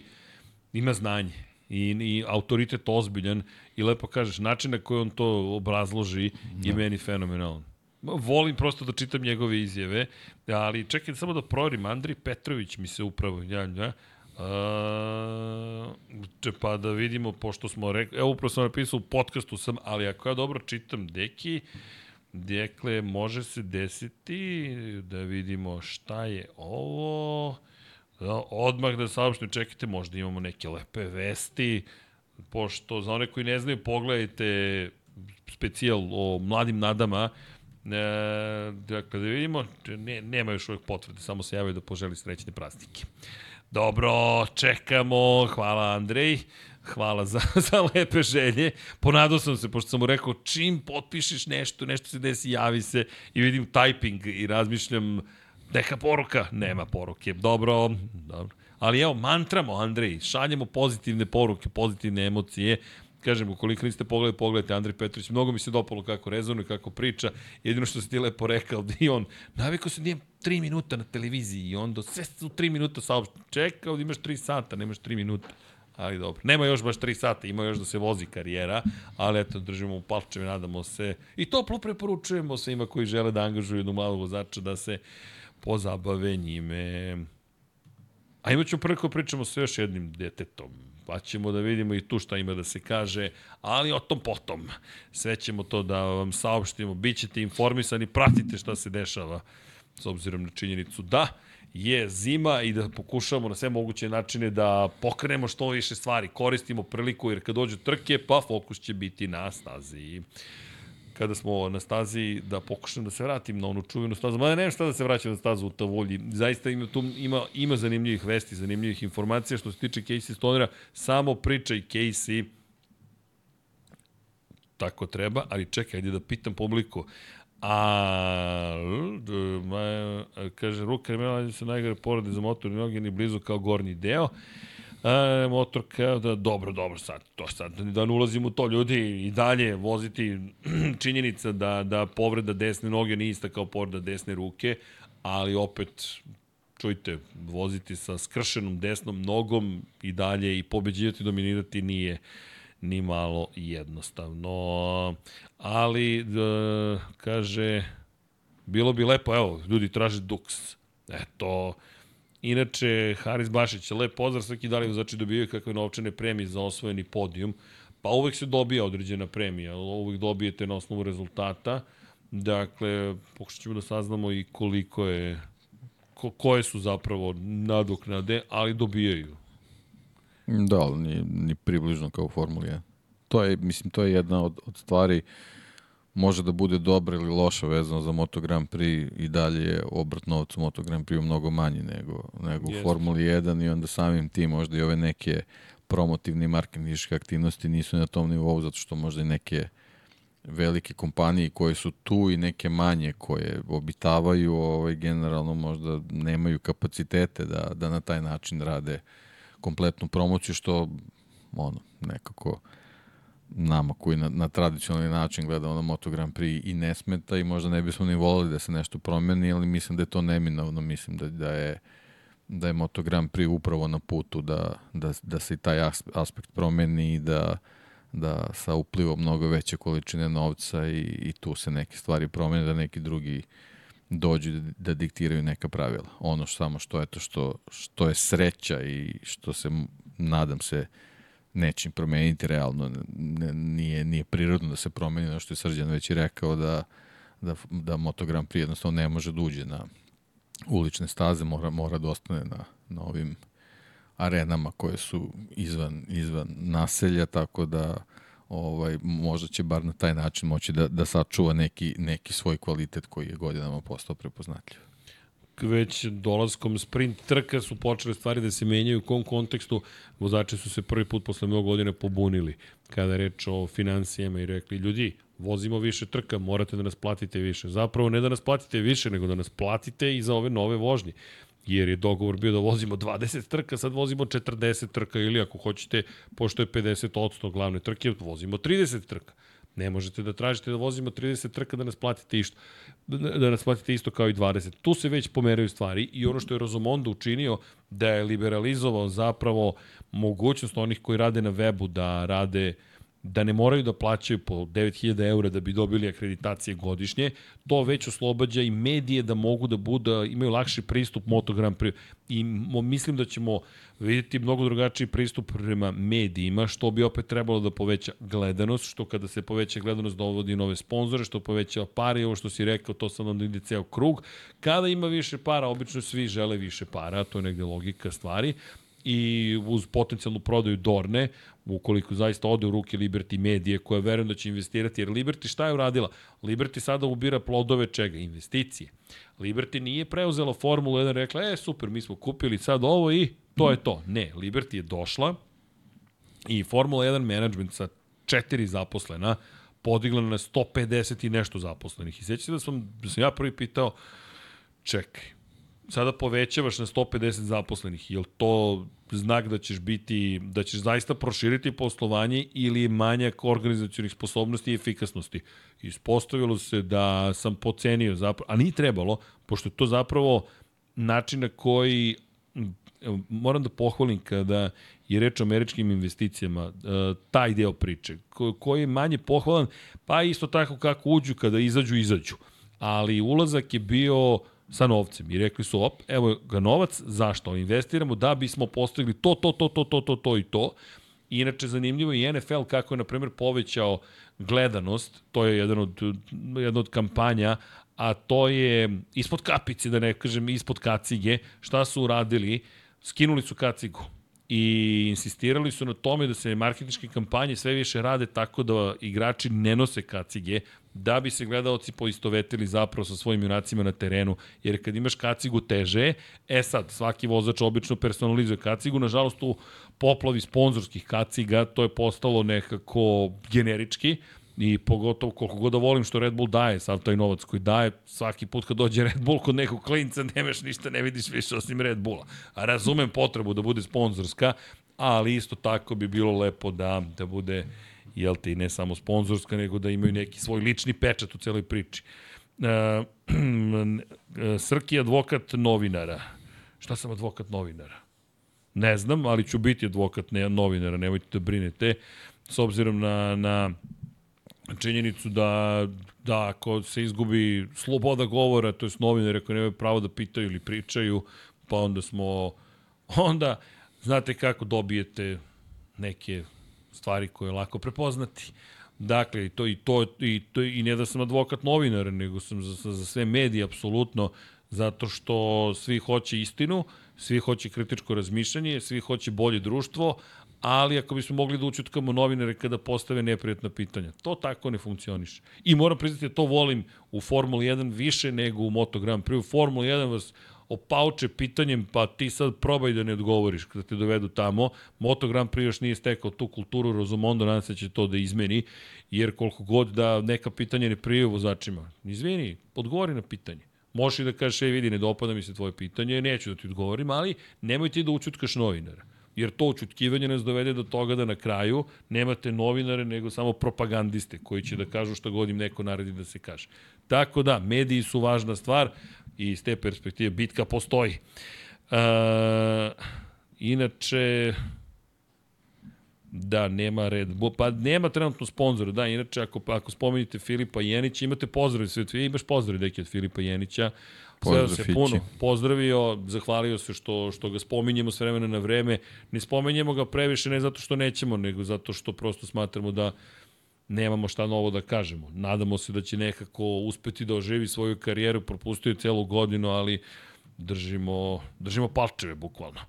ima znanje i, i autoritet ozbiljan i lepo kažeš, način na koji on to obrazloži da. je meni fenomenalan. Volim prosto da čitam njegove izjave, ali čekaj samo da proverim, Andri Petrović mi se upravo javlja, Uh, pa da vidimo, pošto smo rekli, evo upravo sam napisao u podcastu sam, ali ako ja dobro čitam, deki, dekle, može se desiti, da vidimo šta je ovo, odmah da saopštim, čekajte, možda imamo neke lepe vesti, pošto za one koji ne znaju, pogledajte specijal o mladim nadama, E, dakle, da vidimo, ne, nema još uvijek potvrde, samo se javaju da poželi srećne praznike. Dobro, čekamo, hvala Andrej, hvala za, za lepe želje. Ponadao sam se, pošto sam mu rekao, čim potpišeš nešto, nešto se desi, javi se i vidim typing i razmišljam, neka poruka, nema poruke. Dobro, dobro. Ali evo, mantramo, Andrej, šaljemo pozitivne poruke, pozitivne emocije, kažem, ukoliko niste pogledali, pogledajte Andrej Petrović, mnogo mi se dopalo kako rezonuje, kako priča, jedino što se ti lepo rekao, da i on, navikao se da imam 3 minuta na televiziji i onda sve su 3 minuta saopšte, čekao da imaš 3 sata, nemaš 3 minuta. Ali dobro, nema još baš 3 sata, ima još da se vozi karijera, ali eto, držimo u palčeve, nadamo se. I toplo preporučujemo svima koji žele da angažuju jednu malu vozača da se pozabave njime. A imat ćemo prvo pričamo sa još jednim detetom pa ćemo da vidimo i tu šta ima da se kaže, ali o tom potom. Sve ćemo to da vam saopštimo, bit ćete informisani, pratite šta se dešava, s obzirom na činjenicu da je zima i da pokušavamo na sve moguće načine da pokrenemo što više stvari, koristimo priliku jer kad dođu trke, pa fokus će biti na stazi kada smo na stazi da pokušam da se vratim na onu čuvenu stazu. Mada nemam šta da se vraćam na stazu u Tavolji. Zaista ima, tu, ima, ima zanimljivih vesti, zanimljivih informacija. Što se tiče Casey Stonera, samo pričaj Casey tako treba, ali čekaj, ajde da pitam publiku. A, ma, kaže, ruka je se najgore porade za motor i noge ni blizu kao gornji deo. E, motor kao da, dobro, dobro, sad, to sad, da ne ulazimo u to, ljudi, i dalje voziti činjenica da, da povreda desne noge nije ista kao povreda desne ruke, ali opet, čujte, voziti sa skršenom desnom nogom i dalje i pobeđivati, dominirati nije ni malo jednostavno. Ali, da, kaže, bilo bi lepo, evo, ljudi traže Dux. Eto, Inače, Haris Bašić, lep pozdrav, svaki dali vozači dobijaju kakve novčane premije za osvojeni podijum. Pa uvek se dobija određena premija, uvek dobijete na osnovu rezultata. Dakle, pokušat ćemo da saznamo i koliko je, ko, koje su zapravo nadoknade, ali dobijaju. Da, ali ni, ni približno kao u Formuli 1. To je, mislim, to je jedna od, od stvari uh, može da bude dobra ili loša vezano za Moto Grand Prix i dalje je obrt novac u Moto Grand Prix mnogo manji nego, nego u Formuli 1 i onda samim tim možda i ove neke promotivne i marketinške aktivnosti nisu na tom nivou zato što možda i neke velike kompanije koje su tu i neke manje koje obitavaju ovaj, generalno možda nemaju kapacitete da, da na taj način rade kompletnu promociju što ono nekako nama koji na, na tradicionalni način gledamo na Moto Grand Prix i ne smeta i možda ne bismo ni volili da se nešto promeni, ali mislim da je to neminovno, mislim da, da je da je Moto Grand Prix upravo na putu da, da, da se i taj aspekt promeni i da, da sa uplivom mnogo veće količine novca i, i tu se neke stvari promene, da neki drugi dođu da, da diktiraju neka pravila. Ono samo što, eto, što, što je sreća i što se, nadam se, neće promeniti realno, nije, nije prirodno da se promeni, ono što je Srđan već i rekao da, da, da Moto Grand Prix jednostavno ne može da uđe na ulične staze, mora, mora da ostane na, na ovim arenama koje su izvan, izvan naselja, tako da ovaj, možda će bar na taj način moći da, da sačuva neki, neki svoj kvalitet koji je godinama postao prepoznatljiv već dolaskom sprint trka su počele stvari da se menjaju u kom kontekstu vozači su se prvi put posle mnogo godina pobunili kada je reč o financijama i rekli ljudi, vozimo više trka, morate da nas platite više. Zapravo ne da nas platite više, nego da nas platite i za ove nove vožnje jer je dogovor bio da vozimo 20 trka, sad vozimo 40 trka ili ako hoćete, pošto je 50% glavne trke, vozimo 30 trka. Ne možete da tražite da vozimo 30 trka da nas platite isto, da nas platite isto kao i 20. Tu se već pomeraju stvari i ono što je Rozomondo učinio da je liberalizovao zapravo mogućnost onih koji rade na webu da rade uh, da ne moraju da plaćaju po 9000 eura da bi dobili akreditacije godišnje, to već oslobađa i medije da mogu da budu, imaju lakši pristup Moto Grand Prix. I mislim da ćemo vidjeti mnogo drugačiji pristup prema medijima, što bi opet trebalo da poveća gledanost, što kada se poveća gledanost dovodi nove sponzore, što poveća pare, ovo što si rekao, to sad onda ide ceo krug. Kada ima više para, obično svi žele više para, to je negde logika stvari, i uz potencijalnu prodaju Dorne, ukoliko zaista ode u ruke Liberty Medije, koja verujem da će investirati, jer Liberty šta je uradila? Liberty sada ubira plodove čega? Investicije. Liberty nije preuzela Formulu 1 rekla, e super, mi smo kupili sad ovo i to je to. Ne, Liberty je došla i Formula 1 management sa četiri zaposlena podigla na 150 i nešto zaposlenih. I sećate da sam, da sam ja prvi pitao, čekaj, sada povećavaš na 150 zaposlenih, je to znak da ćeš biti, da ćeš zaista proširiti poslovanje ili manjak organizacijonih sposobnosti i efikasnosti? Ispostavilo se da sam pocenio zapravo, a nije trebalo, pošto je to zapravo način na koji moram da pohvalim kada je reč o američkim investicijama, e, taj deo priče, koji je manje pohvalan, pa isto tako kako uđu, kada izađu, izađu. Ali ulazak je bio sa novcem i rekli su, op, evo ga novac, zašto? Investiramo da bismo postigli to, to, to, to, to, to, to i to. I inače, zanimljivo i NFL kako je, na primjer, povećao gledanost, to je jedan od, jedna od kampanja, a to je ispod kapice, da ne kažem, ispod kacige, šta su uradili? Skinuli su kacigu i insistirali su na tome da se marketinške kampanje sve više rade tako da igrači ne nose kacige, da bi se gledalci poistovetili zapravo sa svojim junacima na terenu, jer kad imaš kacigu teže, e sad, svaki vozač obično personalizuje kacigu, nažalost u poplavi sponzorskih kaciga to je postalo nekako generički, I pogotovo koliko god da volim što Red Bull daje, sav taj novac koji daje, svaki put kad dođe Red Bull kod nekog klinca nemaš ništa, ne vidiš više osim Red Bulla. A razumem potrebu da bude sponzorska, ali isto tako bi bilo lepo da, da bude jel ti, ne samo sponzorska, nego da imaju neki svoj lični pečat u celoj priči. Uh, Srki advokat novinara. Šta sam advokat novinara? Ne znam, ali ću biti advokat ne, novinara, nemojte da brinete. S obzirom na, na činjenicu da, da ako se izgubi sloboda govora, to je novinari ako nemaju pravo da pitaju ili pričaju, pa onda smo, onda znate kako dobijete neke stvari koje je lako prepoznati. Dakle, to, i to, i to, i ne da sam advokat novinar, nego sam za, za sve medije, apsolutno, zato što svi hoće istinu, svi hoće kritičko razmišljanje, svi hoće bolje društvo, ali ako bismo mogli da učutkamo novinare kada postave neprijatna pitanja. To tako ne funkcioniše. I moram priznati da to volim u Formuli 1 više nego u Moto Grand Prix. U Formuli 1 vas opauče pitanjem, pa ti sad probaj da ne odgovoriš kada te dovedu tamo. Moto Grand Prix još nije stekao tu kulturu, Rozomondo nadam se da će to da izmeni, jer koliko god da neka pitanja ne prije vozačima. Izvini, odgovori na pitanje. Možeš i da kažeš, ej vidi, ne dopada mi se tvoje pitanje, neću da ti odgovorim, ali nemoj ti da učutkaš novinara jer to učutkivanje nas dovede do toga da na kraju nemate novinare, nego samo propagandiste koji će da kažu šta god im neko naredi da se kaže. Tako da, mediji su važna stvar i iz te perspektive bitka postoji. Uh, inače, Da, nema red. Pa nema trenutno sponzora, da, inače ako, ako spomenite Filipa Jenića, imate pozdrav, sve, imaš pozdrav deki od Filipa Jenića, Pozdrav se Fići. puno pozdravio, zahvalio se što, što ga spominjemo s vremena na vreme. Ne spominjemo ga previše ne zato što nećemo, nego zato što prosto smatramo da nemamo šta novo da kažemo. Nadamo se da će nekako uspeti da oživi svoju karijeru, propustio celu godinu, ali držimo, držimo palčeve, bukvalno.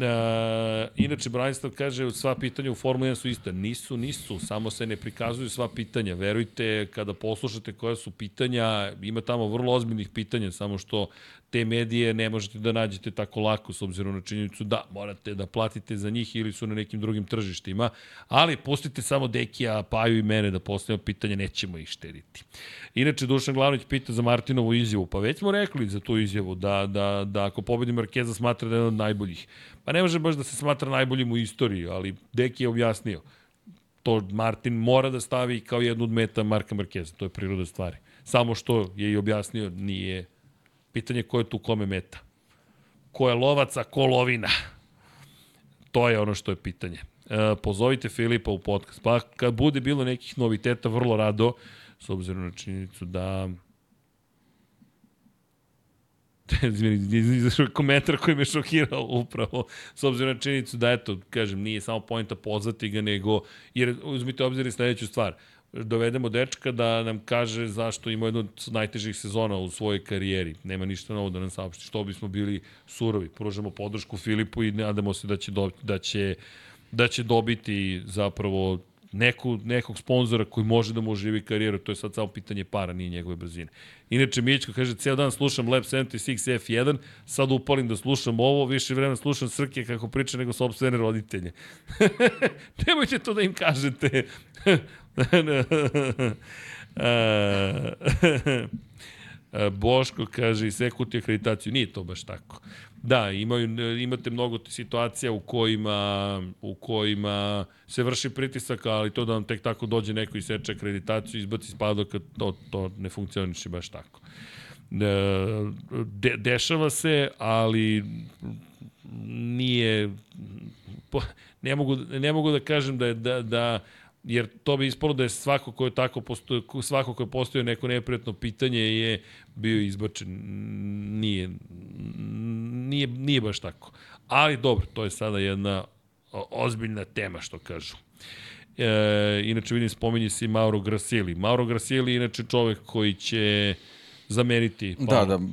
E, inače, Branislav kaže, sva pitanja u Formuli 1 su ista. Nisu, nisu, samo se ne prikazuju sva pitanja. Verujte, kada poslušate koja su pitanja, ima tamo vrlo ozbiljnih pitanja, samo što te medije ne možete da nađete tako lako s obzirom na činjenicu da morate da platite za njih ili su na nekim drugim tržištima, ali pustite samo Dekija, Paju i mene da postavimo pitanje, nećemo ih štediti. Inače, Dušan Glavnić pita za Martinovu izjavu, pa već smo rekli za tu izjavu da, da, da ako pobedi Markeza smatra da je jedan od najboljih. Pa ne može baš da se smatra najboljim u istoriji, ali Deki je objasnio to Martin mora da stavi kao jednu od meta Marka Markeza, to je priroda stvari. Samo što je i objasnio, nije pitanje ko je tu kome meta. Ko je lovac, ko lovina. To je ono što je pitanje. E, pozovite Filipa u podcast. Pa kad bude bilo nekih noviteta, vrlo rado, s obzirom na činjenicu da izašao komentar koji me šokirao upravo, s obzirom na činjenicu da, eto, kažem, nije samo pojenta pozvati ga, nego, jer uzmite obzir i sledeću stvar, dovedemo dečka da nam kaže zašto ima jednu od najtežih sezona u svojoj karijeri. Nema ništa novo da nam saopšti. Što bismo bili surovi. Pružamo podršku Filipu i nadamo se da će, do, da će, da će dobiti zapravo neku, nekog sponzora koji može da mu oživi karijeru, to je sad samo pitanje para, nije njegove brzine. Inače, Mićko kaže, ceo dan slušam Lab 76 F1, sad upalim da slušam ovo, više vremena slušam Srke kako priča nego sobstvene roditelje. Nemojte to da im kažete. Boško kaže, sekuti akreditaciju. Nije to baš tako. Da, imaju, imate mnogo situacija u kojima, u kojima se vrši pritisak, ali to da vam tek tako dođe neko i seče akreditaciju, izbaci spadoka, to, to ne funkcioniše baš tako. De, dešava se, ali nije ne mogu, ne mogu da kažem da je da, da jer to bi ispalo da je svako ko je tako postoje, svako ko je postoje neko neprijatno pitanje je bio izbačen. Nije, nije, nije baš tako. Ali dobro, to je sada jedna ozbiljna tema, što kažu. E, inače vidim spominje se i Mauro Grasili. Mauro Grasili je inače čovek koji će zameniti Paolo. Da, da,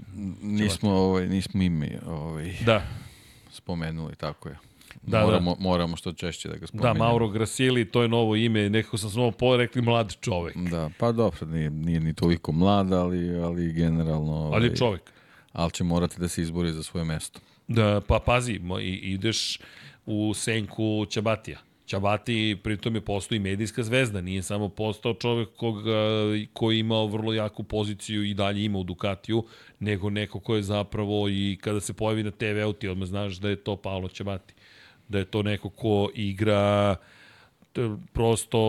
nismo, ovaj, nismo ime ovaj, da. spomenuli, tako je. Da, moramo, da. moramo što češće da ga spomenemo. Da, Mauro Grasili, to je novo ime, nekako sam samo porekli mlad čovek. Da, pa dobro, nije, nije ni toliko mlad, ali, ali generalno... Ovaj, ali čovek. Ali će morati da se izbori za svoje mesto. Da, pa pazi, ideš u senku Ćabatija. Ćabati pritom je postao i medijska zvezda, nije samo postao čovek koga, koji je imao vrlo jaku poziciju i dalje ima u Ducatiju, nego neko ko je zapravo i kada se pojavi na TV-u ti odmah znaš da je to Paolo Ćabati da je to neko ko igra prosto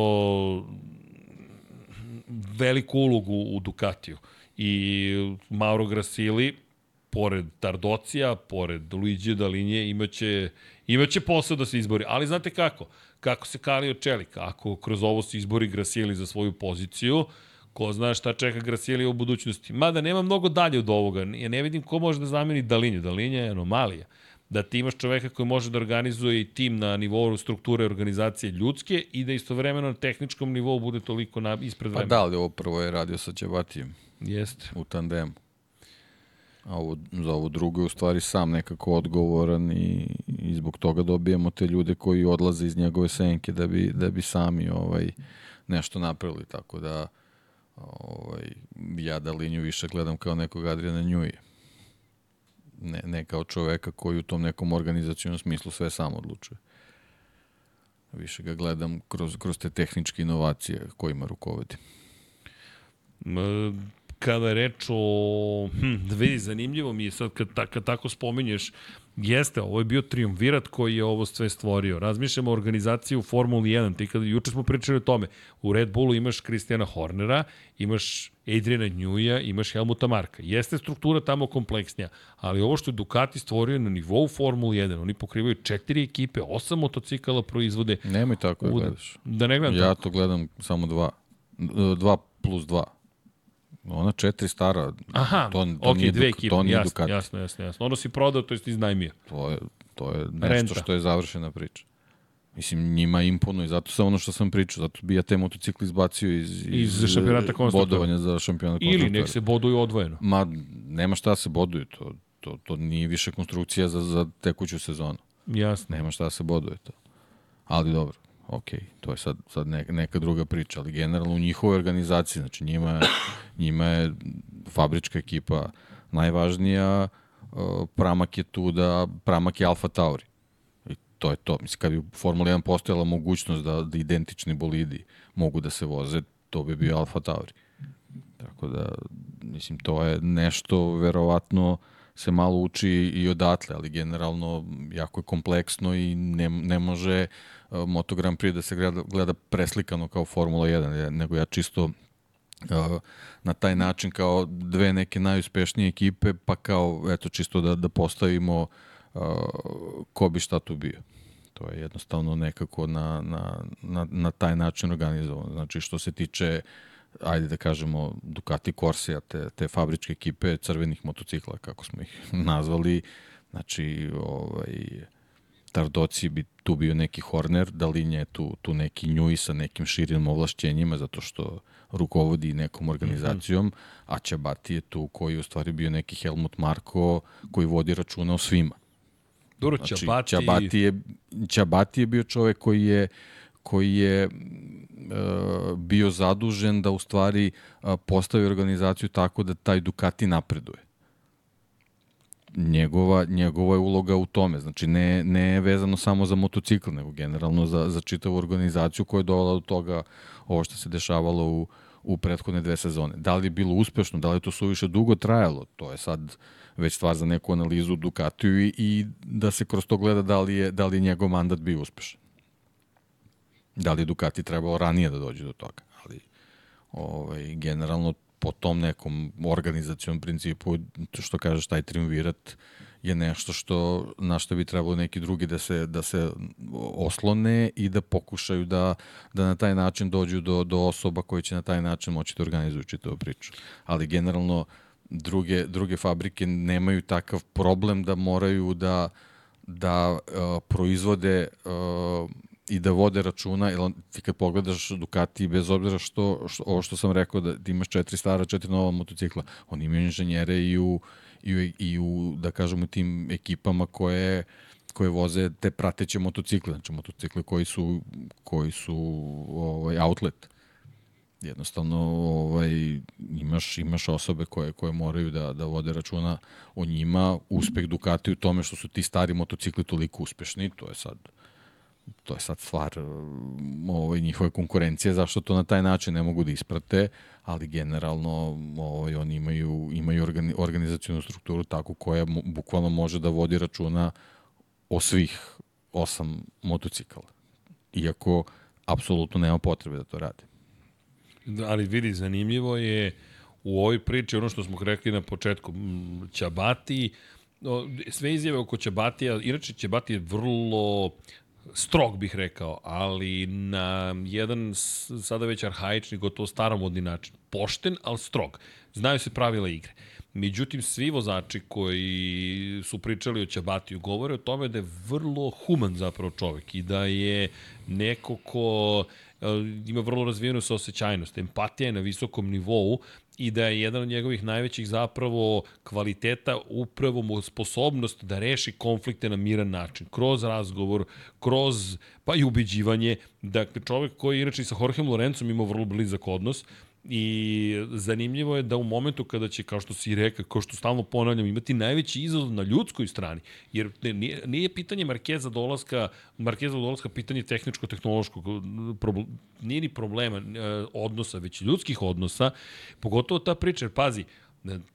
veliku ulogu u Ducatiju. I Mauro Grasili, pored Tardocija, pored Luigi Dalinje, imaće, imaće posao da se izbori. Ali znate kako? Kako se kalio čelik? Ako kroz ovo se izbori Grasili za svoju poziciju, ko zna šta čeka Grasili u budućnosti. Mada nema mnogo dalje od ovoga. Ja ne vidim ko može da zameni Dalinje. Dalinje je anomalija da ti imaš čoveka koji može da organizuje i tim na nivou strukture organizacije ljudske i da istovremeno na tehničkom nivou bude toliko na, ispred vremena. Pa da, ali ovo prvo je radio sa Ćebatijem. Jeste. U tandemu. A ovo, za ovo drugo je u stvari sam nekako odgovoran i, i zbog toga dobijamo te ljude koji odlaze iz njegove senke da bi, da bi sami ovaj, nešto napravili. Tako da ovaj, ja da liniju više gledam kao nekog Adriana Njuje ne, ne kao čoveka koji u tom nekom organizacijnom smislu sve sam odlučuje. Više ga gledam kroz, kroz te tehničke inovacije kojima rukovodi. Kada je reč o... Hm, da vidi, zanimljivo mi je sad kad, kad tako spominješ Jeste, ovo je bio triumvirat koji je ovo sve stvorio. Razmišljamo o organizaciji u Formuli 1. Ti kada, juče smo pričali o tome. U Red Bullu imaš Kristijana Hornera, imaš Adriana Njuja, imaš Helmuta Marka. Jeste struktura tamo kompleksnija, ali ovo što je Ducati stvorio na nivou Formule 1, oni pokrivaju četiri ekipe, osam motocikala proizvode. Nemoj tako da gledaš. Da ne gledam ja tako. to gledam samo dva. Dva plus dva. Ona četiri stara. Aha, to, to ok, dve ekipe, jasno, Ducati. jasno, jasno, jasno. Ono si prodao, to je iznajmio. To je, to je nešto Renta. što je završena priča. Mislim, njima imponuje, zato sam ono što sam pričao, zato bi ja te motocikli izbacio iz, iz, iz šampionata bodovanja za šampionat konstruktora. Ili nek se boduju odvojeno. Ma, nema šta da se boduju, to, to, to nije više konstrukcija za, za tekuću sezonu. Jasno. Nema šta da se boduje to. Ali dobro, ok, to je sad, sad neka, neka druga priča, ali generalno u njihovoj organizaciji, znači njima, njima je fabrička ekipa najvažnija, uh, pramak je tu da, pramak je Alfa Tauri. I to je to. Mislim, kad bi u Formula 1 postojala mogućnost da, da identični bolidi mogu da se voze, to bi bio Alfa Tauri. Tako da, mislim, to je nešto verovatno se malo uči i odatle, ali generalno jako je kompleksno i ne, ne može uh, Moto Grand Prix da se gleda, gleda preslikano kao Formula 1, nego ja čisto uh, na taj način kao dve neke najuspešnije ekipe, pa kao, eto, čisto da, da postavimo uh, ko bi šta tu bio. To je jednostavno nekako na, na, na, na taj način organizovano. Znači, što se tiče ajde da kažemo Ducati Corsia, te, te fabričke ekipe crvenih motocikla, kako smo ih nazvali, znači ovaj, Tardoci bi tu bio neki Horner, Dalinja je tu, tu neki Njuj sa nekim širim ovlašćenjima, zato što rukovodi nekom organizacijom, mm -hmm. a Čabati je tu koji u stvari bio neki Helmut Marko koji vodi računa o svima. Dobro, znači, Čabati... Čabati je, Čabati je bio čovek koji je koji je e, bio zadužen da u stvari postavi organizaciju tako da taj Ducati napreduje. Njegova, njegova je uloga u tome, znači ne, ne vezano samo za motocikl, nego generalno za, za čitavu organizaciju koja je dovela do toga ovo što se dešavalo u, u prethodne dve sezone. Da li je bilo uspešno, da li je to suviše dugo trajalo, to je sad već stvar za neku analizu Ducatiju i, i da se kroz to gleda da li je, da li je njegov mandat bio uspešan. Da li je Ducati trebalo ranije da dođe do toga, ali ovaj, generalno po tom nekom organizacijom principu, što kažeš, taj triumvirat je nešto što, na što bi trebalo neki drugi da se, da se oslone i da pokušaju da, da na taj način dođu do, do osoba koji će na taj način moći da organizuju čitavu priču. Ali generalno druge, druge fabrike nemaju takav problem da moraju da, da uh, proizvode uh, i da vode računa, jer ti kad pogledaš Ducati, bez obzira što, što ovo što sam rekao, da imaš četiri stara, četiri nova motocikla, oni imaju inženjere i u, i u, i u da kažemo, tim ekipama koje koje voze te prateće motocikle, znači motocikle koji su, koji su ovaj, outlet. Jednostavno ovaj, imaš, imaš osobe koje, koje moraju da, da vode računa o njima. Uspeh Ducati u tome što su ti stari motocikli toliko uspešni, to je sad to je sad stvar ovaj, njihove konkurencije, zašto to na taj način ne mogu da isprate, ali generalno ovaj, oni imaju, imaju organi, organizacijonu strukturu tako koja bukvalno može da vodi računa o svih osam motocikala. Iako apsolutno nema potrebe da to rade. Da, ali vidi, zanimljivo je u ovoj priči ono što smo rekli na početku, Ćabati, sve izjave oko Ćabatija, inače Ćabati je vrlo strog bih rekao, ali na jedan sada već arhaični, gotovo staromodni način. Pošten, ali strog. Znaju se pravila igre. Međutim, svi vozači koji su pričali o Ćabatiju govore o tome da je vrlo human zapravo čovek i da je neko ko e, ima vrlo razvijenu saosećajnost. Empatija je na visokom nivou i da je jedan od njegovih najvećih zapravo kvaliteta upravo sposobnost da reši konflikte na miran način, kroz razgovor, kroz pa i ubeđivanje. Dakle, čovek koji inače sa Jorgeom Lorencom ima vrlo blizak odnos, I zanimljivo je da u momentu kada će, kao što si rekao, kao što stalno ponavljam, imati najveći izazov na ljudskoj strani, jer nije, nije pitanje Markeza dolaska, Markeza dolaska pitanje tehničko-tehnološkog, nije ni problema e, odnosa, već ljudskih odnosa, pogotovo ta priča, jer pazi,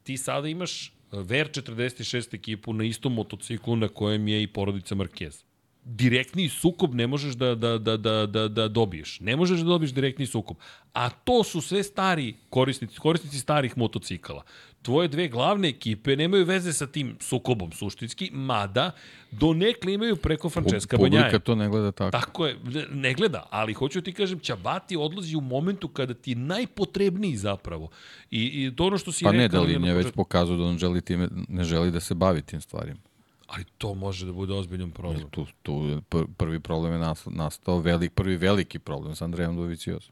ti sada imaš VR46 ekipu na istom motociklu na kojem je i porodica Markeza direktni sukob ne možeš da, da, da, da, da, da dobiješ. Ne možeš da dobiješ direktni sukob. A to su sve stari korisnici, korisnici starih motocikala. Tvoje dve glavne ekipe nemaju veze sa tim sukobom suštinski, mada do nekli imaju preko Francesca Banjaja. Publika to ne gleda tako. Tako je, ne gleda, ali hoću ti kažem, Čabati odlazi u momentu kada ti je najpotrebniji zapravo. I, i to ono što si pa rekao... Pa ne, da li je već pokazao da on želi time, ne želi da se bavi tim stvarima. Ali to može da bude ozbiljan problem. Tu, tu prvi problem je nastao, velik, prvi veliki problem sa Andrejom Doviciozom.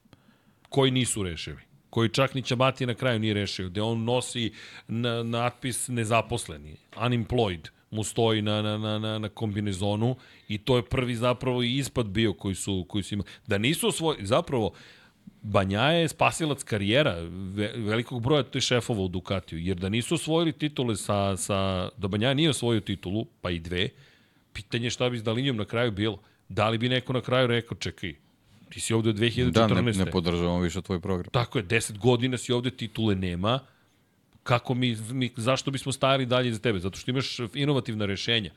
Koji nisu rešivi koji čak ni Čabati na kraju nije rešio, gde on nosi na, natpis nezaposleni, unemployed, mu stoji na, na, na, na, na kombinezonu i to je prvi zapravo i ispad bio koji su, koji su imali. Da nisu osvojili, zapravo, Banja je spasilac karijera ve, velikog broja tih šefova u Ducatiju, jer da nisu osvojili titule sa, sa da Banja nije osvojio titulu, pa i dve, pitanje šta bi s Dalinjom na kraju bilo. Da li bi neko na kraju rekao, čekaj, ti si ovde od 2014. Da, ne, ne podržavamo više tvoj program. Tako je, 10 godina si ovde, titule nema, kako mi, mi zašto bismo stali dalje za tebe? Zato što imaš inovativna rešenja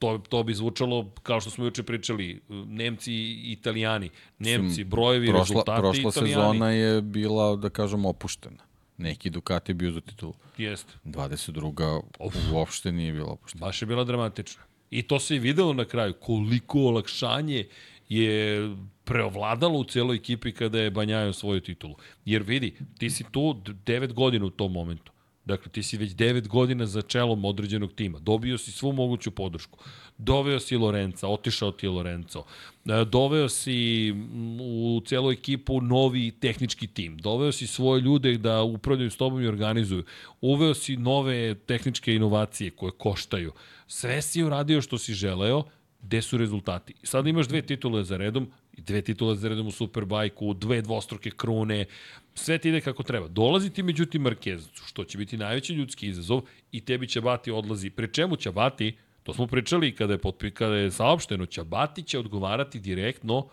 to, to bi zvučalo, kao što smo juče pričali, Nemci i Italijani. Nemci, brojevi, prošla, rezultati, prošla Italijani. sezona je bila, da kažem, opuštena. Neki Ducati je bio za titulu. Jeste. 22. Of. uopšte nije bila opuštena. Baš je bila dramatična. I to se i videlo na kraju, koliko olakšanje je preovladalo u celoj ekipi kada je Banjajo svoju titulu. Jer vidi, ti si tu 9 godina u tom momentu. Dakle, ti si već 9 godina za čelom određenog tima. Dobio si svu moguću podršku. Doveo si Lorenca, otišao ti je Lorenzo. E, doveo si u celu ekipu novi tehnički tim. Doveo si svoje ljude da upravljaju s tobom i organizuju. Uveo si nove tehničke inovacije koje koštaju. Sve si uradio što si želeo, gde su rezultati. Sada imaš dve titule za redom, dve titule za redom u Superbajku, dve dvostruke krune, sve ti ide kako treba. Dolazi ti međutim Marquez, što će biti najveći ljudski izazov i tebi će Bati odlazi. Pre čemu će Bati, to smo pričali kada je, potpi, kada je saopšteno, će Bati će odgovarati direktno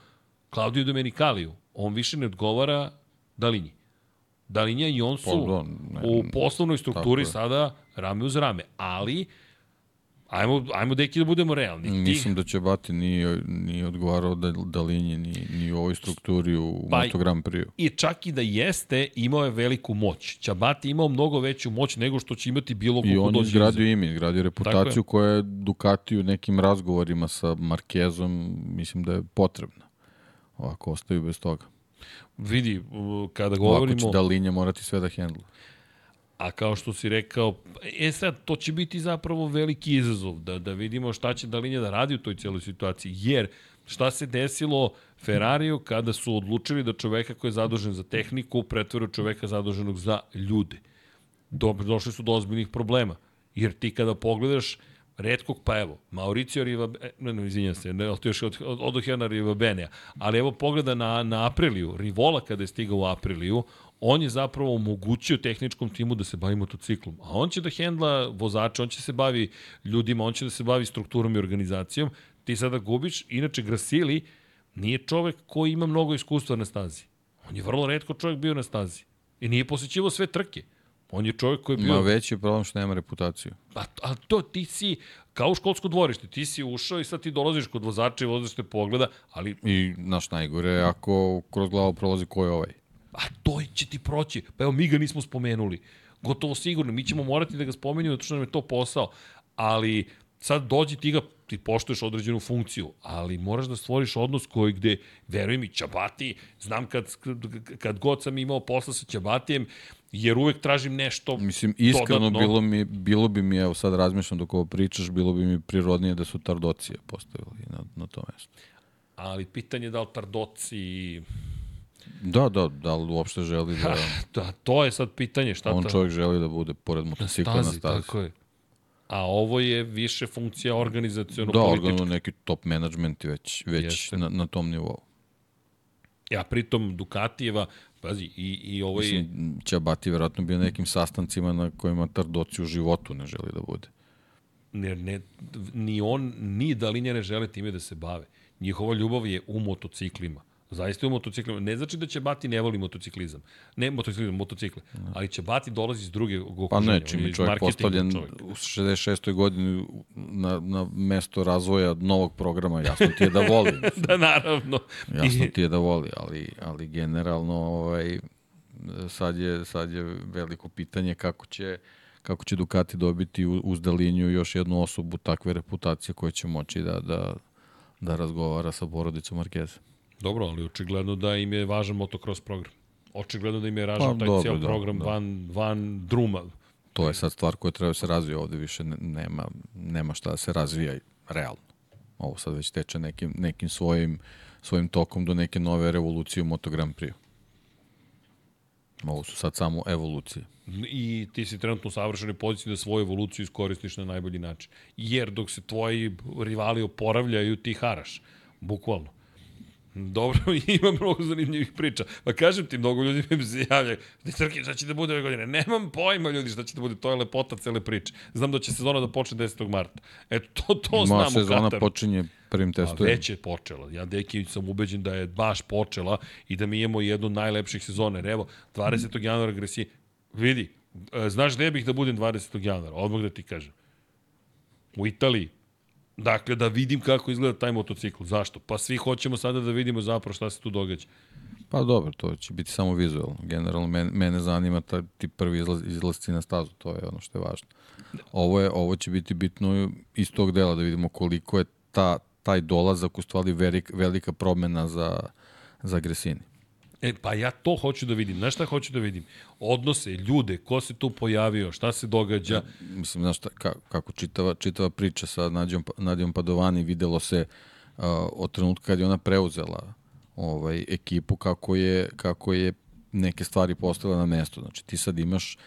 Claudio Domenikaliju. On više ne odgovara Dalinji. Dalinja i on su pa, ne, u poslovnoj strukturi sada rame uz rame, ali Ajmo, ajmo deki da budemo realni. Mislim da će Bati nije, nije odgovarao da, da linije ni, ni u ovoj strukturi u pa, Moto Grand Prix. I čak i da jeste, imao je veliku moć. Čabati imao mnogo veću moć nego što će imati bilo ko I on je izgradio ime, izgradio reputaciju je. koja je Ducati u nekim razgovorima sa Markezom, mislim da je potrebna. Ovako ostaju bez toga. Vidi, kada govorimo... Ovako će da linija morati sve da hendla. A kao što si rekao, e sad, to će biti zapravo veliki izazov, da, da vidimo šta će Dalinja da radi u toj cijeloj situaciji, jer šta se desilo Ferrariju kada su odlučili da čoveka koji je zadužen za tehniku pretvore čoveka zaduženog za ljude. Dobro, došli su do ozbiljnih problema, jer ti kada pogledaš redkog, pa evo, Mauricio Riva, ne, ne, izvinjam se, ne, to još od, od, od Riva Rivabenea, ali evo pogleda na, na Apriliju, Rivola kada je stigao u Apriliju, on je zapravo omogućio tehničkom timu da se bavi motociklom. A on će da hendla vozača, on će se bavi ljudima, on će da se bavi strukturom i organizacijom. Ti sada gubiš, inače Grasili nije čovek koji ima mnogo iskustva na stazi. On je vrlo redko čovek bio na stazi. I nije posjećivo sve trke. On je čovjek koji je bio... Ma veći je problem što nema reputaciju. Pa, a to ti si, kao u školsko dvorište, ti si ušao i sad ti dolaziš kod vozača i vozač te pogleda, ali... I naš najgore, ako kroz glavu prolazi ko je ovaj. A to će ti proći. Pa evo, mi ga nismo spomenuli. Gotovo sigurno. Mi ćemo morati da ga spomenimo, zato što nam je to posao. Ali sad dođi ti ga, ti poštuješ određenu funkciju, ali moraš da stvoriš odnos koji gde, veruj mi, Čabati, znam kad, kad god sam imao posla sa Čabatijem, jer uvek tražim nešto Mislim, iskreno dodatno. bilo, mi, bilo bi mi, evo sad razmišljam dok ovo pričaš, bilo bi mi prirodnije da su Tardocije postavili na, na to mesto. Ali pitanje je da li Tardoci Da, da, da li uopšte želi da... da, to je sad pitanje. Šta on ta... čovjek želi da bude pored motocikla na stazi. Tako je. A ovo je više funkcija organizacijono da, politička. Da, organizacijono neki top management već, već na, na tom nivou. Ja, pritom Dukatijeva, pazi, i, i ovo je... Mislim, Čabati verovatno bio nekim sastancima na kojima Tardoci u životu ne želi da bude. Ne, ne, ni on, ni Dalinja ne žele time da se bave. Njihova ljubav je u motociklima. Zaista u motociklima. Ne znači da će Bati ne voli motociklizam. Ne motociklizam, motocikle. Ali će Bati dolazi iz druge okruženja. Pa ne, čim je čovjek postavljen čovjek. u 66. godini na, na mesto razvoja novog programa, jasno ti je da voli. da, naravno. Jasno ti je da voli, ali, ali generalno ovaj, sad, je, sad je veliko pitanje kako će kako će Ducati dobiti uz Dalinju još jednu osobu takve reputacije koja će moći da, da, da razgovara sa porodicom Markeza. Dobro, ali očigledno da im je važan motocross program. Očigledno da im je važan pa, taj cijel da, program da. van, van druma. To je sad stvar koja treba da se razvija ovde, više nema, nema šta da se razvija realno. Ovo sad već teče nekim, nekim svojim, svojim tokom do neke nove revolucije u Moto Grand Prix. Ovo su sad samo evolucije. I ti si trenutno u savršenoj poziciji da svoju evoluciju iskoristiš na najbolji način. Jer dok se tvoji rivali oporavljaju, ti haraš. Bukvalno. Dobro, ima mnogo zanimljivih priča. Pa kažem ti, mnogo ljudi mi se javlja. Ti Srki, šta će da bude ove godine? Nemam pojma ljudi šta će da bude. To je lepota cele priče. Znam da će sezona da počne 10. marta. Eto, to, to znam Moja u sezona Kataru. počinje prvim A testojem. već je počela. Ja, deki, sam ubeđen da je baš počela i da mi imamo jednu od najlepših sezone. Evo, 20. januara Gresi, vidi, e, znaš gde bih da budem 20. januara? Odmah da ti kažem. U Italiji. Dakle, da vidim kako izgleda taj motocikl. Zašto? Pa svi hoćemo sada da vidimo zapravo šta se tu događa. Pa dobro, to će biti samo vizualno. Generalno, mene, zanima ta, ti prvi izlaz, izlazci na stazu, to je ono što je važno. Ovo, je, ovo će biti bitno iz tog dela, da vidimo koliko je ta, taj dolazak u stvari velik, velika promena za, za Gresini. E, pa ja to hoću da vidim. Znaš šta hoću da vidim? Odnose, ljude, ko se tu pojavio, šta se događa. Mislim, znaš, šta, ka, kako čitava, čitava priča sa Nadjom, Nadjom Padovani videlo se uh, od trenutka kad je ona preuzela ovaj, ekipu, kako je, kako je neke stvari postavila na mesto. Znači, ti sad imaš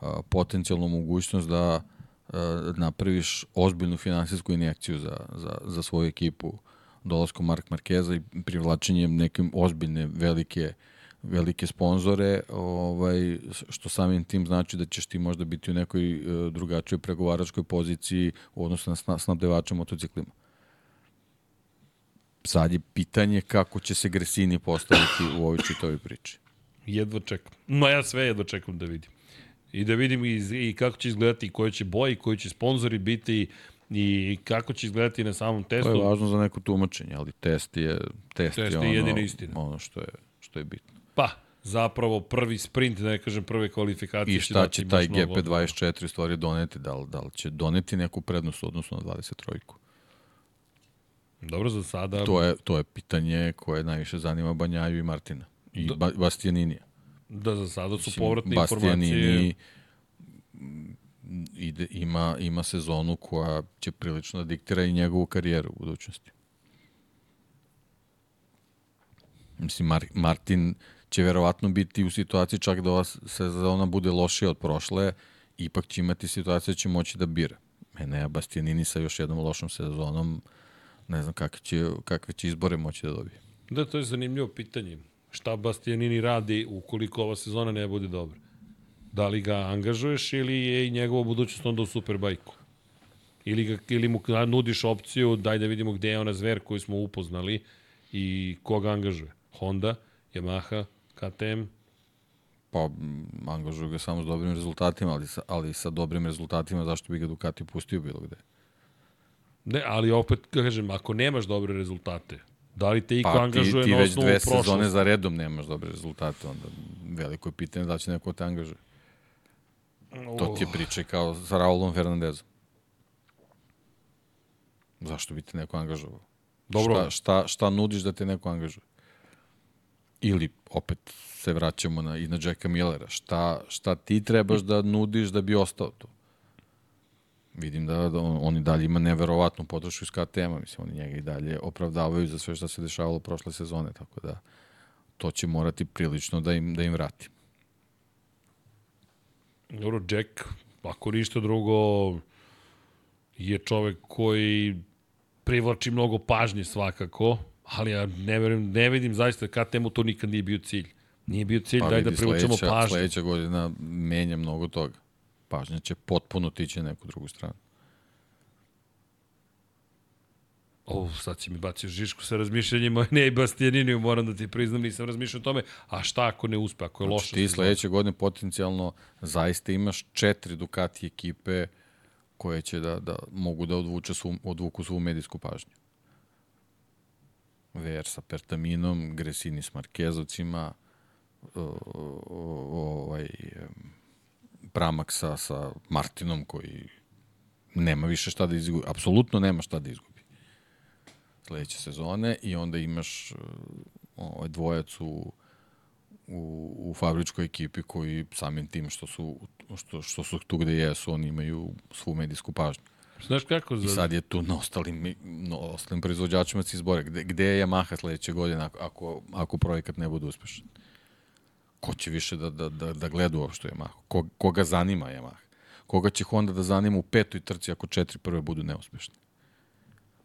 uh, potencijalnu mogućnost da uh, napraviš ozbiljnu finansijsku injekciju za, za, za svoju ekipu dolaskom Mark Markeza i privlačenjem nekim ozbiljne velike velike sponzore, ovaj, što samim tim znači da ćeš ti možda biti u nekoj e, drugačijoj pregovaračkoj poziciji u odnosu na sna- snabdevača motociklima. Sad je pitanje kako će se Gresini postaviti u ovoj čitavoj priči. Jedva čekam. No ja sve jedva čekam da vidim. I da vidim i, i kako će izgledati, koje će boji, koji će sponzori biti i kako će izgledati na samom To je testu. važno za neko tumačenje, ali test je test, Test je je ono, jedina istina. ono što je što je bitno. Pa, zapravo prvi sprint, da ne kažem prve kvalifikacije. I šta dati će taj baš mnogo. GP24 u stvari doneti? Da li, da li će doneti neku prednost u odnosu na 23-ku? Dobro, za sada... To je, to je pitanje koje najviše zanima Banjaju i Martina. I ba, Bastianinija. Da, za sada su Mislim, povratne informacije. Bastianini ide, ima, ima sezonu koja će prilično da diktira i njegovu karijeru u budućnosti. Mislim, Mar Martin će verovatno biti u situaciji čak da ova sezona bude lošija od prošle, ipak će imati situaciju da će moći da bira. Mene je Bastianini sa još jednom lošom sezonom, ne znam kakve će, kakve će izbore moći da dobije. Da, to je zanimljivo pitanje. Šta Bastianini radi ukoliko ova sezona ne bude dobra? Da li ga angažuješ ili je i njegova budućnost onda u Superbajku? Ili, ga, ili mu nudiš opciju, daj da vidimo gde je ona zver koju smo upoznali i koga angažuje? Honda, Yamaha, KTM, Pa, angažuju ga samo s dobrim rezultatima, ali sa, ali sa dobrim rezultatima zašto bi ga Ducati pustio bilo gde? Ne, ali opet, kažem, ako nemaš dobre rezultate, da li te iko Pa ti, angažuje ti na već osnovu dve prošlosti? sezone za redom nemaš dobre rezultate, onda veliko je pitanje da će neko te angažuje. To ti je priča kao sa Raulom Fernandezom. Zašto bi te neko angažovao? Dobro. Šta, šta, šta nudiš da te neko angažuje? Ili, opet se vraćamo na, i na Jacka Millera. Šta, šta ti trebaš da nudiš da bi ostao tu? Vidim da, da on, on i dalje ima neverovatnu podršku iz KTM-a. Mislim, oni njega i dalje opravdavaju za sve što se dešavalo prošle sezone, tako da to će morati prilično da im, da im vrati. Dobro, Jack, ako ništa drugo, je čovek koji privlači mnogo pažnje svakako, ali ja ne, verujem, ne vidim zaista KTM-u to nikad nije bio cilj. Nije bio cilj, daj da privučemo sledeća- pažnju. Sledeća godina menja mnogo toga. Pažnja će potpuno tići na neku drugu stranu. O, sad si mi bacio žišku sa razmišljanjima, ne i Bastianiniju, moram da ti priznam, nisam razmišljao o tome. A šta ako ne uspe, ako je loša Znači, ti sledeće godine potencijalno zaista imaš četiri Ducati ekipe koje će da, da mogu da odvuče svu, odvuku svu medijsku pažnju. VR sa Pertaminom, Gresini s Markezovcima, ovaj, em, Pramak sa, sa Martinom koji nema više šta da izgubi, apsolutno nema šta da izgubi sledeće sezone i onda imaš uh, ovaj dvojac u, u, u fabričkoj ekipi koji samim tim što su, što, što su tu gde jesu, oni imaju svu medijsku pažnju. Znaš kako? I Za... sad je tu na ostalim, na ostalim proizvođačima se izbore. Gde, gde je Yamaha sledeće godine ako, ako, ako projekat ne bude uspešan? Ko će više da, da, da, da gleda uopšte Yamaha? Ko, koga zanima Yamaha? Koga će Honda da zanima u petoj trci ako četiri prve budu neuspešne?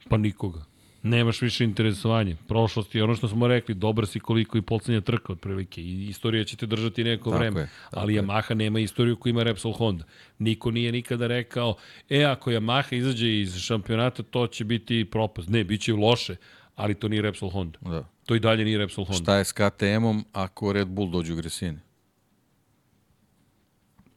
Pa nikoga. Nemaš više interesovanje. Prošlost je ono što smo rekli, dobar si koliko i poslednja trka otprilike i istorija će te držati neko Tako vreme. je, ali je. Yamaha nema istoriju koju ima Repsol Honda. Niko nije nikada rekao, e, ako Yamaha izađe iz šampionata, to će biti propast. Ne, bit će loše, ali to nije Repsol Honda. Da. To i dalje nije Repsol Honda. Šta je s KTM-om ako Red Bull dođu u Gresini?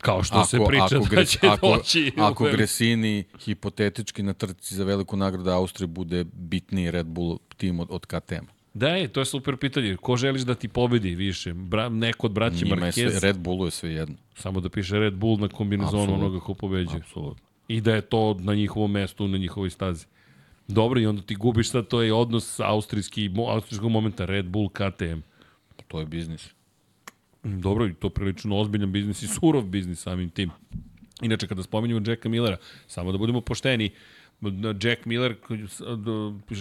Kao što se priča ako, da će ako, doći. ako Gresini hipotetički na trci za veliku nagradu Austrije bude bitniji Red Bull tim od, od KTM. Da, je, to je super pitanje. Ko želiš da ti pobedi više? Bra, neko od braća Njima je Marquez? sve, Red Bullu je sve jedno. Samo da piše Red Bull na kombinizonu Apsolutno. onoga ko pobeđuje. Apsolutno. I da je to na njihovom mestu, na njihovoj stazi. Dobro, i onda ti gubiš sad, to je odnos austrijski, austrijskog momenta, Red Bull, KTM. To je biznis. Mm, Dobro, i to prilično ozbiljan biznis i surov biznis samim tim. Inače, kada spominjamo Jacka Millera, samo da budemo pošteni, Jack Miller,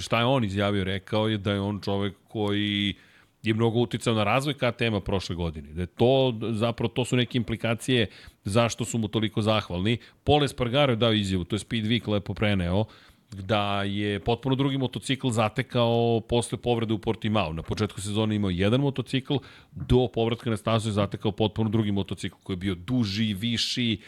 šta je on izjavio, rekao je da je on čovek koji je mnogo uticao na razvoj KTM-a prošle godine. Da je to, zapravo, to su neke implikacije zašto su mu toliko zahvalni. Paul Espargaro je dao izjavu, to je Speed Week lepo preneo, da je potpuno drugi motocikl zatekao posle povrede u Portimao. Na početku sezone imao jedan motocikl, do povratka na stazu je zatekao potpuno drugi motocikl koji je bio duži, viši,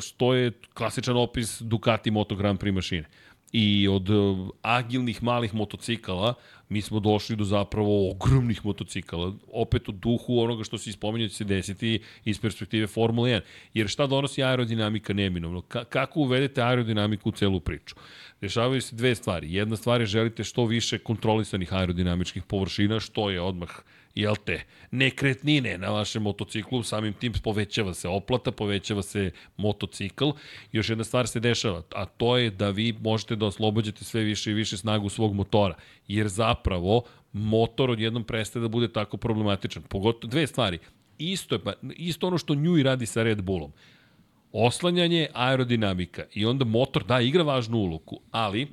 što je klasičan opis Ducati Moto Grand Prix mašine. I od uh, agilnih malih motocikala mi smo došli do zapravo ogromnih motocikala. Opet u duhu onoga što se ispominje će se desiti iz perspektive Formule 1. Jer šta donosi aerodinamika neminovno? Ka kako uvedete aerodinamiku u celu priču? Dešavaju se dve stvari. Jedna stvar je želite što više kontrolisanih aerodinamičkih površina, što je odmah jel te, nekretnine na vašem motociklu, samim tim povećava se oplata, povećava se motocikl. Još jedna stvar se dešava, a to je da vi možete da oslobađate sve više i više snagu svog motora, jer zapravo motor odjednom prestaje da bude tako problematičan. Pogotovo dve stvari. Isto, je, pa, isto ono što Njuj radi sa Red Bullom. Oslanjanje, aerodinamika i onda motor, da, igra važnu ulogu, ali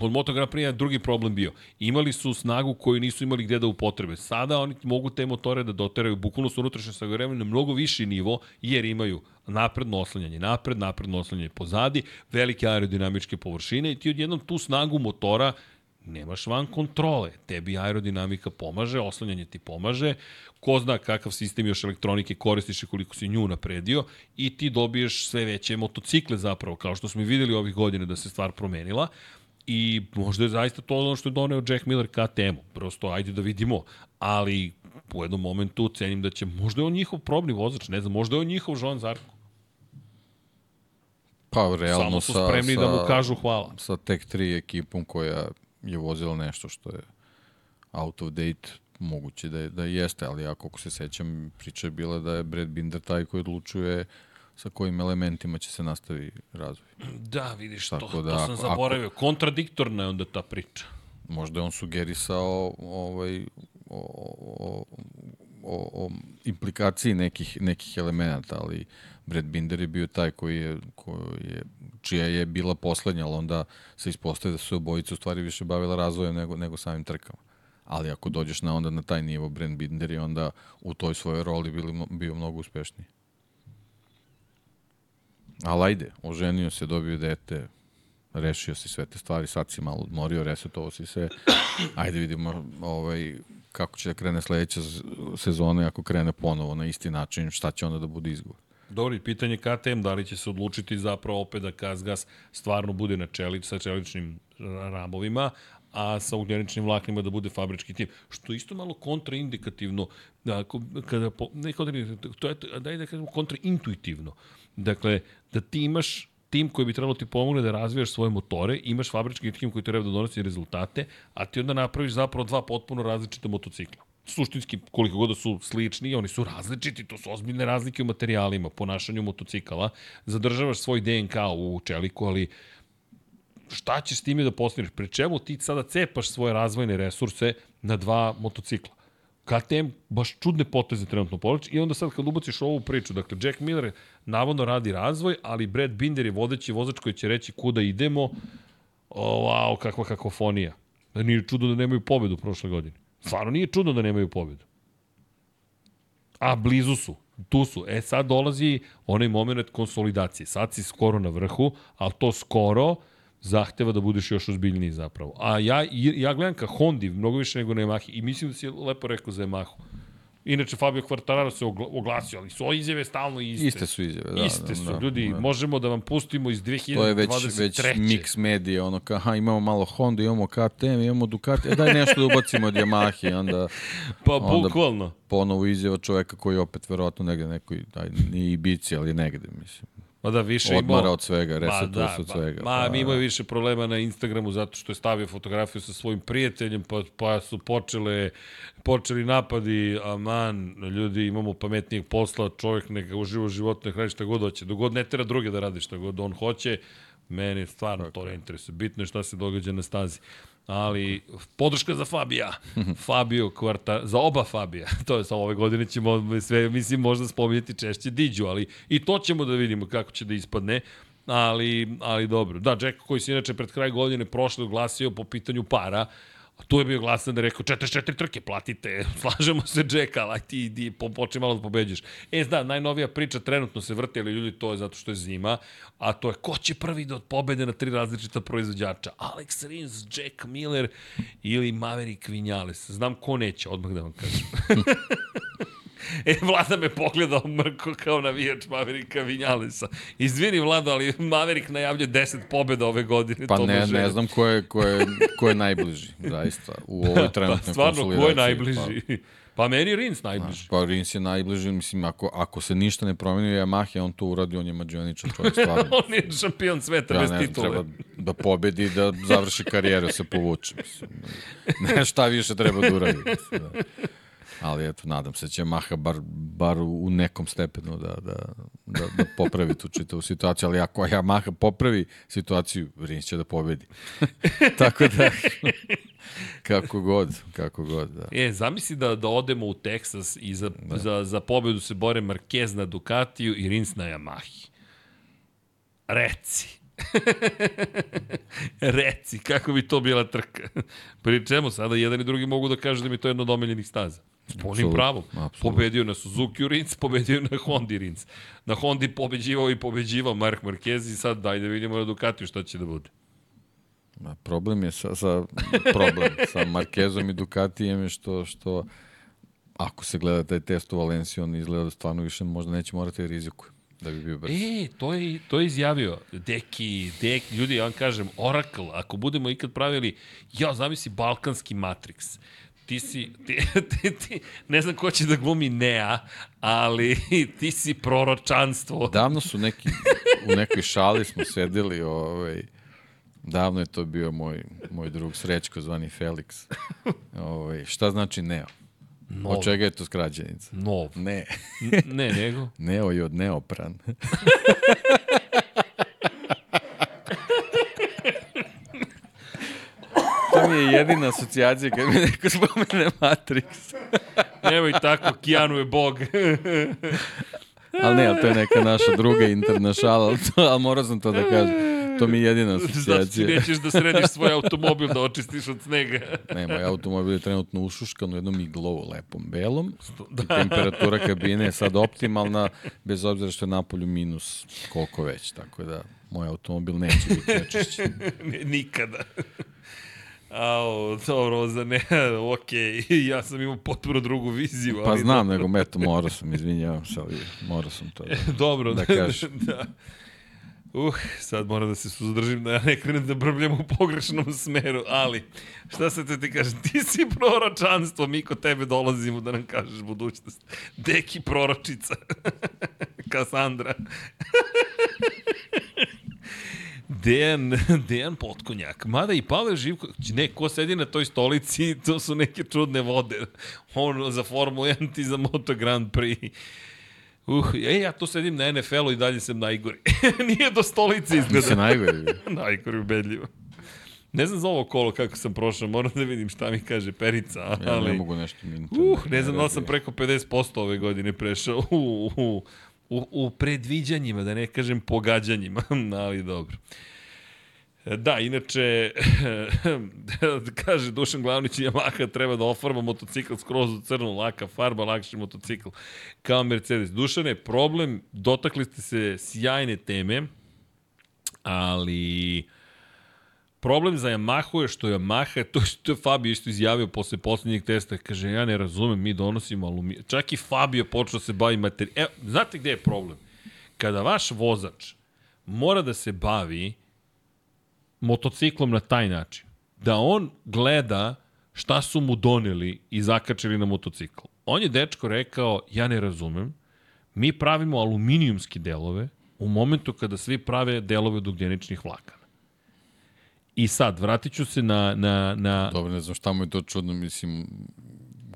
Od Moto Grand Prix drugi problem bio. Imali su snagu koju nisu imali gde da upotrebe. Sada oni mogu te motore da doteraju bukvalno su unutrašnje sagorevanje na mnogo viši nivo, jer imaju napredno oslanjanje napred, napredno oslanjanje pozadi, velike aerodinamičke površine i ti odjednom tu snagu motora nemaš van kontrole. Tebi aerodinamika pomaže, oslanjanje ti pomaže, ko zna kakav sistem još elektronike koristiš i koliko si nju napredio i ti dobiješ sve veće motocikle zapravo, kao što smo i videli ovih godina da se stvar promenila. I možda je zaista to ono što je doneo Jack Miller KTM-u. Prosto, ajde da vidimo. Ali u jednom momentu cenim da će, možda je on njihov probni vozač, ne znam, možda je on njihov Joan Zarko. Pa realno Samo su spremni sa, da mu kažu hvala. sa Tech 3 ekipom koja je vozila nešto što je out of date, moguće da, je, da jeste, ali ja koliko se sećam, priča je bila da je Brad Binder taj koji odlučuje sa kojim elementima će se nastavi razvoj. Da, vidiš, to, Tako da to sam ako- zaboravio. Kontradiktorna je onda ta priča. Možda je on sugerisao ovaj, o, o, o, o implikaciji nekih, nekih elemenata, ali Brad Binder je bio taj koji je, koji je čija je bila poslednja, ali onda se ispostaje da su obojice u stvari više bavila razvojem nego, nego samim trkama. Ali ako dođeš na onda na taj nivo, Brad Binder je onda u toj svojoj roli bili, bio mnogo uspešniji. Ali ajde, oženio se, dobio dete, rešio si sve te stvari, sad si malo odmorio, resetovao si se. Ajde vidimo ovaj, kako će da krene sledeća sezona i ako krene ponovo na isti način, šta će onda da bude izgovor. Dobro, pitanje KTM, da li će se odlučiti zapravo opet da Kazgas stvarno bude na čelić sa čeličnim ramovima, a sa ugljeničnim vlaknima da bude fabrički tim. Što je isto malo kontraindikativno, da, kada, po, ne kontraindikativno, to je, daj da kažemo kontraintuitivno. Dakle, da ti imaš tim koji bi trebalo ti pomogne da razvijaš svoje motore, imaš fabrički tim koji treba da donosi rezultate, a ti onda napraviš zapravo dva potpuno različita motocikla suštinski, koliko god da su slični, oni su različiti, to su ozbiljne razlike u materijalima, ponašanju motocikala, zadržavaš svoj DNK u čeliku, ali šta ćeš s time da postigneš? Pre čemu ti sada cepaš svoje razvojne resurse na dva motocikla? KTM baš čudne poteze trenutno povlači i onda sad kad ubaciš ovu priču, dakle Jack Miller navodno radi razvoj, ali Brad Binder je vodeći vozač koji će reći kuda idemo, o, wow, kakva kakofonija. Nije čudo da nemaju pobedu prošle godine. Stvarno nije čudno da nemaju pobedu. A blizu su, tu su. E sad dolazi onaj moment konsolidacije. Sad si skoro na vrhu, ali to skoro zahteva da budeš još ozbiljniji zapravo. A ja, ja gledam ka Hondi mnogo više nego na Yamahi i mislim da si lepo rekao za Yamahu. Inače, Fabio Quartararo se oglasio, ali su izjave stalno iste. Iste su izjave, da. Iste da, su, da, ljudi, da. možemo da vam pustimo iz 2023. To je već, već mix medije, ono kao, aha, imamo malo Honda, imamo KTM, imamo Ducati, e daj nešto da ubacimo od Yamahe, onda... Pa, onda bukvalno. Ponovo izjava čoveka koji opet verovatno negde nekoj, daj, nije Ibici, ali negde, mislim. Ma da više Odmara imao... od svega, resetuje da, se od svega. Ma, pa, imaju više problema na Instagramu zato što je stavio fotografiju sa svojim prijateljem, pa, pa su počele, počeli napadi, aman, ljudi, imamo pametnijeg posla, čovjek neka uživa život, neka radi šta god hoće. Dogod ne tera druge da radi šta god on hoće, meni stvarno to ne interesuje. Bitno je šta se događa na stazi ali podrška za Fabija. Fabio Kvarta, za oba Fabija. To je sa ove godine ćemo sve, mislim, možda spominjati češće Diđu, ali i to ćemo da vidimo kako će da ispadne. Ali, ali dobro. Da, Jack koji se inače pred kraj godine prošle oglasio po pitanju para, A tu je bio glasan da je rekao 44 trke platite, slažemo se Jack, ali ti di, po, počne malo da pobeđeš. E, da, najnovija priča trenutno se vrti, ali ljudi to je zato što je zima, a to je ko će prvi da od pobede na tri različita proizvođača? Alex Rins, Jack Miller ili Maverick Vinales. Znam ko neće, odmah da vam kažem. E, Vlada me pogledao mrko kao navijač Maverika Vinjalesa. Izvini, Vlada, ali Maverik najavlja 10 pobjeda ove godine. Pa ne, ne znam ko je, ko, je, ko je najbliži, zaista, u ovoj trenutnoj pa, stvarno, ko je najbliži? Pa, Pa meni je Rins najbliži. Pa Rins je najbliži, mislim, ako, ako se ništa ne promeni u Yamaha, on to uradi, on je mađioničan čovjek, stvarno. on je šampion sveta ja, bez ne, titule. Treba da pobedi, da završi karijeru, se povuče. Mislim. Ne, šta više treba da uradi. Mislim, da. Ali eto, nadam se da će Maha bar, bar u nekom stepenu da, da, da, da popravi tu čitavu situaciju, ali ako ja Maha popravi situaciju, Rins će da pobedi. Tako da, kako god, kako god, da. E, zamisli da, da odemo u Teksas i za, da. za, za pobedu se bore Marquez na Ducatiju i Rins na Yamahi. Reci. Reci, kako bi to bila trka. Pri čemu sada jedan i drugi mogu da kažu da mi to je jedno od omiljenih staza. S punim pravom. Absolut. Pobedio na Suzuki Rins, pobedio na Honda Rins. Na Hondi pobeđivao i pobeđivao Mark Marquez i sad daj da vidimo na Ducatiju šta će da bude. Ma, problem je sa, sa problem sa Marquezom i Ducatijem je što, što ako se gleda taj test u Valenciji, on izgleda da stvarno više možda neće morati da rizikuje da bi bio brz. E, to je, to je izjavio. Deki, Deki, ljudi, ja vam kažem, Oracle, ako budemo ikad pravili, ja, zamisli Balkanski Matrix ti si, ti, ti, ti, ne znam ko će da glumi Nea, ali ti si proročanstvo. Davno su neki, u nekoj šali smo sedeli, ovaj, davno je to bio moj, moj drug Srećko zvani Felix. Ovaj, šta znači Neo? Nov. Od čega je to skrađenica? Nov. Ne. ne, nego? Neo je od neopran. Mi je jedina asocijacija kad mi neko spomene Matrix. Nemoj tako, Keanu je bog. ali ne, ali to je neka naša druga internašala, ali, to, ali morao sam to da kažem. To mi je jedina asocijacija. Zato ti nećeš da središ svoj automobil da očistiš od snega. ne, moj automobil je trenutno ušuškan u jednom iglovu lepom belom. Da. I temperatura kabine je sad optimalna, bez obzira što je napolju minus koliko već. Tako da, moj automobil neće biti nečišćen. Nikada. Ao, dobro, za ne, ok, ja sam imao potpuno drugu viziju. Pa ali pa znam, dobro. nego eto, morao sam, izvinjavam se, ali morao sam to da, dobro, da kažem. da. Uh, sad moram da se suzdržim da ne krenem da brbljam u pogrešnom smeru, ali šta se te ti kažem, ti si proročanstvo, mi kod tebe dolazimo da nam kažeš budućnost. Deki proročica. Kasandra. Dejan, Dejan Potkonjak. Mada i Pavel Živković, ne, ko sedi na toj stolici, to su neke čudne vode. On za Formula 1, ti za Moto Grand Prix. Uh, e, ja to sedim na NFL-u i dalje sam najgori. Nije do stolice izgleda. Nisi najgori. najgori, ubedljivo. Ne znam za ovo kolo kako sam prošao, moram da vidim šta mi kaže Perica. Ali... Ja ne mogu nešto minuta. Uh, ne znam da sam preko 50% ove godine prešao. Uh, uh, u, u predviđanjima, da ne kažem pogađanjima, ali dobro. Da, inače, kaže Dušan Glavnić i Yamaha treba da ofarba motocikl skroz u crnu, laka farba, lakši motocikl kao Mercedes. Dušane, problem, dotakli ste se sjajne teme, ali Problem za Yamahu je što Yamaha, to što je Fabio isto izjavio posle poslednjeg testa, kaže, ja ne razumem, mi donosimo aluminij. Čak i Fabio počeo da se bavi materijal. Evo, znate gde je problem? Kada vaš vozač mora da se bavi motociklom na taj način, da on gleda šta su mu doneli i zakačili na motocikl. On je dečko rekao, ja ne razumem, mi pravimo aluminijumski delove u momentu kada svi prave delove od ugljeničnih vlakana. I sad, vratit ću se na... na, na... Dobro, ne znam šta mu je to čudno, mislim,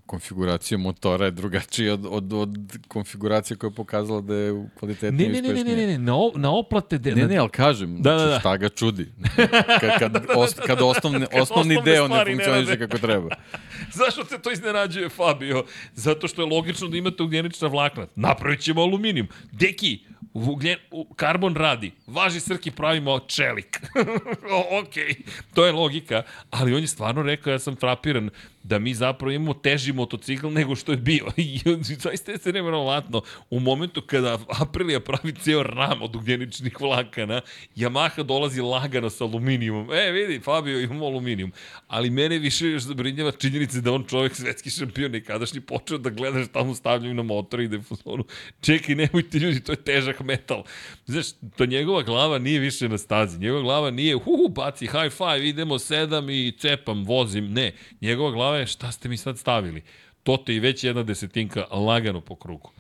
konfiguracija motora je drugačija od, od, od konfiguracije koja je pokazala da je kvalitetnije ne, ne, ne, ne, ne, ne, na, o, na oplate... De, ne, ne, ali kažem, da, da, da. šta ga čudi. kad, kad, os, kad, osnovne, kad osnovni deo ne funkcioniše kako treba. Zašto se to iznenađuje, Fabio? Zato što je logično da imate ugljenična vlakna. Napravit ćemo aluminijum. Deki, ugljen, karbon radi. Važi Srki, pravimo čelik. ok, to je logika. Ali on je stvarno rekao, ja sam frapiran, da mi zapravo imamo teži motocikl nego što je bio. I zaista je se nevjerovatno. U momentu kada Aprilia pravi ceo ram od ugljeničnih vlakana, Yamaha dolazi lagano sa aluminijumom. E, vidi, Fabio, imamo aluminijum. Ali mene više još zabrinjava činjenica da on čovjek svetski šampion i kadašnji počeo da gleda šta mu stavljaju na motor i da je fuzonu. Čekaj, nemojte ljudi, to je težak metal. Znaš, to njegova glava nije više na stazi. Njegova glava nije, hu, baci high five, idemo sedam i cepam, vozim. Ne, njegova glava je šta ste mi sad stavili? To te i već jedna desetinka lagano po krugu.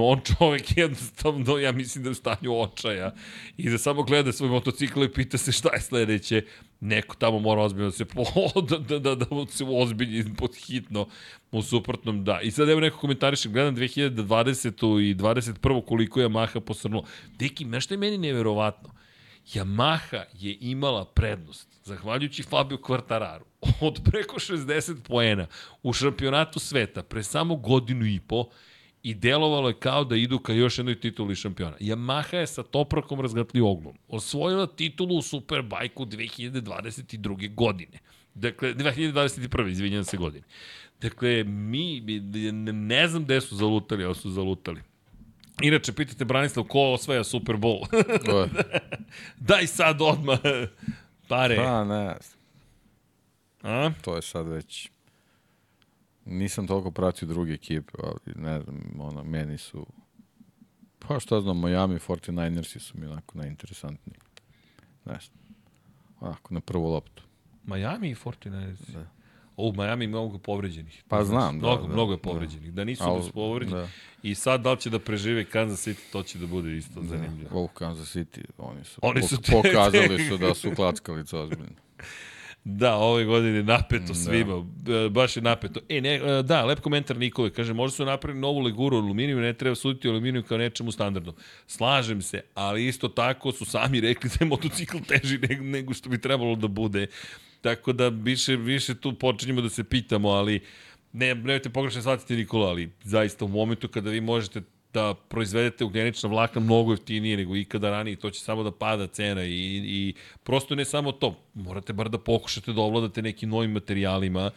On čovek jednostavno, ja mislim da je u stanju očaja i da samo gleda svoj motocikl i pita se šta je sledeće. Neko tamo mora ozbiljno da se, po, da, da, da, da se ozbilji pod hitno, u suprotnom da. I sad evo neko komentariše, gledam 2020. i 21. koliko je Yamaha posrnulo. Deki, nešto je meni neverovatno. Yamaha je imala prednost, zahvaljujući Fabio Quartararu, od preko 60 poena u šampionatu sveta pre samo godinu i po i delovalo je kao da idu ka još jednoj tituli šampiona. Yamaha je sa Toprakom razgatli oglom. Osvojila titulu u Superbajku 2022. godine. Dakle, 2021. izvinjam se godine. Dakle, mi, ne znam gde su zalutali, ali su zalutali. Inače, pitate Branislav, ko osvaja Super Bowl? Daj sad odmah pare. Pa, ne. A? To je sad već... Nisam toliko pratio druge ekipe, ali ne znam, ono, meni su... Pa šta znam, Miami 49ersi su mi onako najinteresantniji. Ne znam. Onako, na prvu loptu. Miami i 49ersi? Da. U Miami mnogo povređenih. Pa znam, da. Mnogo, da, mnogo je da. povređenih. Da, da nisu Al, povređeni. Da. I sad da li će da prežive Kansas City, to će da bude isto da. zanimljivo. U Kansas City, oni su, oni su pokazali su da su klackalice ozbiljno. Da, ove godine napeto da. svima, da. baš je napeto. E, ne, e, da, lep komentar Nikole, kaže, možda su napravili novu leguru aluminiju, ne treba suditi aluminiju kao nečemu standardnom. Slažem se, ali isto tako su sami rekli da je motocikl teži nego što bi trebalo da bude. Tako da više, više tu počinjemo da se pitamo, ali ne, nemojte pogrešno shvatiti Nikola, ali zaista u momentu kada vi možete da proizvedete ugljenična vlakna mnogo jeftinije nego ikada ranije, to će samo da pada cena i, i prosto ne samo to, morate bar da pokušate da ovladate nekim novim materijalima,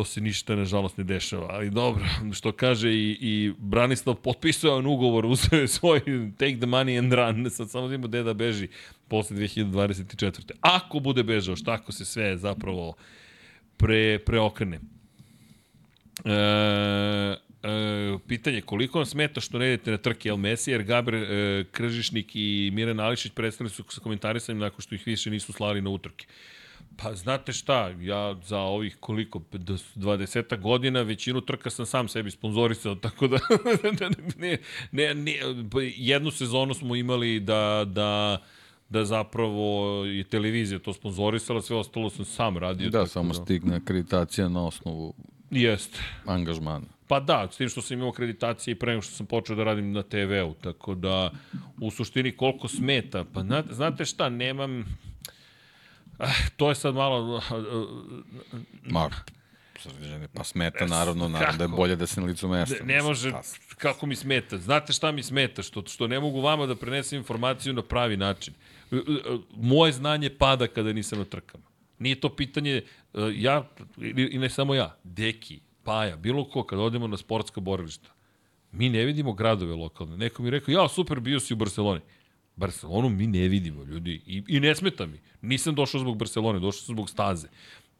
to se ništa nažalost ne dešava, ali dobro, što kaže i, i Branislav potpisao on ugovor, uzeo je svoj take the money and run, sad samo ima gde da beži posle 2024. Ako bude bežao, šta ako se sve zapravo pre, preokrene. E, e, pitanje, koliko vam smeta što ne idete na trke El Messi, jer Gaber e, Kržišnik i Miran Ališić predstavili su sa komentarisanjem nakon što ih više nisu slali na utrke. Pa znate šta, ja za ovih koliko, 20 godina većinu trka sam sam sebi sponzorisao, tako da ne, ne, ne, jednu sezonu smo imali da, da da zapravo je televizija to sponzorisala, sve ostalo sam sam radio. Da, samo da... stigne akreditacija na osnovu Jeste. angažmana. Pa da, s tim što sam imao akreditacije i pre nego što sam počeo da radim na TV-u, tako da u suštini koliko smeta, pa znate šta, nemam, to je sad malo... Ma, pa smeta naravno, naravno da je bolje da se na licu mesta. Ne, ne može, kako mi smeta. Znate šta mi smeta? Što, što ne mogu vama da prenesem informaciju na pravi način. Moje znanje pada kada nisam na trkama. Nije to pitanje, ja, i ne samo ja, Deki, Paja, bilo ko, kada odemo na sportska borilišta, mi ne vidimo gradove lokalne. Neko mi je rekao, ja, super, bio si u Barceloni. Barcelonu mi ne vidimo, ljudi. I, I ne smeta mi. Nisam došao zbog Barcelone, došao sam zbog staze.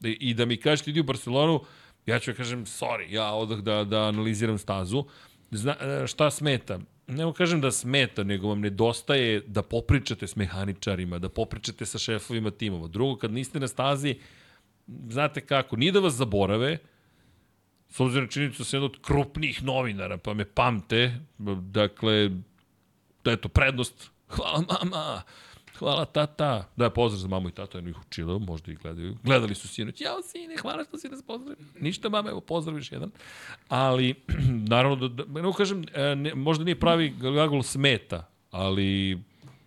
I, i da mi kažete idi u Barcelonu, ja ću kažem, sorry, ja odah da, da analiziram stazu. Zna, e, šta smeta? Ne kažem da smeta, nego vam nedostaje da popričate s mehaničarima, da popričate sa šefovima timova. Drugo, kad niste na stazi, znate kako, nije da vas zaborave, s obzirom činjenicu da sam jedan od krupnijih novinara, pa me pamte, dakle, da je to prednost, hvala mama, hvala tata. Da, pozdrav za mamu i tata, jedno ih učilo, možda ih gledaju. Gledali su sinoć, jao sine, hvala što si nas pozdravio. Ništa mama, evo pozdraviš jedan. Ali, naravno, da, da ne kažem, e, ne, možda nije pravi glagol smeta, ali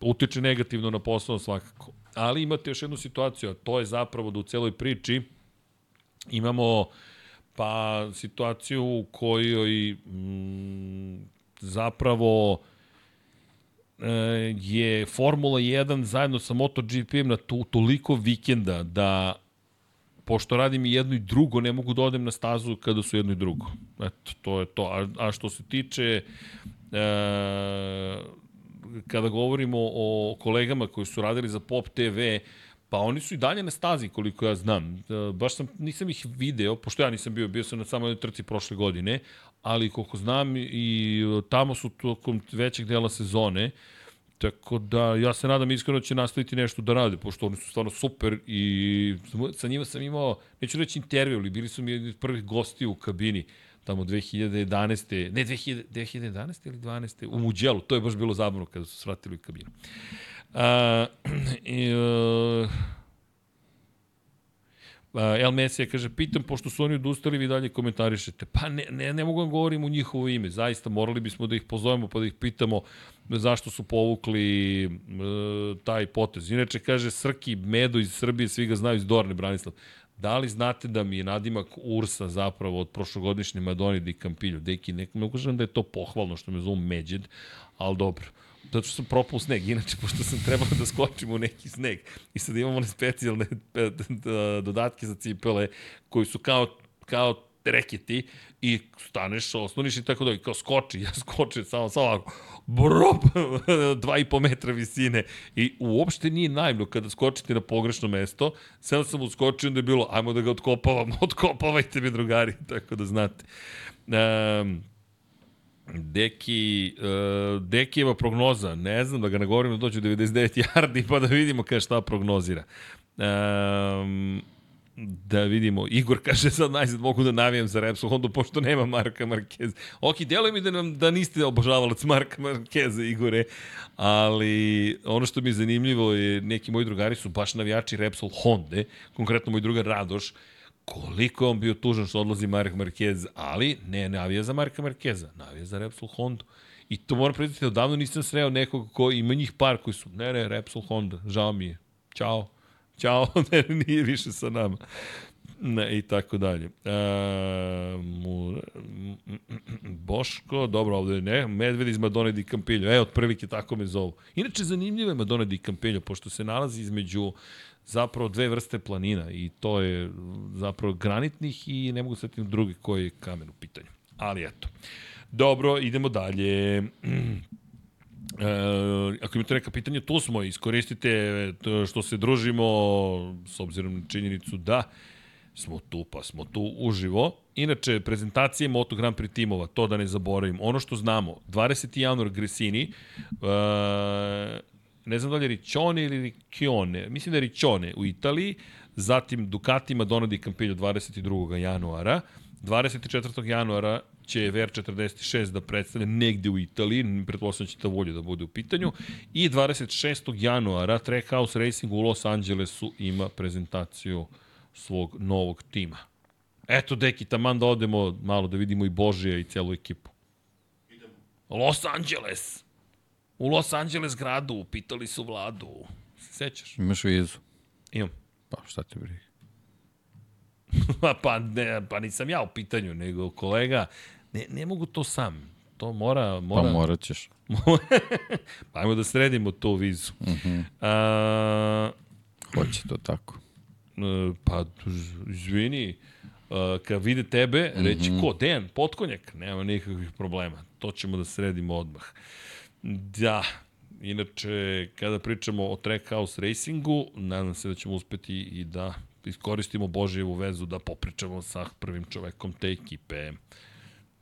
utiče negativno na posao svakako. Ali imate još jednu situaciju, a to je zapravo da u celoj priči imamo pa situaciju u kojoj mm, zapravo je Formula 1 zajedno sa MotoGP-em na tu, toliko vikenda da pošto radim i jedno i drugo, ne mogu da odem na stazu kada su jedno i drugo. Eto, to je to. A, a što se tiče e, kada govorimo o kolegama koji su radili za Pop TV, Pa oni su i dalje na stazi, koliko ja znam. E, baš sam, nisam ih video, pošto ja nisam bio, bio sam na samo jednoj trci prošle godine, ali koliko znam i tamo su tokom većeg dela sezone, Tako da ja se nadam iskreno da će nastaviti nešto da rade, pošto oni su stvarno super i sa njima sam imao, neću reći intervju, ali bili su mi jedni prvih gosti u kabini tamo 2011. Ne, 2000, 2011. ili 12. u Muđelu, to je baš bilo zabavno kada su svratili kabinu. Uh, i, uh, El Mesija kaže, pitam, pošto su oni odustali, vi dalje komentarišete. Pa ne, ne, ne mogu da govorim u njihovo ime, zaista morali bismo da ih pozovemo pa da ih pitamo zašto su povukli e, taj potez. Inače, kaže Srki Medo iz Srbije, svi ga znaju iz Dorne, Branislav. Da li znate da mi je nadimak Ursa zapravo od prošlogodišnje Madoni di Campillo? Deki, ne, ne kažem da je to pohvalno što me zovu Međed, ali dobro. Zato što sam propao sneg, inače, pošto sam trebao da skočim u neki sneg. I sad imamo one specijalne dodatke za cipele koji su kao, kao reketi i staneš, osloniš i tako da, kao skoči, ja skočim samo, samo ovako, brop, dva i po metra visine i uopšte nije najmno kada skočite na pogrešno mesto, sam sam uskočio da je bilo, ajmo da ga otkopavam, otkopavajte mi drugari, tako da znate. Um, Deki, uh, Dekijeva prognoza, ne znam da ga ne govorim da dođu 99 yardi pa da vidimo kada šta prognozira. Um, da vidimo, Igor kaže sad najzad mogu da navijem za Repsol Honda pošto nema Marka Markeza. Ok, djeluje mi da, nam, da niste obožavalac Marka Markeza, Igore, ali ono što mi je zanimljivo je neki moji drugari su baš navijači Repsol Honda, konkretno moj drugar Radoš, koliko on bio tužan što odlazi Mark Marquez, ali ne navija za Marka Markeza, navija za Repsol Honda. I to moram predstaviti, da odavno nisam sreo nekog ko ima njih par koji su, ne, ne, Repsol Honda, žao mi je, čao, čao, ne, nije više sa nama. Ne, i tako dalje. E, mu, Boško, dobro, ovde ne, Medved iz Madone di Campillo, e, otprilike tako me zovu. Inače, zanimljivo je Madone di Campillo, pošto se nalazi između zapravo dve vrste planina i to je zapravo granitnih i ne mogu setiti drugi koji je kamen u pitanju. Ali eto. Dobro, idemo dalje. E, ako imate neka pitanja, tu smo, iskoristite što se družimo s obzirom na činjenicu da smo tu, pa smo tu uživo. Inače, prezentacije Moto Grand Prix timova, to da ne zaboravim. Ono što znamo, 20. januar Gresini, e, ne znam da li je Riccione ili Riccione, mislim da je Riccione u Italiji, zatim Ducati Madonna di Campillo 22. januara, 24. januara će VR46 da predstavlja negde u Italiji, pretpostavljam da će ta volja da bude u pitanju, i 26. januara Trackhouse Racing u Los Angelesu ima prezentaciju svog novog tima. Eto, deki, taman da odemo malo da vidimo i Božija i celu ekipu. Idemo. Los Angeles! U Los Angeles gradu, pitali su vladu. Se sećaš? Imaš vizu? Imam. Pa šta te briga? pa, ne, pa nisam ja u pitanju, nego kolega, ne, ne mogu to sam. To mora... mora... Pa morat ćeš. pa ajmo da sredimo tu vizu. Uh mhm. -huh. A, Hoće to tako. E, pa, izvini, kad vide tebe, reći uh mhm. -huh. ko? Dejan, potkonjak? Nema nikakvih problema. To ćemo da sredimo odmah. Da, Inače, kada pričamo o Trackhouse Racingu, nadam se da ćemo uspeti i da iskoristimo Božijevu vezu da popričamo sa prvim čovekom te ekipe.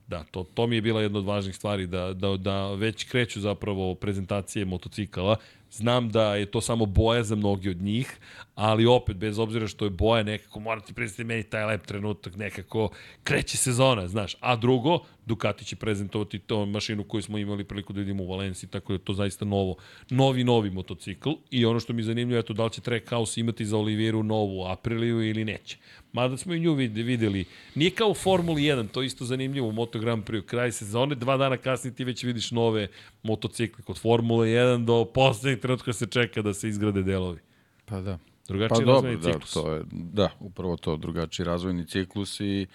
Da, to, to mi je bila jedna od važnih stvari, da, da, da već kreću zapravo prezentacije motocikala. Znam da je to samo boja za mnogi od njih, ali opet, bez obzira što je boja nekako, morate predstaviti meni taj lep trenutak, nekako kreće sezona, znaš. A drugo, Ducati će prezentovati to mašinu koju smo imali priliku da vidimo u Valenciji, tako da je to zaista novo, novi, novi motocikl. I ono što mi je zanimljivo, eto, da li će Trackhouse imati za Olivieru novu Apriliju ili neće. Mada smo i nju videli. Nije kao u Formuli 1, to je isto zanimljivo u Moto Grand Prix. Kraj sezone, dva dana kasnije ti već vidiš nove motocikle. Kod Formule 1 do poslednjeg trenutka se čeka da se izgrade delovi. Pa da. Drugačiji pa razvojni dobro, ciklus. Da, to je, da, upravo to, drugačiji razvojni ciklus i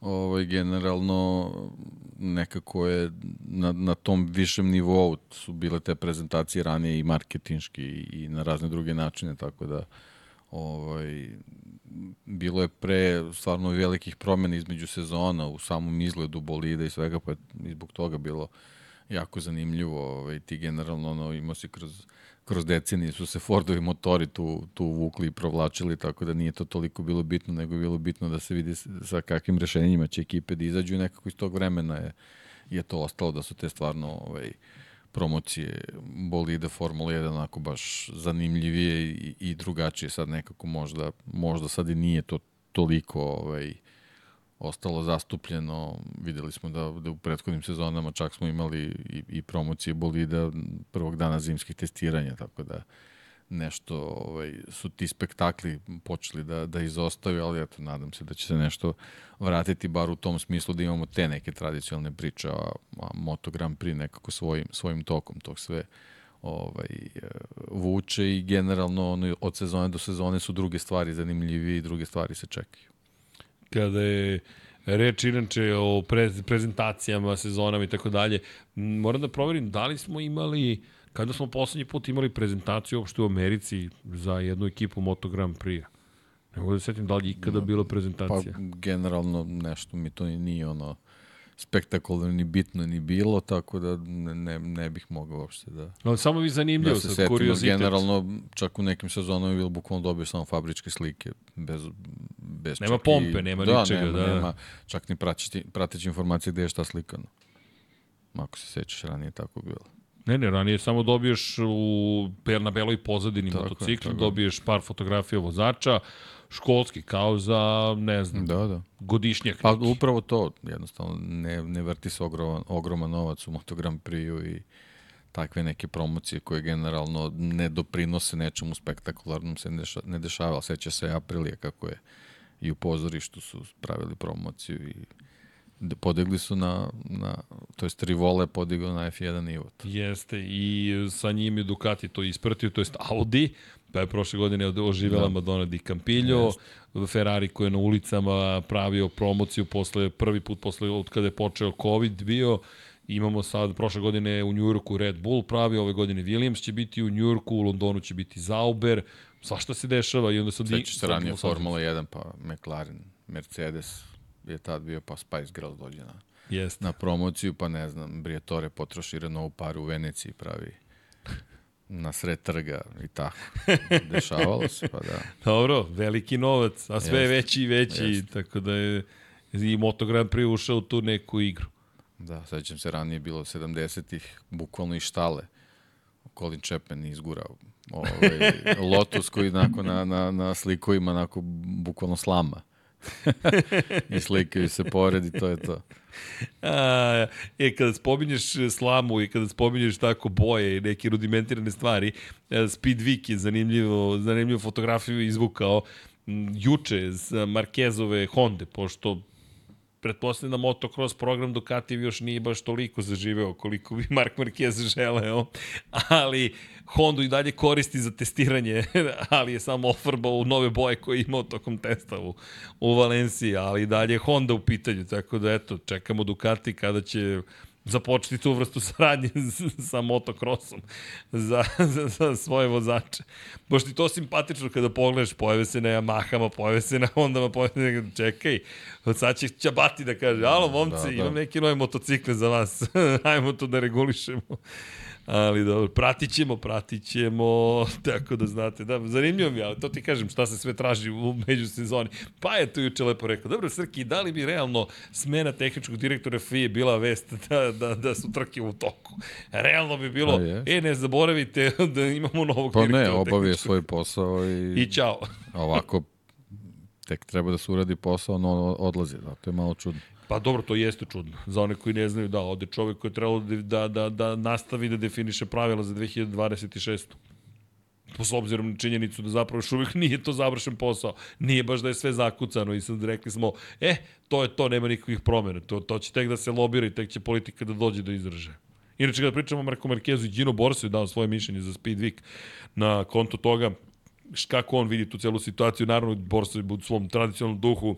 ovaj, generalno nekako je na, na tom višem nivou su bile te prezentacije ranije i marketinški i na razne druge načine, tako da ovaj, bilo je pre stvarno velikih promena između sezona u samom izgledu bolida i svega, pa je zbog toga bilo jako zanimljivo. Ovaj, ti generalno ono, imao si kroz, kroz decenije su se Fordovi motori tu, tu vukli i provlačili, tako da nije to toliko bilo bitno, nego je bilo bitno da se vidi sa kakvim rešenjima će ekipe da izađu i nekako iz tog vremena je, je to ostalo da su te stvarno ovaj, promocije bolide Formula 1 onako baš zanimljivije i, i drugačije sad nekako možda, možda sad i nije to toliko ovaj, ostalo zastupljeno. Videli smo da, da u prethodnim sezonama čak smo imali i, i promocije bolida prvog dana zimskih testiranja, tako da nešto ovaj, su ti spektakli počeli da, da izostaju, ali eto, nadam se da će se nešto vratiti bar u tom smislu da imamo te neke tradicionalne priče, a, a Moto Grand Prix nekako svojim, svojim tokom tog sve ovaj, vuče i generalno ono, od sezone do sezone su druge stvari i druge stvari se čekaju. Kada je reč inače o prez, prezentacijama, sezonama i tako dalje, moram da proverim da li smo imali Kada smo poslednji put imali prezentaciju uopšte u Americi za jednu ekipu Moto Grand Prix-a? Ne mogu da setim da li je ikada bila prezentacija. Pa generalno nešto mi to nije ono spektakularno ni bitno ni bilo, tako da ne, ne, ne bih mogao uopšte da... Ali samo vi zanimljivo da se sad, kuriozitet. Generalno, čak u nekim sezonama je bilo bukvalno dobio samo fabričke slike, bez, bez nema pompe, i, nema da, ničega. Nema, da, nema čak ni prateći, prateći informacije gde je šta slikano. Ako se sećaš, ranije tako bilo. Ne, ne, ranije samo dobiješ u, na beloj pozadini tako motocikl, dobiješ par fotografija vozača, školski, kao za, ne znam, da, da. godišnjak. Pa upravo to, jednostavno, ne, ne vrti se ogroman, ogroman novac u Motogram Priju i takve neke promocije koje generalno ne doprinose nečemu spektakularnom se ne, deša, ne dešava. Seća se Aprilija kako je i u pozorištu su pravili promociju i podigli su na, na to jest Rivole podigao na F1 nivo. Jeste, i sa njim je Ducati to ispratio, to jest Audi, pa je prošle godine oživela da. Madonna di Campillo, Jeste. Ferrari koji je na ulicama pravio promociju posle, prvi put posle od kada je počeo COVID bio, Imamo sad, prošle godine u Njujorku Red Bull pravi, ove godine Williams će biti u Njujorku, u Londonu će biti Zauber, svašta se dešava i onda sad... Sveće se ranije Formula 1, pa McLaren, Mercedes, je tad bio, pa Spice Girls dođe na, Jest. na promociju, pa ne znam, Briatore potroši Renault paru u Veneciji, pravi na sred trga i tako. Dešavalo se, pa da. Dobro, veliki novac, a sve je veći i veći, jest. tako da je i Moto Grand Prix ušao u tu neku igru. Da, sećam se, ranije bilo 70-ih, bukvalno i štale. Colin Chapman izgurao ovaj, Lotus koji nakon na, na, na slikovima onako bukvalno slama. I slikaju se pored i to je to. A, e, kada spominješ slamu i kada spominješ tako boje i neke rudimentirane stvari, e, Speed Week je zanimljivo, zanimljivu fotografiju izvukao juče za Markezove Honda, pošto pretpostavljam da motocross program Ducati još nije baš toliko zaživeo koliko bi Mark Marquez želeo, ali Honda i dalje koristi za testiranje, ali je samo ofarbao u nove boje koje je imao tokom testa u, u Valenciji, ali dalje je Honda u pitanju, tako da eto, čekamo Ducati kada će započeti tu vrstu saradnje sa motocrossom za, za, za svoje vozače. Pošto je to simpatično kada pogledaš, pojave se na Yamahama, pojave se na Hondama, pojave se na... Čekaj, od sad će Čabati da kaže, alo momci, da, da. imam neke nove motocikle za vas, ajmo to da regulišemo. Ali dobro, pratit ćemo, pratit ćemo, tako da znate. Da, zanimljivo mi ali to ti kažem šta se sve traži u međusezoni. Pa je to juče lepo rekao. Dobro, Srki, da li bi realno smena tehničkog direktora FIE bila vest da, da, da su trke u toku? Realno bi bilo, pa e, ne zaboravite da imamo novog pa direktora. Pa ne, obavije svoj posao i... I čao. ovako, tek treba da se uradi posao, no odlazi. Zato je malo čudno. Pa dobro, to jeste čudno. Za one koji ne znaju, da, ovde čovek koji je trebalo da, da, da, da nastavi da definiše pravila za 2026. Po s obzirom na činjenicu da zapravo još uvijek nije to završen posao. Nije baš da je sve zakucano i sad rekli smo, e, to je to, nema nikakvih promjena. To, to će tek da se lobira i tek će politika da dođe do izražaja. Inače, kada pričamo o Marko Markezu i Gino Borsu je dao svoje mišljenje za Speed Week na konto toga, kako on vidi tu celu situaciju, naravno Borsa u svom tradicionalnom duhu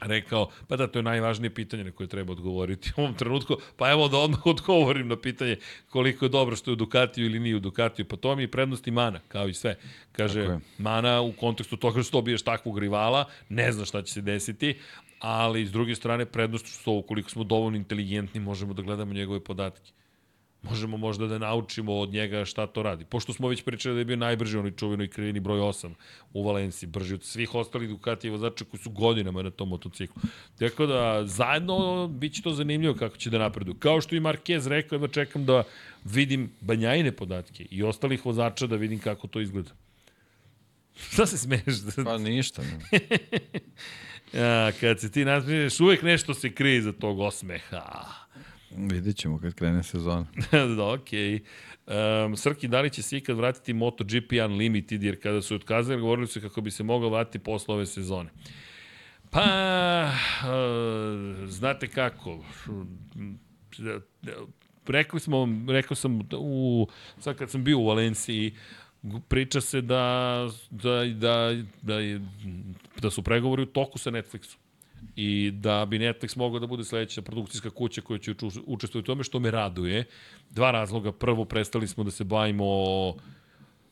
rekao, pa da, to je najvažnije pitanje na koje treba odgovoriti u ovom trenutku, pa evo da odmah odgovorim na pitanje koliko je dobro što je u Ducatiju ili nije u Ducatiju, pa to mi je prednost i mana, kao i sve. Kaže, mana u kontekstu toga što dobiješ takvog rivala, ne zna šta će se desiti, ali s druge strane prednost što ukoliko smo dovoljno inteligentni možemo da gledamo njegove podatke možemo možda da naučimo od njega šta to radi. Pošto smo već pričali da je bio najbrži onaj čuvenoj krivini broj 8 u Valenciji, brži od svih ostalih Ducati vozača koji su godinama na tom motociklu. Tako da zajedno bit će to zanimljivo kako će da napredu. Kao što i Marquez rekao, da čekam da vidim banjajne podatke i ostalih vozača da vidim kako to izgleda. Šta se smeješ? Pa ništa. Ne. ja, kad se ti nasmiješ, uvek nešto se krije za tog osmeha. Vidjet ćemo kad krene sezona. da, okej. Okay. Um, Srki, da li će se ikad vratiti MotoGP Unlimited, jer kada su otkazali, govorili su kako bi se mogao vratiti posle ove sezone. Pa, uh, znate kako, rekli smo, rekao sam u, sad kad sam bio u Valenciji, priča se da, da, da, da, da su pregovori u toku sa Netflixom i da bi Netflix mogao da bude sledeća produkcijska kuća koja će učestvovati u tome, što me raduje. Dva razloga. Prvo, prestali smo da se bavimo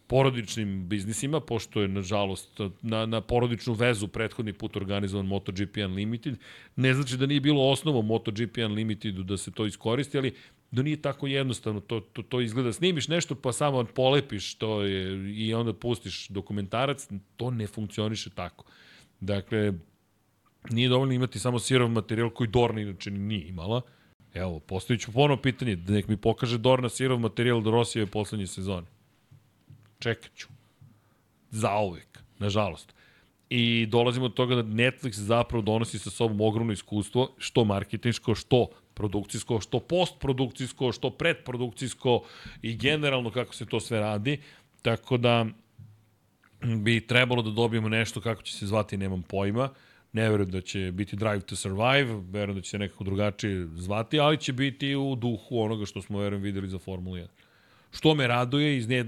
porodičnim biznisima, pošto je, nažalost, na, na porodičnu vezu prethodni put organizovan MotoGP Unlimited. Ne znači da nije bilo osnovo MotoGP Unlimited da se to iskoristi, ali da nije tako jednostavno. To, to, to izgleda, snimiš nešto pa samo polepiš to je, i onda pustiš dokumentarac, to ne funkcioniše tako. Dakle, Nije dovoljno imati samo sirov materijal koji Dorna inače nije imala. Evo, postavit ću ponovno pitanje, da nek mi pokaže Dorna sirov materijal do Rosijeve poslednje sezone. Čekat ću. Zauvek, nažalost. I dolazimo do toga da Netflix zapravo donosi sa sobom ogromno iskustvo, što marketinško, što produkcijsko, što postprodukcijsko, što predprodukcijsko i generalno kako se to sve radi. Tako da bi trebalo da dobijemo nešto kako će se zvati, nemam pojma Ne verujem da će biti Drive to Survive, verujem da će se nekako drugačije zvati, ali će biti u duhu onoga što smo, verujem, videli za Formulu 1. Što me raduje, iz nje,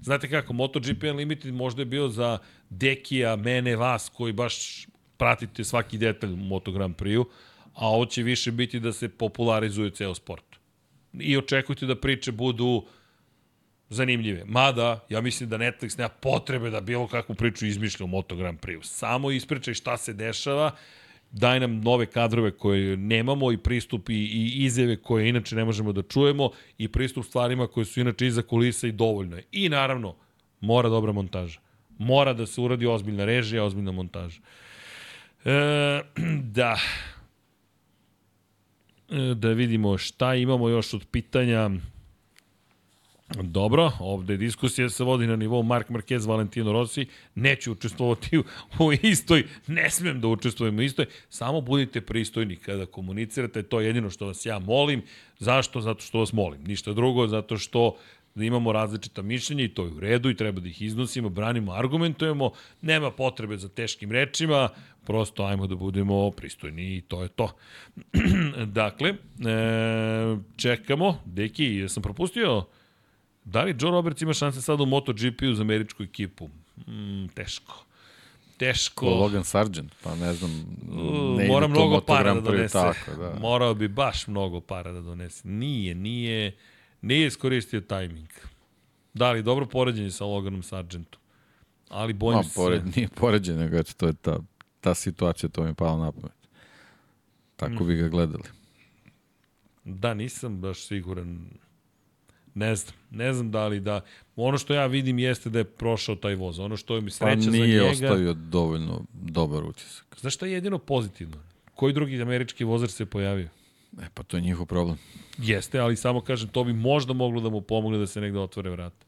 znate kako, MotoGP Unlimited možda je bio za Dekija, mene, vas, koji baš pratite svaki detalj u Moto Grand Prix-u, a ovo će više biti da se popularizuje ceo sport. I očekujte da priče budu zanimljive. Mada, ja mislim da Netflix nema potrebe da bilo kakvu priču izmišlja u Moto Grand Prix. Samo ispričaj šta se dešava, daj nam nove kadrove koje nemamo i pristup i, i izjave koje inače ne možemo da čujemo i pristup stvarima koje su inače iza kulisa i dovoljno je. I naravno, mora dobra montaža. Mora da se uradi ozbiljna režija, ozbiljna montaža. E, da. E, da vidimo šta imamo još od pitanja. Dobro, ovde diskusija se vodi na nivou Mark Marquez, Valentino Rossi, neću učestvovati u, u istoj, ne smem da učestvujem u istoj, samo budite pristojni kada komunicirate, to je jedino što vas ja molim. Zašto? Zato što vas molim. Ništa drugo, zato što da imamo različita mišljenja i to je u redu i treba da ih iznosimo, branimo, argumentujemo, nema potrebe za teškim rečima, prosto ajmo da budemo pristojni i to je to. dakle, e, čekamo, deki, ja sam propustio Da li Joe Roberts ima šanse sada u MotoGP-u za američku ekipu? Mm, teško. Teško. Logan Sargent, pa ne znam. Ne mora mnogo para da donese. Tako, da. Morao bi baš mnogo para da donese. Nije, nije, nije iskoristio tajming. Da li dobro poređenje sa Loganom Sargentom? Ali bojim se... Pored, nije poređenje, nego to je ta, ta situacija, to mi je palo na pamet. Tako mm. bi ga gledali. Da, nisam baš siguran Ne znam, ne znam da li da... Ono što ja vidim jeste da je prošao taj voz. Ono što je mi Pa sreća za nije njega... ostavio dovoljno dobar utisak. Znaš šta je jedino pozitivno? Koji drugi američki vozač se pojavio? E, pa to je njihov problem. Jeste, ali samo kažem, to bi možda moglo da mu pomogne da se negde otvore vrata.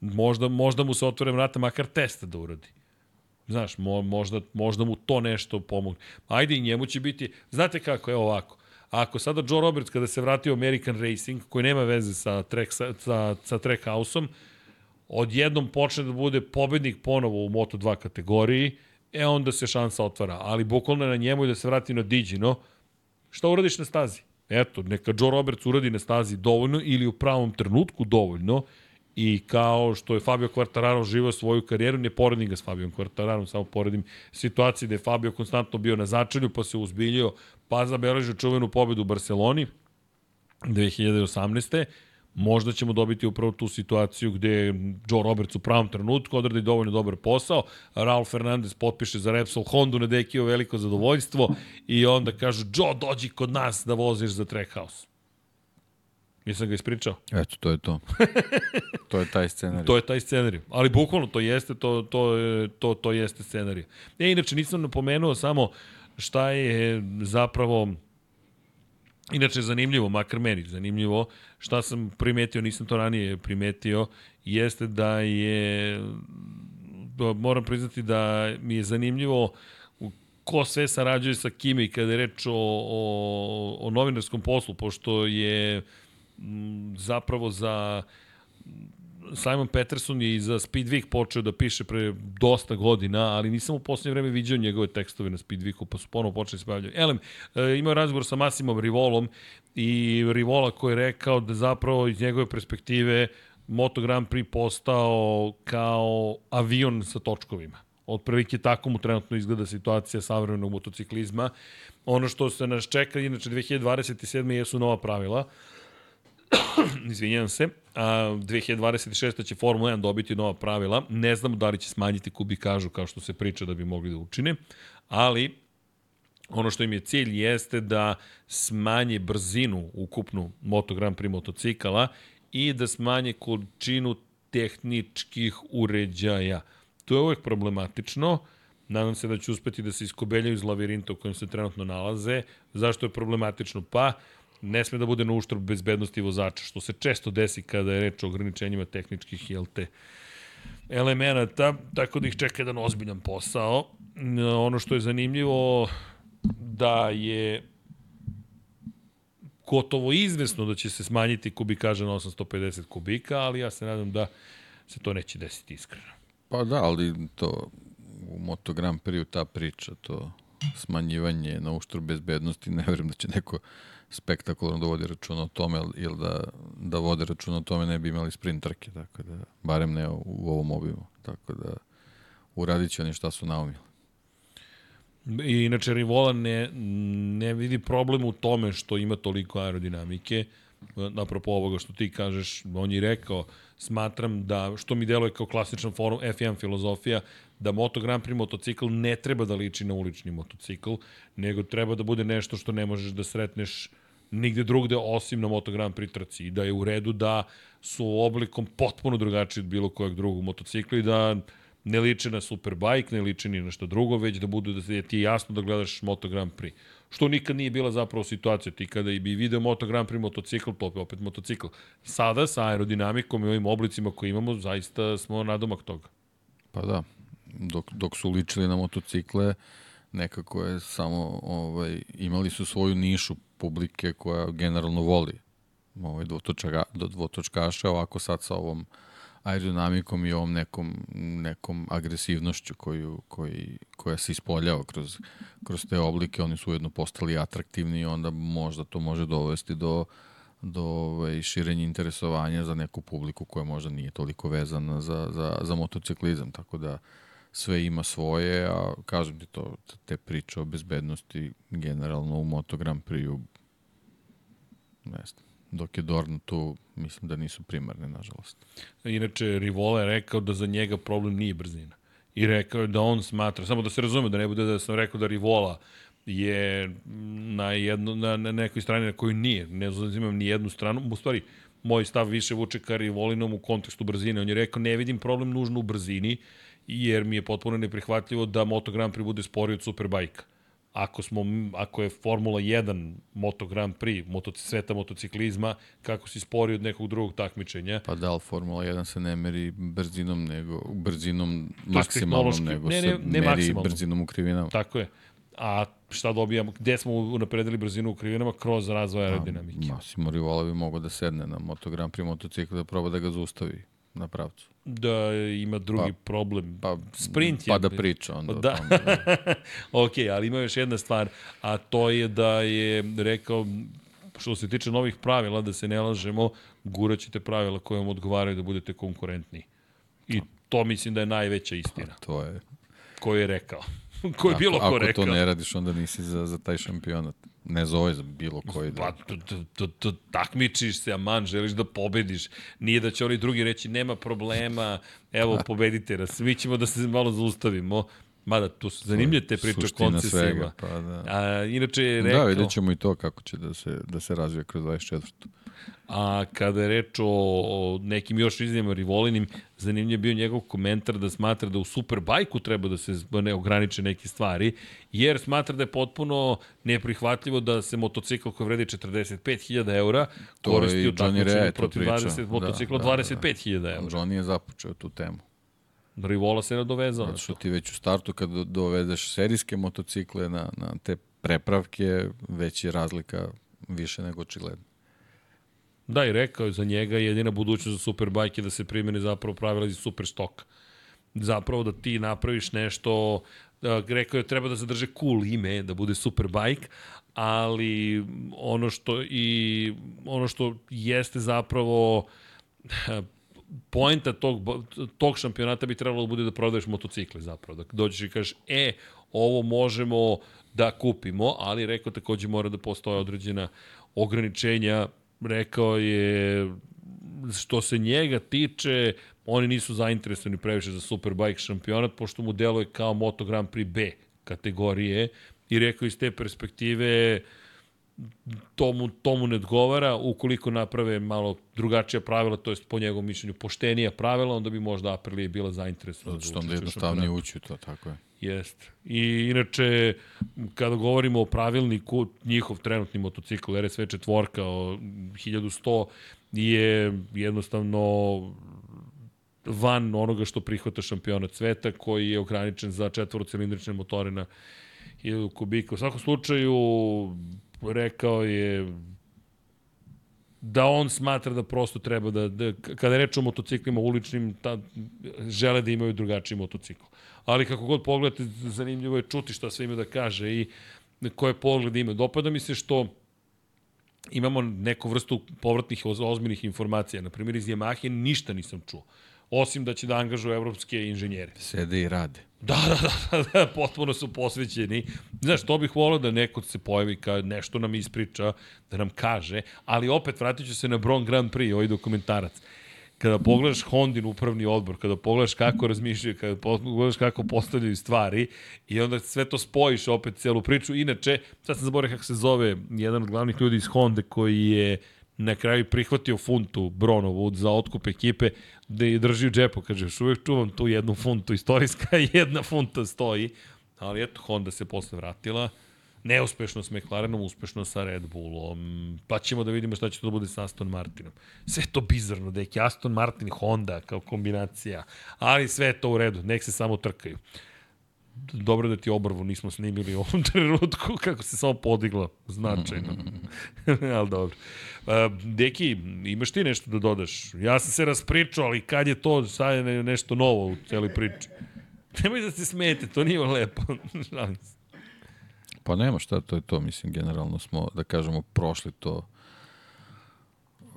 Možda, možda mu se otvore vrata, makar testa da uradi. Znaš, mo, možda, možda mu to nešto pomogne. Ajde, i njemu će biti... Znate kako, evo ovako. Ako sada Joe Roberts, kada se vratio American Racing, koji nema veze sa, track, sa, sa, sa Trackhouse-om, odjednom počne da bude pobednik ponovo u Moto2 kategoriji, e onda se šansa otvara. Ali bukvalno na njemu i da se vrati na Digino, šta uradiš na stazi? Eto, neka Joe Roberts uradi na stazi dovoljno ili u pravom trenutku dovoljno i kao što je Fabio Quartararo živao svoju karijeru, ne poredim ga s Fabio Quartararom, samo poredim situaciju da je Fabio konstantno bio na začelju, pa se uzbiljio, pa zabeležio čuvenu pobedu u Barceloni 2018. Možda ćemo dobiti upravo tu situaciju gde Joe Roberts u pravom trenutku odradi dovoljno dobar posao, Raul Fernandez potpiše za Repsol Hondu na Dekio veliko zadovoljstvo i onda kažu Joe dođi kod nas da voziš za Trackhouse. Nisam ga ispričao? Eto, to je to. to je taj scenarij. To je taj scenarij. Ali bukvalno to jeste, to, to, je- to, to jeste scenarij. E, inače, nisam napomenuo samo šta je zapravo Inače, zanimljivo, makar meni zanimljivo, šta sam primetio, nisam to ranije primetio, jeste da je, da moram priznati da mi je zanimljivo ko sve sarađuje sa Kimi kada je reč o, o, o novinarskom poslu, pošto je zapravo za Simon Peterson je i za Speedweek počeo da piše pre dosta godina, ali nisam u poslednje vreme viđao njegove tekstove na Speedweeku, pa su ponovo počeli se bavljaju. Elem, e, imao razgovor sa Masimom Rivolom i Rivola koji je rekao da zapravo iz njegove perspektive Moto Grand Prix postao kao avion sa točkovima. Otprilike tako mu trenutno izgleda situacija savremenog motociklizma. Ono što se nas čeka, inače 2027. jesu nova pravila, izvinjam se, a 2026. će Formula 1 dobiti nova pravila. Ne znamo da li će smanjiti kubikažu kao što se priča da bi mogli da učine, ali ono što im je cilj jeste da smanje brzinu ukupnu Moto Grand Prix motocikala i da smanje količinu tehničkih uređaja. To je uvek problematično. Nadam se da će uspeti da se iskobeljaju iz lavirinta u kojem se trenutno nalaze. Zašto je problematično? Pa, ne sme da bude na uštrb bezbednosti vozača, što se često desi kada je reč o ograničenjima tehničkih, jel te, elemenata, tako da ih čeka jedan ozbiljan posao. Ono što je zanimljivo da je gotovo izvesno da će se smanjiti kubikaža na 850 kubika, ali ja se nadam da se to neće desiti iskreno. Pa da, ali to u Moto Grand Prix ta priča, to smanjivanje na uštru bezbednosti, ne verujem da će neko spektakularno da vodi računa o tome, ili da, da vode računa o tome ne bi imali sprint trke, tako da, barem ne u, ovom obimu, tako da uradit će oni šta su naumili. I inače Rivola ne, ne vidi problem u tome što ima toliko aerodinamike, apropo ovoga što ti kažeš, on je rekao, smatram da, što mi deluje kao klasična forum, F1 filozofija, da Moto Grand Prix motocikl ne treba da liči na ulični motocikl, nego treba da bude nešto što ne možeš da sretneš nigde drugde osim na Moto Grand Prix trci i da je u redu da su oblikom potpuno drugačiji od bilo kojeg drugog motocikla i da ne liče na Superbike, ne liče ni na što drugo, već da budu da ti je jasno da gledaš Moto Grand Prix. Što nikad nije bila zapravo situacija. Ti kada i bi video Moto Grand Prix motocikl, to je opet motocikl. Sada sa aerodinamikom i ovim oblicima koje imamo, zaista smo nadomak toga. Pa da, dok, dok su ličili na motocikle, nekako je samo, ovaj, imali su svoju nišu publike koja generalno voli ovaj, dvotočaka, dvotočkaše, ovako sad sa ovom aerodinamikom i ovom nekom, nekom agresivnošću koju, koji, koja se ispoljava kroz, kroz te oblike, oni su ujedno postali atraktivni i onda možda to može dovesti do, do ovaj, širenja interesovanja za neku publiku koja možda nije toliko vezana za, za, za motociklizam, tako da sve ima svoje, a kažem ti to, te priče o bezbednosti generalno u Moto Grand Prix-u znam, dok je Dorn tu, mislim da nisu primarne, nažalost. Inače, Rivola je rekao da za njega problem nije brzina. I rekao je da on smatra, samo da se razume, da ne bude da sam rekao da Rivola je na, jedno, na, na nekoj strani na kojoj nije. Ne zauzimam ni jednu stranu. U stvari, moj stav više vuče ka Rivolinom u kontekstu brzine. On je rekao, ne vidim problem nužno u brzini, jer mi je potpuno neprihvatljivo da Moto Grand Prix bude sporiji od Superbajka. Ako, smo, ako je Formula 1 Moto Grand Prix, moto, sveta motociklizma, kako si spori od nekog drugog takmičenja? Pa da, ali Formula 1 se ne meri brzinom, nego brzinom maksimalnom, nego ne, ne, ne, se meri maksimalno. brzinom u krivinama. Tako je. A šta dobijamo, gde smo unapredili brzinu u krivinama? Kroz razvoj aerodinamike. Massimo Rivola bi mogao da sedne na Moto Grand Prix motocikl da proba da ga zaustavi na pravcu. Da ima drugi pa, problem. Pa, Sprint je. Pa da priča onda. Da. Tome, da. ok, ali ima još jedna stvar, a to je da je rekao, što se tiče novih pravila, da se ne lažemo, guraćete pravila koje vam odgovaraju da budete konkurentni. I to mislim da je najveća istina. Pa, to je... Koju je rekao. ko je bilo ko rekao. Ako to ne radiš, onda nisi za, za taj šampionat. Ne zove za bilo koji. Da... Pa, takmičiš se, aman, želiš da pobediš. Nije da će oni drugi reći, nema problema, evo, pa. pobedite nas. Mi ćemo da se malo zaustavimo. Mada, tu su zanimljive te priče o koncesijama. Pa, da. A, inače je rekao... Da, vidjet ćemo i to kako će da se, da se razvije kroz 24. A kada je reč o, o nekim još izljama Rivolinim, zanimljiv je bio njegov komentar da smatra da u Superbajku treba da se ne ograniče neke stvari, jer smatra da je potpuno neprihvatljivo da se motocikl koji vredi 45.000 eura koristi u takmičenju protiv 20 da, motocikla da, 25.000 da, da. eura. Johnny je započeo tu temu. Rivola se nadovezao. Zato što ti već u startu kad dovedeš serijske motocikle na, na te prepravke, već je razlika više nego očigledno. Da, i rekao je za njega jedina budućnost za Superbike je da se primene zapravo pravila iz Superstoka. Zapravo da ti napraviš nešto, da, rekao je treba da zadrže cool ime, da bude Superbike, ali ono što i ono što jeste zapravo poenta tog, tog šampionata bi trebalo da bude da prodaješ motocikle zapravo. Da dođeš i kažeš, e, ovo možemo da kupimo, ali rekao takođe mora da postoje određena ograničenja rekao je što se njega tiče, oni nisu zainteresovani previše za Superbike šampionat, pošto mu deluje kao Moto Grand Prix B kategorije i rekao iz te perspektive tomu, tomu ne odgovara, ukoliko naprave malo drugačija pravila, to jest po njegovom mišljenju poštenija pravila, onda bi možda Aprilia bila zainteresovana. Zato što onda jednostavnije ući to, tako je. Jest. I inače, kada govorimo o pravilniku, njihov trenutni motocikl RSV četvorka o 1100 je jednostavno van onoga što prihvata šampionat sveta, koji je ograničen za četvorocilindrične motore na 1000 kubika. U svakom slučaju, rekao je da on smatra da prosto treba da, da kada reč o motociklima uličnim, ta, žele da imaju drugačiji motocikl. Ali kako god pogledate, zanimljivo je čuti šta sve ima da kaže i koje pogled ima. Dopada mi se što imamo neku vrstu povratnih ozbiljnih informacija. Na primjer, iz Yamahe ništa nisam čuo. Osim da će da angažuje evropske inženjere. Sede i rade. Da, da, da, da, da, potpuno su posvećeni. Znaš, to bih volio da neko se pojavi kao nešto nam ispriča, da nam kaže, ali opet vratit ću se na Bron Grand Prix, ovaj dokumentarac. Kada pogledaš Hondin upravni odbor, kada pogledaš kako razmišljaju, kada pogledaš kako postavljaju stvari i onda sve to spojiš opet celu priču. Inače, sad sam zaboravio kako se zove jedan od glavnih ljudi iz Honda koji je na kraju prihvatio funtu Bronovu za otkup ekipe, da je drži u džepu, kaže, još uvek čuvam tu jednu funtu, istorijska jedna funta stoji, ali eto, Honda se posle vratila, neuspešno s McLarenom, uspešno sa Red Bullom, pa ćemo da vidimo šta će to da bude sa Aston Martinom. Sve to bizarno, je Aston Martin Honda kao kombinacija, ali sve je to u redu, nek se samo trkaju dobro da ti obrvu nismo snimili u ovom trenutku, kako se samo podigla značajno. ali dobro. Uh, deki, imaš ti nešto da dodaš? Ja sam se raspričao, ali kad je to sad je nešto novo u celoj priči? Nemoj da se smete, to nije lepo. pa nema šta, to je to. Mislim, generalno smo, da kažemo, prošli to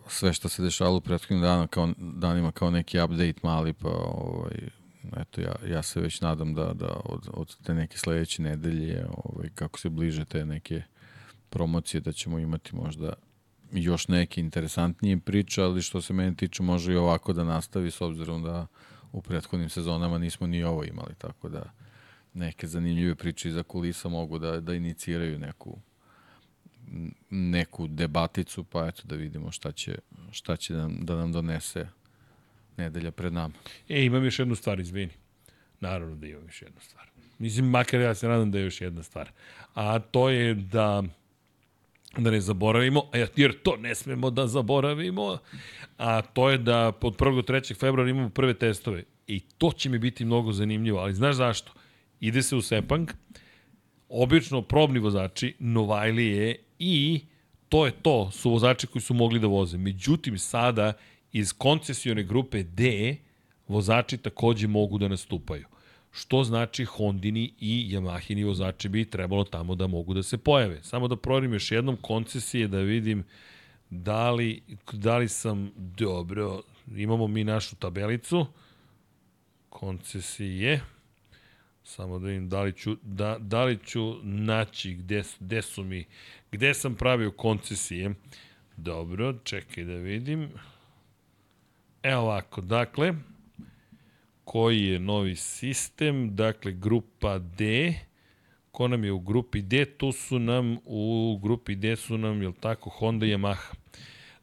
sve što se dešavalo u prethodnim danima kao, danima kao neki update mali, pa ovaj, eto, ja, ja se već nadam da, da od, od te neke sledeće nedelje, ovaj, kako se bliže te neke promocije, da ćemo imati možda još neke interesantnije priče, ali što se mene tiče može i ovako da nastavi s obzirom da u prethodnim sezonama nismo ni ovo imali, tako da neke zanimljive priče iza kulisa mogu da, da iniciraju neku neku debaticu, pa eto da vidimo šta će, šta će da, da nam donese nedelja pred nama. E, imam još jednu stvar, izvini. Naravno da imam još jednu stvar. Mislim, makar ja se nadam da je još jedna stvar. A to je da da ne zaboravimo, jer to ne smemo da zaboravimo, a to je da od 1. do 3. februara imamo prve testove. I to će mi biti mnogo zanimljivo, ali znaš zašto? Ide se u Sepang, obično probni vozači, Novajlije i to je to, su vozači koji su mogli da voze. Međutim, sada iz koncesione grupe D vozači takođe mogu da nastupaju. Što znači Hondini i Yamahini vozači bi trebalo tamo da mogu da se pojave. Samo da proverim još jednom koncesije da vidim da li, da li sam dobro. Imamo mi našu tabelicu koncesije. Samo da vidim da li ću, da, da li ću naći gde, gde su mi, gde sam pravio koncesije. Dobro, čekaj da vidim. Evo ovako, dakle, koji je novi sistem, dakle, grupa D, ko nam je u grupi D, tu su nam, u grupi D su nam, je tako, Honda i Yamaha.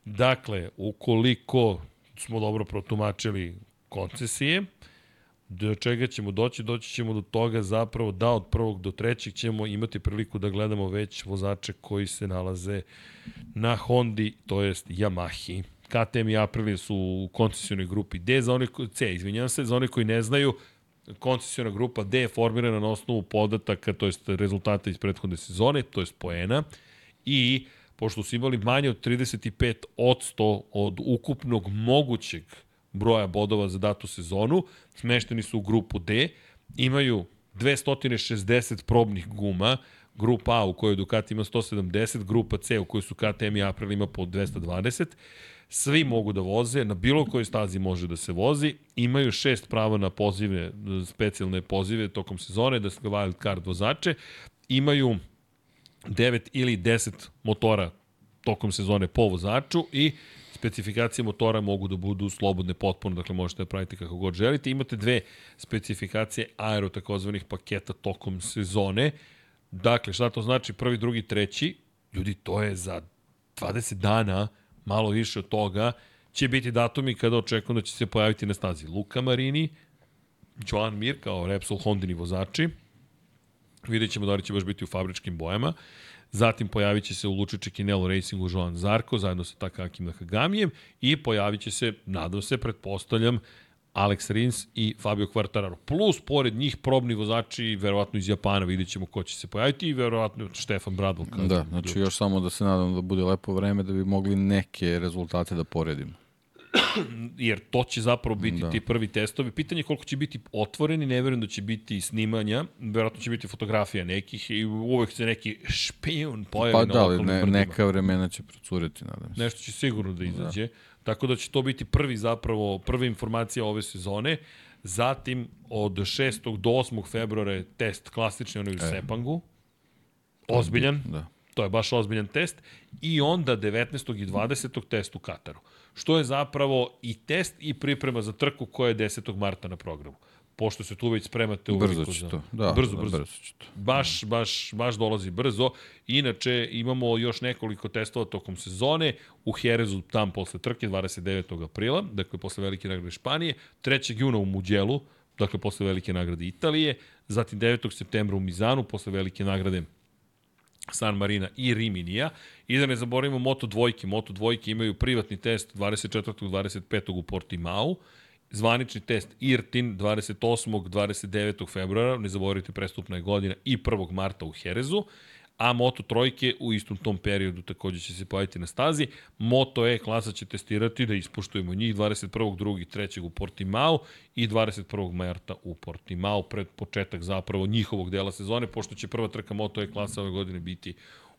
Dakle, ukoliko smo dobro protumačili koncesije, do čega ćemo doći? Doći ćemo do toga zapravo da od prvog do trećeg ćemo imati priliku da gledamo već vozače koji se nalaze na Hondi, to jest Yamahi. KTM i Aprilia su u koncesijonoj grupi D, za one C, izvinjam se, za one koji ne znaju, koncesijona grupa D je formirana na osnovu podataka, to jest rezultata iz prethodne sezone, to jest poena, i pošto su imali manje od 35 od 100 od ukupnog mogućeg broja bodova za datu sezonu, smešteni su u grupu D, imaju 260 probnih guma, grupa A u kojoj Ducati ima 170, grupa C u kojoj su KTM i Aprilia ima po 220, svi mogu da voze, na bilo kojoj stazi može da se vozi, imaju šest prava na pozive, specijalne pozive tokom sezone, da se wild card vozače, imaju 9 ili 10 motora tokom sezone po vozaču i specifikacije motora mogu da budu slobodne potpuno, dakle možete da pravite kako god želite. Imate dve specifikacije aero takozvanih paketa tokom sezone. Dakle, šta to znači prvi, drugi, treći? Ljudi, to je za 20 dana malo više od toga, će biti datumi kada očekujem da će se pojaviti na stazi Luka Marini, Joan Mir kao Repsol Hondini vozači, vidjet ćemo da li će baš biti u fabričkim bojama, zatim pojavit će se u Lučiće Kinelo Racingu Joan Zarko zajedno sa Takakim Nakagamijem i pojavit će se, nadam se, pretpostavljam, Alex Rins i Fabio Quartararo. Plus, pored njih, probni vozači, verovatno iz Japana, vidjet ćemo ko će se pojaviti i verovatno Štefan Bradl. Da, znači još samo da se nadam da bude lepo vreme da bi mogli neke rezultate da poredimo. Jer to će zapravo biti da. ti prvi testovi. Pitanje je koliko će biti otvoreni, ne verujem da će biti snimanja, verovatno će biti fotografija nekih i uvek se neki špijun pojavi pa, na da, ne, neka vremena će procuriti, nadam se. Nešto će sigurno da izađe. Da Tako da će to biti prvi zapravo, prva informacija ove sezone. Zatim od 6. do 8. februara je test klasični onaj u e. Sepangu. Ozbiljan. Da. To je baš ozbiljan test. I onda 19. i 20. test u Kataru. Što je zapravo i test i priprema za trku koja je 10. marta na programu pošto se tu već spremate u brzo će to. Da, brzo, da, brzo. brzo će to. Baš, baš, baš dolazi brzo. Inače, imamo još nekoliko testova tokom sezone u Herezu, tam posle trke, 29. aprila, dakle posle velike nagrade Španije, 3. juna u Muđelu, dakle posle velike nagrade Italije, zatim 9. septembra u Mizanu, posle velike nagrade San Marina i Riminija. I da ne zaboravimo Moto dvojke. Moto dvojke imaju privatni test 24. 25. u Portimao zvanični test IRTIN 28. 29. februara, ne zaboravite prestupna je godina i 1. marta u Herezu, a Moto trojke u istom tom periodu takođe će se pojaviti na stazi. Moto E klasa će testirati da ispuštujemo njih 21. 2. 3. u Portimao i 21. marta u Portimao pred početak zapravo njihovog dela sezone, pošto će prva trka Moto E klasa ove godine biti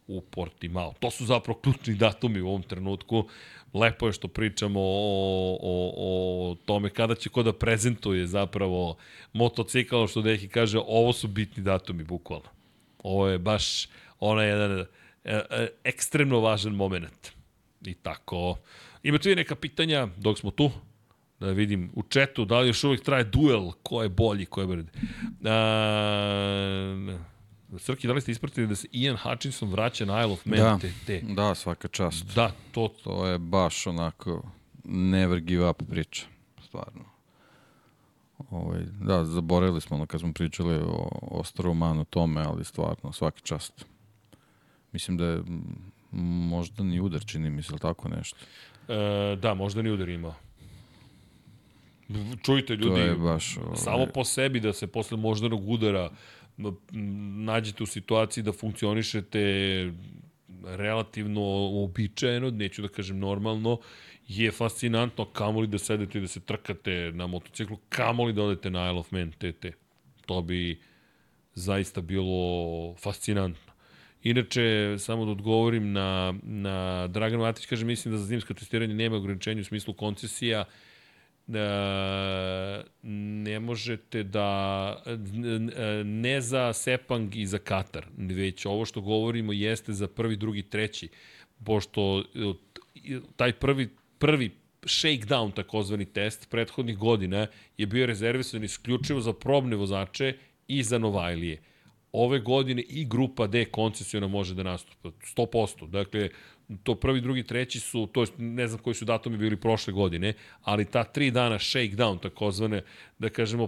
u Portimao. To su zapravo ključni datumi u ovom trenutku. Lepo je što pričamo o, o, o tome kada će ko da prezentuje zapravo motocikl, što Dehi kaže, ovo su bitni datumi, bukvalno. Ovo je baš onaj jedan e, e, ekstremno važan moment. I tako. Imate vi neka pitanja dok smo tu? Da vidim u četu, da li još uvijek traje duel, ko je bolji, ko je bolji. A, Srki, da li ste ispratili da se Ian Hutchinson vraća na Isle of Man? Da, te, te. da, svaka čast. Da, to... To je baš onako never give up priča, stvarno. Ovaj, da, zaboravili smo ono kad smo pričali o, o Staromanu tome, ali stvarno, svaki čast. Mislim da je možda ni udar, čini mi se, tako nešto. E, da, možda ni udar imao. Čujte ljudi, to je baš... Ovaj, samo po sebi da se posle moždanog udara nađete u situaciji da funkcionišete relativno uobičajeno, neću da kažem normalno, je fascinantno kamoli da sedete i da se trkate na motociklu, kamoli da odete na Isle of Man TT. To bi zaista bilo fascinantno. Inače, samo da odgovorim na, na Dragan Matić, kaže, mislim da za zimsko testiranje nema ograničenja u smislu koncesija, e, ne možete da ne za Sepang i za Katar, već ovo što govorimo jeste za prvi, drugi, treći, pošto taj prvi prvi shakedown, takozvani test, prethodnih godina je bio rezervisan isključivo za probne vozače i za Novajlije. Ove godine i grupa D koncesiona može da nastupa, 100%. Dakle, to prvi, drugi, treći su, to ne znam koji su datumi bili prošle godine, ali ta tri dana shakedown, takozvane, da kažemo,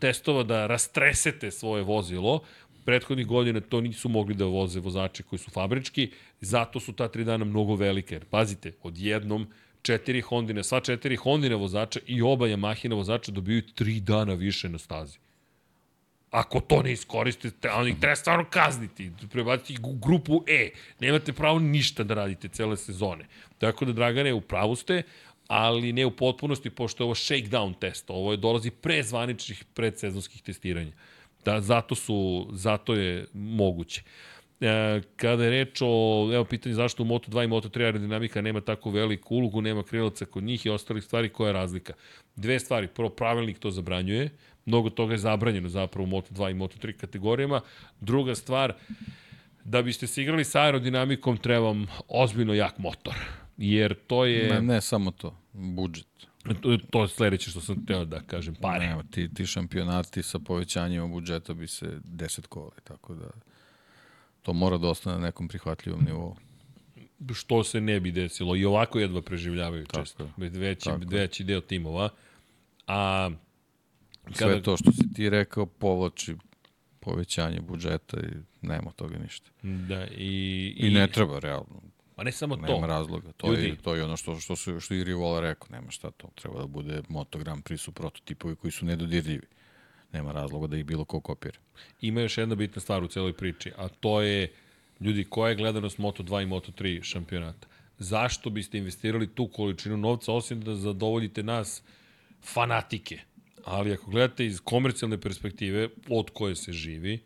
testova da rastresete svoje vozilo, prethodnih godina to nisu mogli da voze vozači koji su fabrički, zato su ta tri dana mnogo velike. Jer, pazite, odjednom četiri Hondine, sva četiri Hondine vozača i oba Yamahina vozača dobiju tri dana više na stazi. Ako to ne iskoristite, ali treba stvarno kazniti, prebaciti u grupu E. Nemate pravo ništa da radite cele sezone. Tako da, Dragane, u pravu ste, ali ne u potpunosti, pošto je ovo shakedown test. Ovo je dolazi pre zvaničnih predsezonskih testiranja. Da, zato, su, zato je moguće. E, kada je reč o, evo pitanje zašto u Moto2 i Moto3 aerodinamika nema tako veliku ulogu, nema krilaca kod njih i ostalih stvari, koja je razlika? Dve stvari, prvo pravilnik to zabranjuje, mnogo toga je zabranjeno zapravo u Moto2 i Moto3 kategorijama. Druga stvar, da biste se igrali sa aerodinamikom treba vam ozbiljno jak motor, jer to je... Ne, ne samo to, budžet. To, to je sledeće što sam teo da kažem, pare. Ne, ti, ti šampionati sa povećanjima budžeta bi se deset kole, tako da to mora da ostane na nekom prihvatljivom nivou. Što se ne bi desilo. I ovako jedva preživljavaju Tako često. Veći, Tako. veći deo timova. A kada... Sve to što si ti rekao povlači povećanje budžeta i nema toga ništa. Da, i, i, I ne treba, realno. Pa ne samo nema to. Nema razloga. To, Ljudi. je, to je ono što, što, su, što i Rivola rekao. Nema šta to. Treba da bude Moto Grand Prix su prototipovi koji su nedodirljivi nema razloga da ih bilo ko kopira. Ima još jedna bitna stvar u celoj priči, a to je, ljudi, koja je gledanost Moto2 i Moto3 šampionata? Zašto biste investirali tu količinu novca, osim da zadovoljite nas fanatike? Ali ako gledate iz komercijalne perspektive, od koje se živi,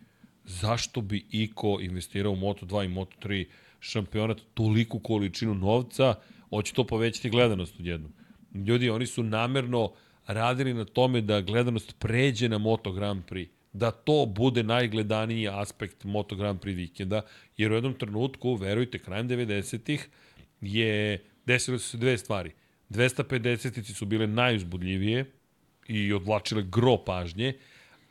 zašto bi Iko investirao u Moto2 i Moto3 šampionat toliku količinu novca, hoće to povećati gledanost odjednom. Ljudi, oni su namerno radili na tome da gledanost pređe na Moto Grand Prix da to bude najgledaniji aspekt Moto Grand Prix vikenda, jer u jednom trenutku, verujte, krajem 90-ih je desilo su se dve stvari. 250-ici su bile najuzbudljivije i odvlačile gro pažnje,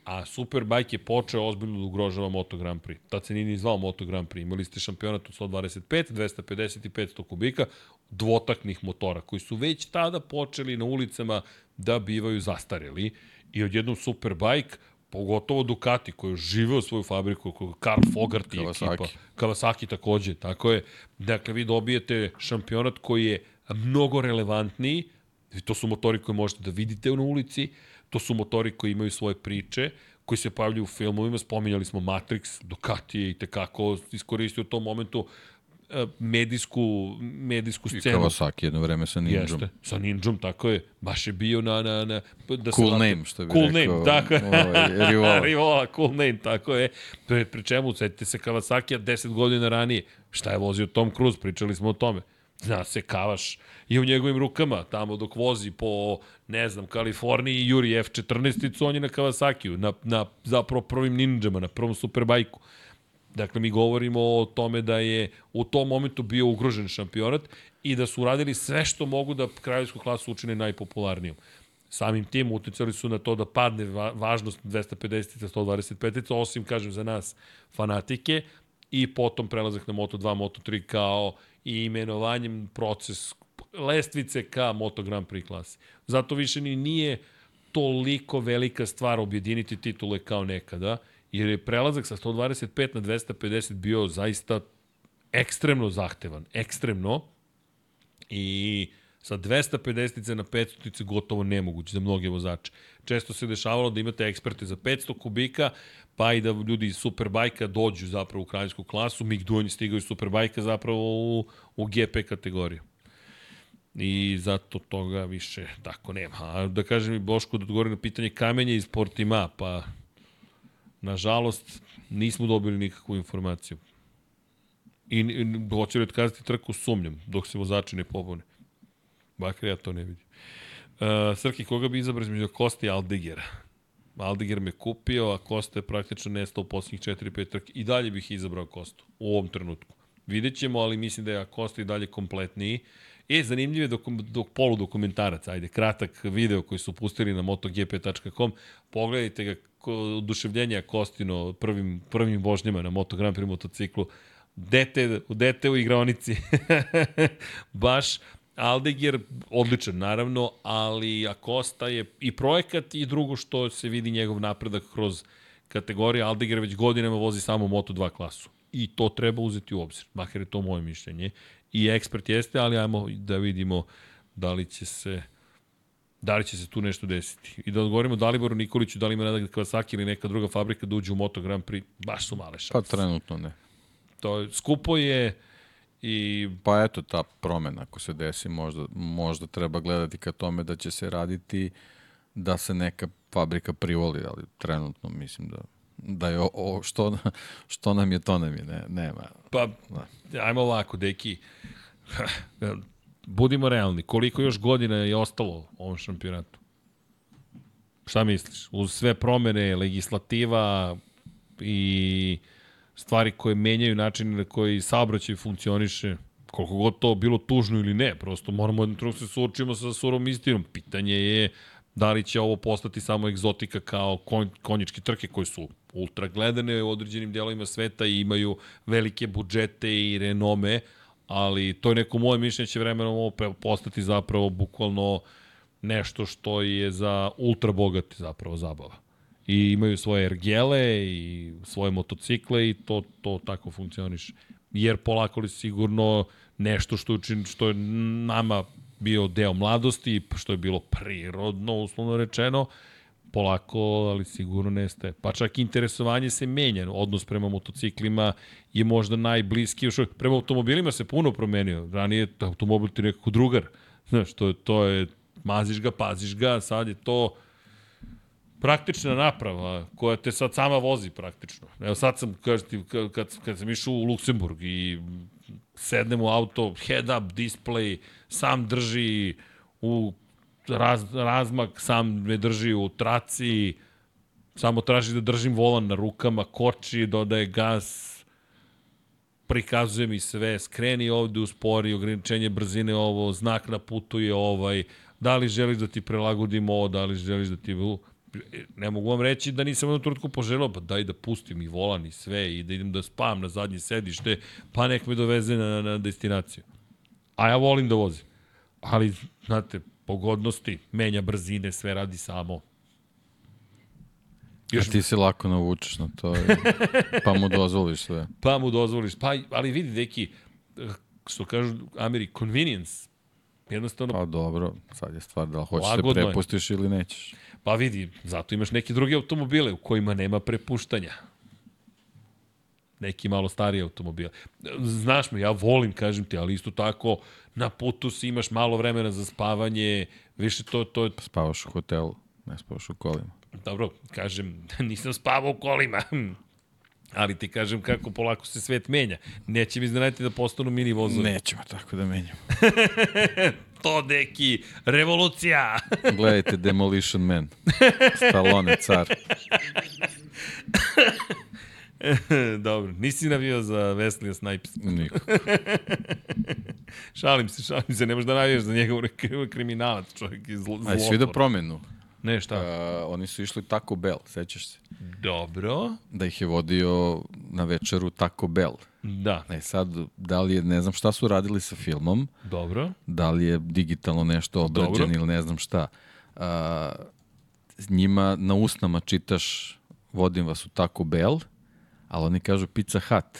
a Superbike je počeo ozbiljno da ugrožava Moto Grand Prix. Tad se nije ni zvao Moto Grand Prix. Imali ste šampionat od 125, 250 i 500 kubika, dvotaknih motora, koji su već tada počeli na ulicama da bivaju zastareli i odjednom Superbike pogotovo Ducati koji je živeo svoju fabriku, Karl Fogart i Kawasaki. ekipa, Kawasaki takođe, tako je. Dakle, vi dobijete šampionat koji je mnogo relevantniji, to su motori koje možete da vidite na ulici, to su motori koji imaju svoje priče, koji se pojavljuju u filmovima, spominjali smo Matrix, Ducati je i tekako iskoristio u tom momentu E, medijsku, medijsku scenu. I Kawasaki jedno vreme sa Ninjom. Jeste, sa Ninjom, tako je. Baš je bio na... na, na da cool se name, što bi cool rekao. Name, tako je. Ovaj, Rivola. Rivola, cool name, tako je. Pri, pri čemu, setite se Kawasaki 10 godina ranije. Šta je vozio Tom Cruise, pričali smo o tome. Zna se Kavaš i u njegovim rukama, tamo dok vozi po, ne znam, Kaliforniji Juri F14, on je na Kawasaki, na, na zapravo prvim ninjama, na prvom superbajku. Dakle, mi govorimo o tome da je u tom momentu bio ugrožen šampionat i da su uradili sve što mogu da kraljevsku klasu učine najpopularnijom. Samim tim uticali su na to da padne va važnost 250 125 osim, kažem, za nas fanatike i potom prelazak na Moto2, Moto3 kao i imenovanjem proces lestvice ka Moto Grand Prix klasi. Zato više ni nije toliko velika stvar objediniti titule kao nekada, jer je prelazak sa 125 na 250 bio zaista ekstremno zahtevan, ekstremno i sa 250 na 500 gotovo nemoguće za mnoge vozače. Često se dešavalo da imate eksperte za 500 kubika, pa i da ljudi iz Superbajka dođu zapravo u kraljevsku klasu, Mick Duan stigao iz Superbajka zapravo u, u GP kategoriju. I zato toga više tako nema. A da kažem i Boško da odgovori na pitanje kamenja iz Portima, pa nažalost nismo dobili nikakvu informaciju. I, i hoće li otkazati trku sumnjam, dok se vozači ne pobune. Bakar ja to ne vidim. Uh, Srki, koga bi izabrao između Kosta i Aldigera? Aldiger me kupio, a Kosta je praktično nestao u posljednjih 4-5 trke. I dalje bih izabrao Kostu u ovom trenutku. Vidjet ćemo, ali mislim da je Kosta i dalje kompletniji. E, zanimljiv je dok, dok poludokumentarac, ajde, kratak video koji su pustili na motogp.com. Pogledajte ga, oduševljenja Kostino prvim, prvim vožnjama na Moto Grand Prix motociklu. Dete, dete u igraonici. Baš Aldeger, odličan naravno, ali Acosta je i projekat i drugo što se vidi njegov napredak kroz kategorije. Aldeger već godinama vozi samo Moto2 klasu. I to treba uzeti u obzir. Makar je to moje mišljenje. I ekspert jeste, ali ajmo da vidimo da li će se da li će se tu nešto desiti. I da odgovorimo Daliboru Nikoliću, da li ima Nadak Kawasaki ili neka druga fabrika da uđe u Moto Grand Prix, baš su male šanse. Pa trenutno ne. To skupo je, I... Pa eto, ta promena ako se desi, možda, možda treba gledati ka tome da će se raditi da se neka fabrika privoli, ali trenutno mislim da da je o, o, što, što nam je, to nam je, ne, nema. Pa, da. ajmo ovako, deki, budimo realni, koliko još godina je ostalo ovom šampionatu? Šta misliš? Uz sve promene, legislativa i stvari koje menjaju način na koji saobraćaj funkcioniše, koliko god to bilo tužno ili ne, prosto moramo jednom trenutku se suočimo sa surom istinom. Pitanje je da li će ovo postati samo egzotika kao konj, konjičke trke koje su ultra gledane u određenim delovima sveta i imaju velike budžete i renome, ali to je neko moje mišljenje će vremenom ovo postati zapravo bukvalno nešto što je za ultra bogati zapravo zabava i imaju svoje ergele i svoje motocikle i to, to tako funkcioniše. Jer polako li sigurno nešto što, učin, što je nama bio deo mladosti, što je bilo prirodno, uslovno rečeno, polako, ali sigurno nestaje. Pa čak interesovanje se menja, odnos prema motociklima je možda najbliski, još prema automobilima se puno promenio. Ranije automobil ti nekako drugar, znaš, to, to je, maziš ga, paziš ga, sad je to praktična naprava koja te sad sama vozi praktično. Evo sad sam, kažem kad, kad, kad sam išao u Luksemburg i sednem u auto, head up display, sam drži u raz, razmak, sam me drži u traci, samo traži da držim volan na rukama, koči, dodaje gas, prikazuje mi sve, skreni ovde u spori, ograničenje brzine ovo, znak na putu je ovaj, da li želiš da ti prelagodimo ovo, da li želiš da ti ne mogu vam reći da nisam jednu trutku poželao, pa daj da pustim i volan i sve i da idem da spam na zadnje sedište, pa nek me doveze na, na destinaciju. A ja volim da vozim. Ali, znate, pogodnosti, menja brzine, sve radi samo. Još... A ti se lako navučeš na to, pa mu dozvoliš sve. Pa mu dozvoliš, pa, ali vidi, neki, što kažu Ameri, convenience, jednostavno... Pa dobro, sad je stvar da li hoćeš se prepustiš ili nećeš. Pa vidi, zato imaš neke druge automobile u kojima nema prepuštanja. Neki malo stariji automobile. Znaš me, ja volim, kažem ti, ali isto tako na putu si imaš malo vremena za spavanje, više to... to... Spavaš u hotelu, ne spavaš u kolima. Dobro, kažem, nisam spavao u kolima. Ali ti kažem kako polako se svet menja. Neće mi iznenaditi da postanu mini vozovi. Nećemo tako da menjamo. to, deki, revolucija. Gledajte Demolition Man. Stallone, car. Dobro, nisi navio za Wesley Snipes. Niko. šalim se, šalim se, ne možeš da navijaš za njega kriminalac, čovjek iz zlo, A jesi vidio promenu? Ne, šta? Uh, oni su išli Taco Bell, sećaš se? Dobro. Da ih je vodio na večeru Taco Bell. Da. E sad, da li je, ne znam šta su radili sa filmom, Dobro. da li je digitalno nešto obrađen Dobro. ili ne znam šta. Uh, njima na usnama čitaš vodim vas u Taco Bell, ali oni kažu Pizza Hut.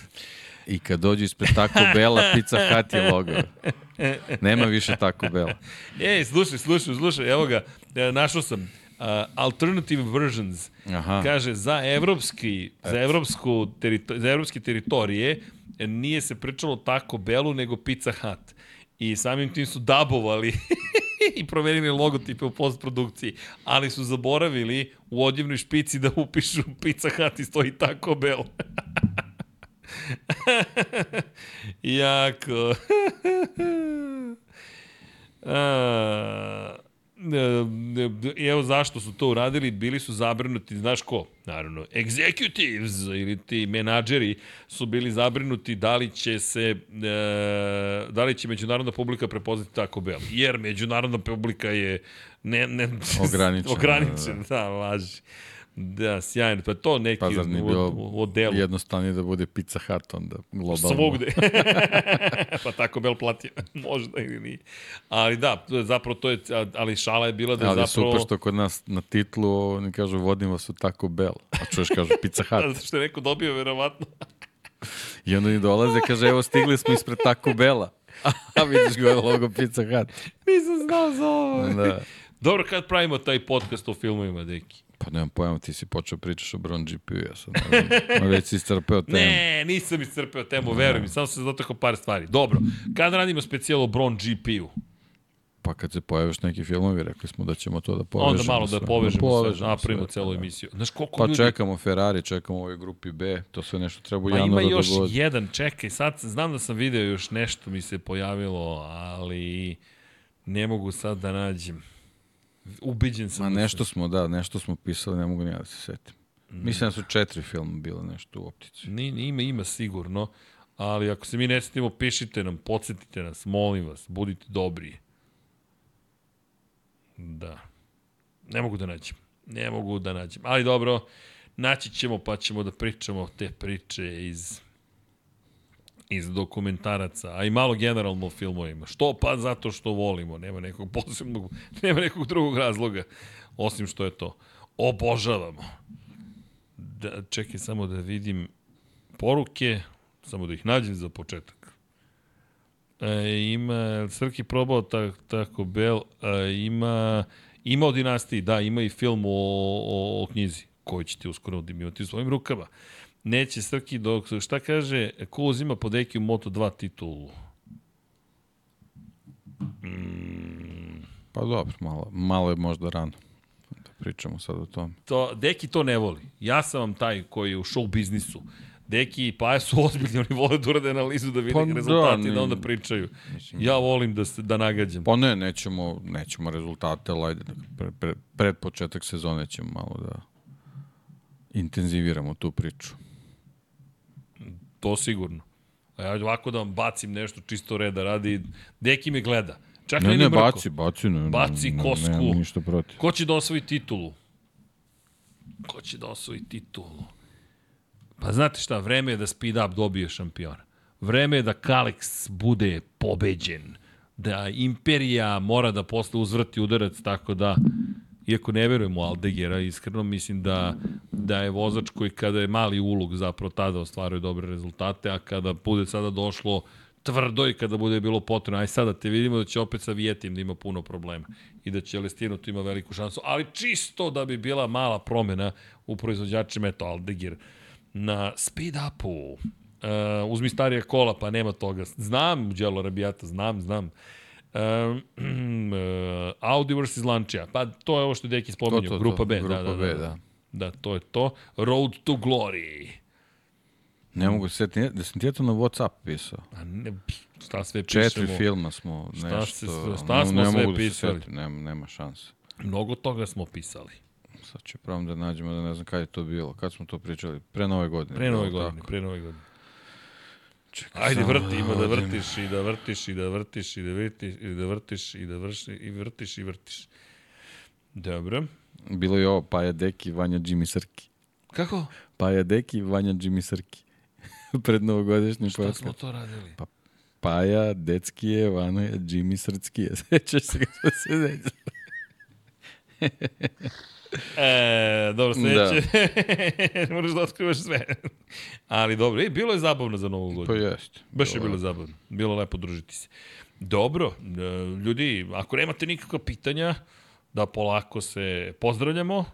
I kad dođu ispred Taco Bella, Pizza Hut je logo. Nema više Taco Bell. Ej, slušaj, slušaj, slušaj, evo ga, našao sam. Uh, alternative versions. Aha. Kaže, za evropski, za, evropsku terito, za evropske teritorije e, nije se pričalo tako Belu, nego Pizza Hut. I samim tim su dabovali i promenili logotipe u postprodukciji, ali su zaboravili u odjevnoj špici da upišu Pizza Hut i stoji Taco Bell. jako. A, e, evo zašto su to uradili, bili su zabrinuti, znaš ko? Naravno, executives ili ti menadžeri su bili zabrinuti da li će se, e, da li će međunarodna publika prepoznati Taco Bell. Jer međunarodna publika je ne, ne, Ograničena, ograničena, da, da, laži. Da, sjajno. Pa to neki Pa zar nije u, jednostavnije da bude Pizza Hut onda globalno? Svugde. pa tako Bel platio. Možda ili nije. Ali da, zapravo to je, ali šala je bila da je Ali zapravo... super što kod nas na titlu oni kažu vodim vas u Taco Bell, a čuješ kažu Pizza Hut. Zato što je neko dobio, verovatno. I onda oni dolaze kaže evo stigli smo ispred Taco Bella. A vidiš gore logo Pizza Hut. Nisam znao za ovo. Da. Dobro, kad pravimo taj podcast o filmovima, deki? Pa nemam pojma, ti si počeo pričaš o Bron GP, ja sad ne. Već si iscrpeo temu. Ne, nisam iscrpeo temu, veruj mi, samo se dotakao par stvari. Dobro, kad radimo specijal o Bron GP-u? Pa kad se pojaviš neki filmovi, rekli smo da ćemo to da povežemo. Onda malo da povežemo, povežemo sve, napravimo celu da. emisiju. Znaš koliko Pa ljudi... čekamo Ferrari, čekamo ovoj grupi B, to sve nešto treba u Pa ima januaru još da god. jedan, čekaj, sad znam da sam video još nešto mi se pojavilo, ali ne mogu sad da nađem. Ubiđen sam. Ma da nešto smo, da, nešto smo pisali, ne mogu ni ja da se setim. Mislim da su četiri filma bilo nešto u optici. Ni, ni- ima, ima sigurno, ali ako se mi ne setimo, pišite nam, podsjetite nas, molim vas, budite dobri. Da. Ne mogu da nađem. Ne mogu da nađem. Ali dobro, naći ćemo pa ćemo da pričamo te priče iz iz dokumentaraca, a i malo generalno o filmovima. Što? Pa zato što volimo, nema nekog posebnog, nema nekog drugog razloga, osim što je to. Obožavamo. Da, čekaj samo da vidim poruke, samo da ih nađem za početak. E, ima, Srki probao ta, tako Bell, e, ima, ima o dinastiji, da, ima i film o, o, o knjizi, koju ćete uskoro imati u svojim rukama. Neće Srki dok, šta kaže, ko uzima po deki u Moto2 titulu? Pa dobro, malo, malo je možda rano da pričamo sad o tome. to, Deki to ne voli. Ja sam vam taj koji je u show biznisu. Deki i Paja su ozbiljni, oni vole da urade analizu da vide Pa da, rezultati da, ne- da onda pričaju. Ja volim da, se, da nagađam. Pa ne, nećemo, nećemo rezultate, ali ajde, pre, pre, pred početak sezone ćemo malo da intenziviramo tu priču. To sigurno. Ja ovako da vam bacim nešto čisto reda radi. Deki me gleda. Čak Ne, ne, Mrko. baci, baci. Ne, Baci ne, kosku. Nemam ništa protiv. Ko će da osvoji titulu? Ko će da osvoji titulu? Pa znate šta, vreme je da Speed Up dobije šampiona. Vreme je da Kalex bude pobeđen. Da Imperija mora da posle uzvrti udarac, tako da iako ne verujem u Aldegera, iskreno mislim da, da je vozač koji kada je mali ulog zapravo tada ostvaruje dobre rezultate, a kada bude sada došlo tvrdo i kada bude bilo potrebno, aj sada te vidimo da će opet sa Vijetim da ima puno problema i da će Lestino tu ima veliku šansu, ali čisto da bi bila mala promena u proizvođačima, eto Aldegir na speed upu. Uh, uzmi starije kola, pa nema toga. Znam, Đelo Rabijata, znam, znam. Um, uh, Audi vs. Lancia, pa to je ovo što je Deki spominjao, To, to, grupa B. grupa da, da, B, da, da. da. to je to. Road to Glory. Ne mogu se setiti, da sam ti je to na Whatsapp pisao. A ne, šta sve pišemo? Četiri filma smo Šta nešto. se- šta ne- smo ne sve mogu da se pisali? setim, nema, nema šanse. Mnogo toga smo pisali. Sad ću pravom da nađemo, da ne znam kada je to bilo. Kad smo to pričali? Pre nove godine. Pre nove godine, tako. pre nove godine. Čekaj, Ajde, vrti, ima da vrtiš i da vrtiš i da vrtiš i da vrtiš i da vrtiš i da vrši i vrtiš i vrtiš. Dobro. Bilo je ovo, Paja Deki, Vanja Jimmy Srki. Kako? Paja Deki, Vanja Jimmy Srki. Pred novogodišnjim Šta podcast. smo to radili? Paja, Deckije, Vanja, Jimmy Srckije. Sećaš se kako se neće. E, dobro, sledeće. Da. Moraš da otkrivaš sve. Ali dobro, e, bilo je zabavno za novu Pa godinu. jeste. Baš je bilo zabavno. Bilo lepo družiti se. Dobro, e, ljudi, ako nemate nikakva pitanja, da polako se pozdravljamo.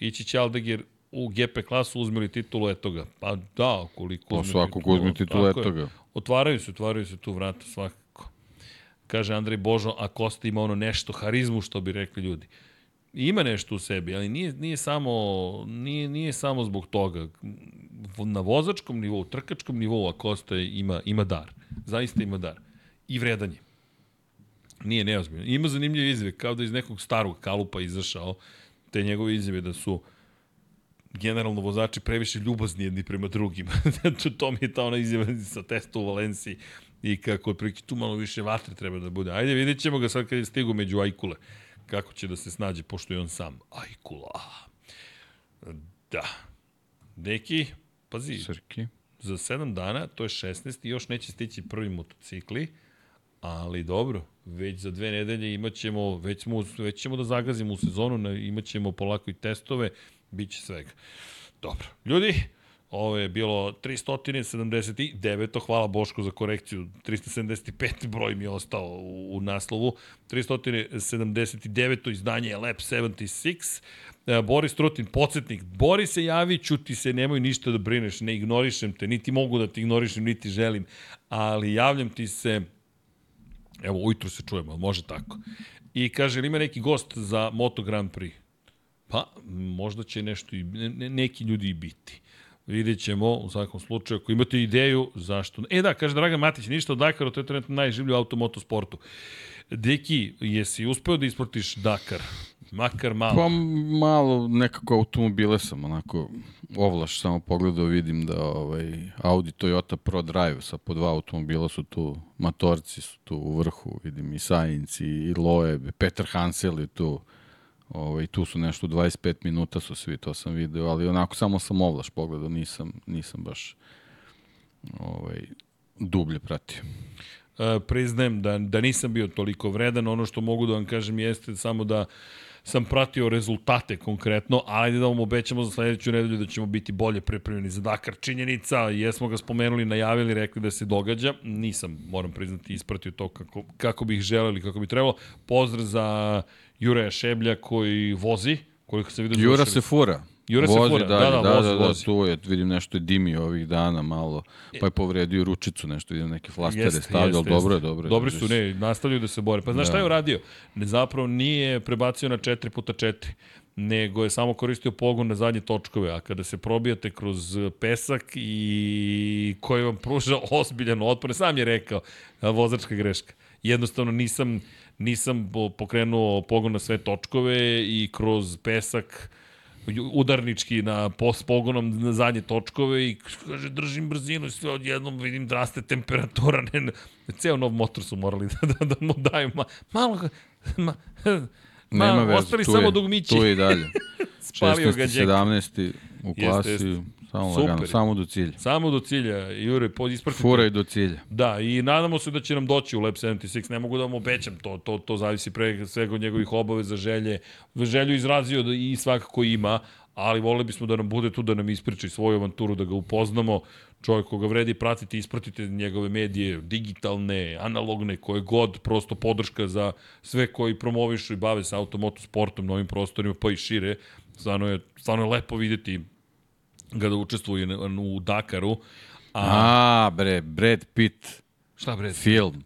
Ići će Aldegir u GP klasu, uzmeli titulu, eto ga. Pa da, koliko Pa uzme svakog uzme titulu, eto ga. Otvaraju se, otvaraju se tu vrata svakako. Kaže Andrej Božo, a Kosta ima ono nešto, harizmu, što bi rekli ljudi. Ima nešto u sebi, ali nije, nije, samo, nije, nije samo zbog toga. Na vozačkom nivou, trkačkom nivou, a Kosta ima, ima dar. Zaista ima dar. I vredanje. Nije neozbiljno. Ima zanimljive izjave, kao da iz nekog starog kalupa izašao, te njegove izjave da su generalno vozači previše ljubazni jedni prema drugima. to, to mi je ta ona izjava sa testa u Valenciji i kako otprilike tu malo više vatre treba da bude. Ajde, vidjet ćemo ga sad kad je stigu među Ajkule. Kako će da se snađe, pošto je on sam. Ajkula. Da. Deki, pazi, Srki. za 7 dana, to je 16 i još neće stići prvi motocikli, ali dobro, već za dve nedelje imaćemo, već, smo, već ćemo da zagazimo u sezonu, imaćemo polako i testove, bit će svega. Dobro, ljudi, ovo je bilo 379. Hvala Boško za korekciju. 375. broj mi je ostao u, naslovu. 379. izdanje je Lab 76. E, Boris Trutin, podsjetnik. Boris se javi, ćuti se, nemoj ništa da brineš, ne ignorišem te, niti mogu da te ignorišem, niti želim, ali javljam ti se, evo, ujutru se čujemo, može tako. I kaže, ima neki gost za Moto Grand Prix? Pa, možda će nešto i, ne- neki ljudi i biti. Vidjet ćemo, u svakom slučaju, ako imate ideju, zašto... E da, kaže Dragan Matić, ništa od Dakara, to je trenutno najživlju auto u motosportu. Deki, jesi uspeo da ispratiš Dakar? Makar malo. Pa malo nekako automobile sam onako ovlaš samo pogledao vidim da ovaj Audi Toyota Pro Drive sa po dva automobila su tu matorci su tu u vrhu vidim i Sainz i Loeb Peter Hansel je tu ovaj tu su nešto 25 minuta su svi to sam video ali onako samo sam ovlaš pogledao nisam nisam baš ovaj dublje pratio E, priznajem da, da nisam bio toliko vredan. Ono što mogu da vam kažem jeste samo da sam pratio rezultate konkretno, ajde da vam obećamo za sledeću nedelju da ćemo biti bolje pripremljeni za Dakar. Činjenica, jesmo ga spomenuli, najavili, rekli da se događa. Nisam, moram priznati, ispratio to kako, kako bih želeli, kako bi trebalo. Pozdrav za Juraja Šeblja koji vozi, koliko se vidio Jura se fura. Jura se vozi fura, dalje, da, da, da, vozi, da, da, vozi. tu je, vidim nešto je dimio ovih dana malo, pa je povredio ručicu, nešto ide neke flastere Jeste, stavlja, ali jeste, dobro je, dobro je. Dobri drži su, se. ne, nastavljaju da se bore. Pa znaš Da. šta je uradio? Ne, zapravo nije prebacio na 4 puta 4 nego je samo koristio pogon na zadnje točkove, a kada se probijate kroz pesak i koji vam pruža ozbiljan otpor, sam je rekao, vozačka greška. Jednostavno nisam, nisam po- pokrenuo pogon na sve točkove i kroz pesak udarnički na pos pogonom na zadnje točkove i kaže držim brzinu i sve odjednom vidim da raste temperatura ne, ne, ceo nov motor su morali da, da, da mu daju ma, malo ma, ma, Nema veze, ostali samo je, dugmići Tu je i dalje. spavio ga 16. Đeki 17. u klasi, jeste. Samo Super. lagano, samo do cilja. samo do cilja Jure ispratite Fura i do cilja. Da, i nadamo se da će nam doći u Lab 76, ne mogu da vam obećam, to, to, to zavisi pre svega od njegovih obaveza, želje. Želju izrazio da i svakako ima, ali voleli bismo da nam bude tu, da nam ispriča svoju avanturu, da ga upoznamo. Čovjek koga vredi pratiti, ispratite njegove medije, digitalne, analogne, koje god, prosto podrška za sve koji promovišu i bave se automotosportom na ovim prostorima, pa i šire. Stvarno je, stvarno je lepo videti ga da učestvuje u Dakaru. A, A, bre, Brad Pitt, šta bre? film,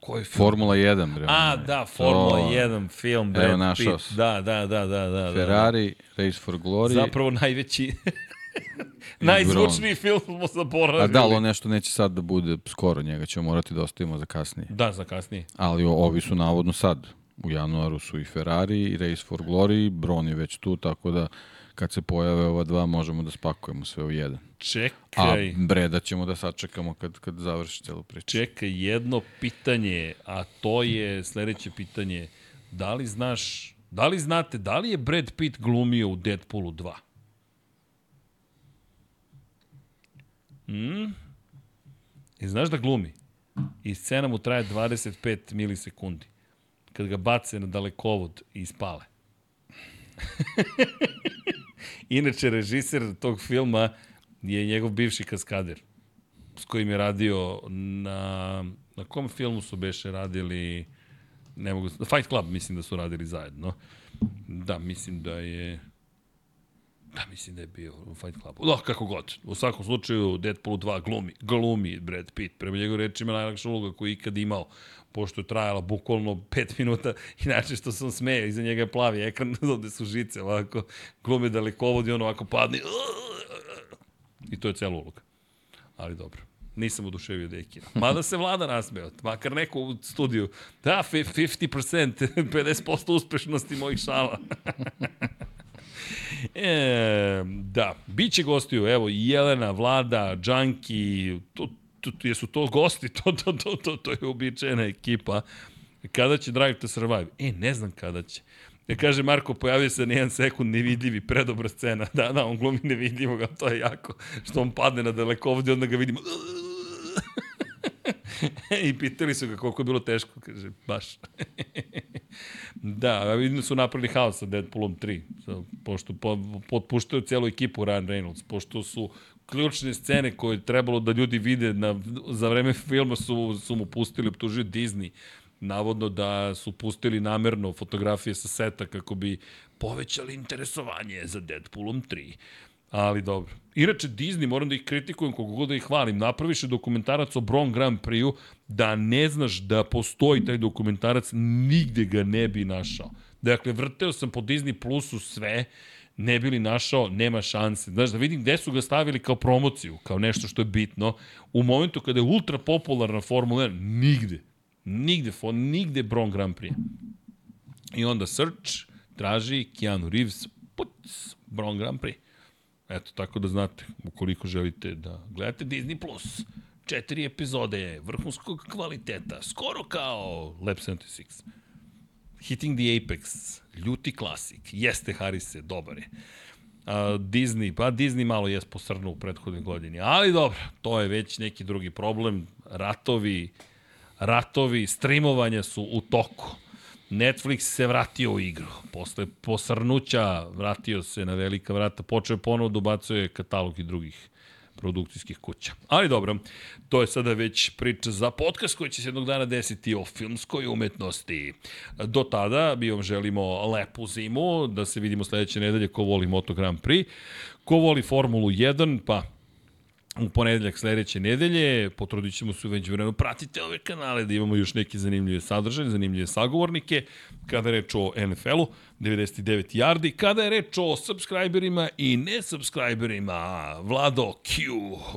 Koji film? Formula 1, bre. A, da, Formula To, 1 film, Evo, Brad našao Pitt. sam. Da, da, da, da, da. da. Ferrari, Race for Glory. Zapravo najveći, najzvučniji film smo zaboravili. A da, ali on nešto neće sad da bude skoro, njega ćemo morati da ostavimo za kasnije. Da, za kasnije. Ali ovi su navodno sad. U januaru su i Ferrari, i Race for Glory, Bron je već tu, tako da kad se pojave ova dva možemo da spakujemo sve u jedan. Čekaj. A Breda ćemo da sačekamo kad, kad završi celu priču. Čekaj, jedno pitanje, a to je sledeće pitanje. Da li znaš, da li znate, da li je Brad Pitt glumio u Deadpoolu 2? Hmm? I znaš da glumi? I scena mu traje 25 milisekundi. Kad ga bace na dalekovod i spale. Inače, režiser tog filma je njegov bivši kaskader s kojim je radio na... Na kom filmu su beše radili... Ne mogu... Fight Club mislim da su radili zajedno. Da, mislim da je... Da, mislim da je bio u Fight Clubu. Da, kako god. U svakom slučaju, Deadpool 2 glumi, glumi Brad Pitt. Prema njegov rečima najlakša uloga koju je ikad imao, pošto je trajala bukvalno 5 minuta. Inače što sam smeja, iza njega je plavi ekran, ovde su žice, ovako, glumi dalekovod i on ovako padne. I to je cela uloga. Ali dobro. Nisam oduševio Dekina. Mada se vlada nasmeo. Makar neko u studiju. Da, 50%, 50% uspešnosti mojih šala. E, da, bit će gostiju, evo, Jelena, Vlada, Džanki, to, to, jesu to gosti, to, to, to, to, to je uobičajena ekipa. Kada će Drive to Survive? E, ne znam kada će. Ja kaže Marko, pojavio se na jedan sekund nevidljivi, predobra scena. Da, da, on glumi nevidljivog, a to je jako. Što on padne na daleko ovdje, onda ga vidimo. I pitali su ga koliko je bilo teško, kaže, baš. da, vidim su napravili haos sa Deadpoolom 3, pošto potpuštaju celu ekipu Ryan Reynolds, pošto su ključne scene koje je trebalo da ljudi vide na, za vreme filma su, su mu pustili, optužio Disney, navodno da su pustili namerno fotografije sa seta kako bi povećali interesovanje za Deadpoolom 3. Ali dobro. Inače, Disney, moram da ih kritikujem koliko god da ih hvalim, napraviše dokumentarac o Bron Grand Prix-u da ne znaš da postoji taj dokumentarac, nigde ga ne bi našao. Dakle, vrteo sam po Disney Plusu sve, ne bili našao, nema šanse. Znaš, da vidim gde su ga stavili kao promociju, kao nešto što je bitno. U momentu kada je ultra popularna Formula 1, nigde. Nigde, nigde Bron Grand Prix. I onda search, traži Keanu Reeves, puc, Bron Grand Prix. Eto, tako da znate, ukoliko želite da gledate Disney+, Plus, četiri epizode vrhunskog kvaliteta, skoro kao Lab 76. Hitting the Apex, ljuti klasik, jeste Harise, dobar je. A, Disney, pa Disney malo jes posrnuo u prethodnoj godini, ali dobro, to je već neki drugi problem. Ratovi, ratovi, streamovanja su u toku. Netflix se vratio u igru. Posle posrnuća vratio se na velika vrata, počeo ponovo da ubacuje katalog i drugih produkcijskih kuća. Ali dobro, to je sada već priča za podcast koji će se jednog dana desiti o filmskoj umetnosti. Do tada mi vam želimo lepu zimu, da se vidimo sledeće nedelje ko voli Moto Grand Prix, ko voli Formulu 1, pa u ponedeljak sledeće nedelje. Potrudit ćemo se već vremenu. Pratite ove kanale da imamo još neke zanimljive sadržaje, zanimljive sagovornike. Kada reč o NFL-u, 99 yardi. Kada je reč o subscriberima i nesubscriberima, Vlado Q,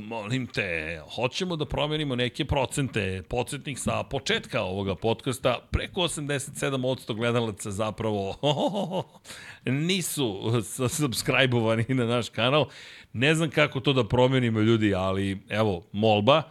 molim te, hoćemo da promenimo neke procente. Podsjetnik sa početka ovoga podcasta, preko 87% gledalaca zapravo nisu subscribe-ovani na naš kanal. Ne znam kako to da promenimo ljudi, ali evo, molba,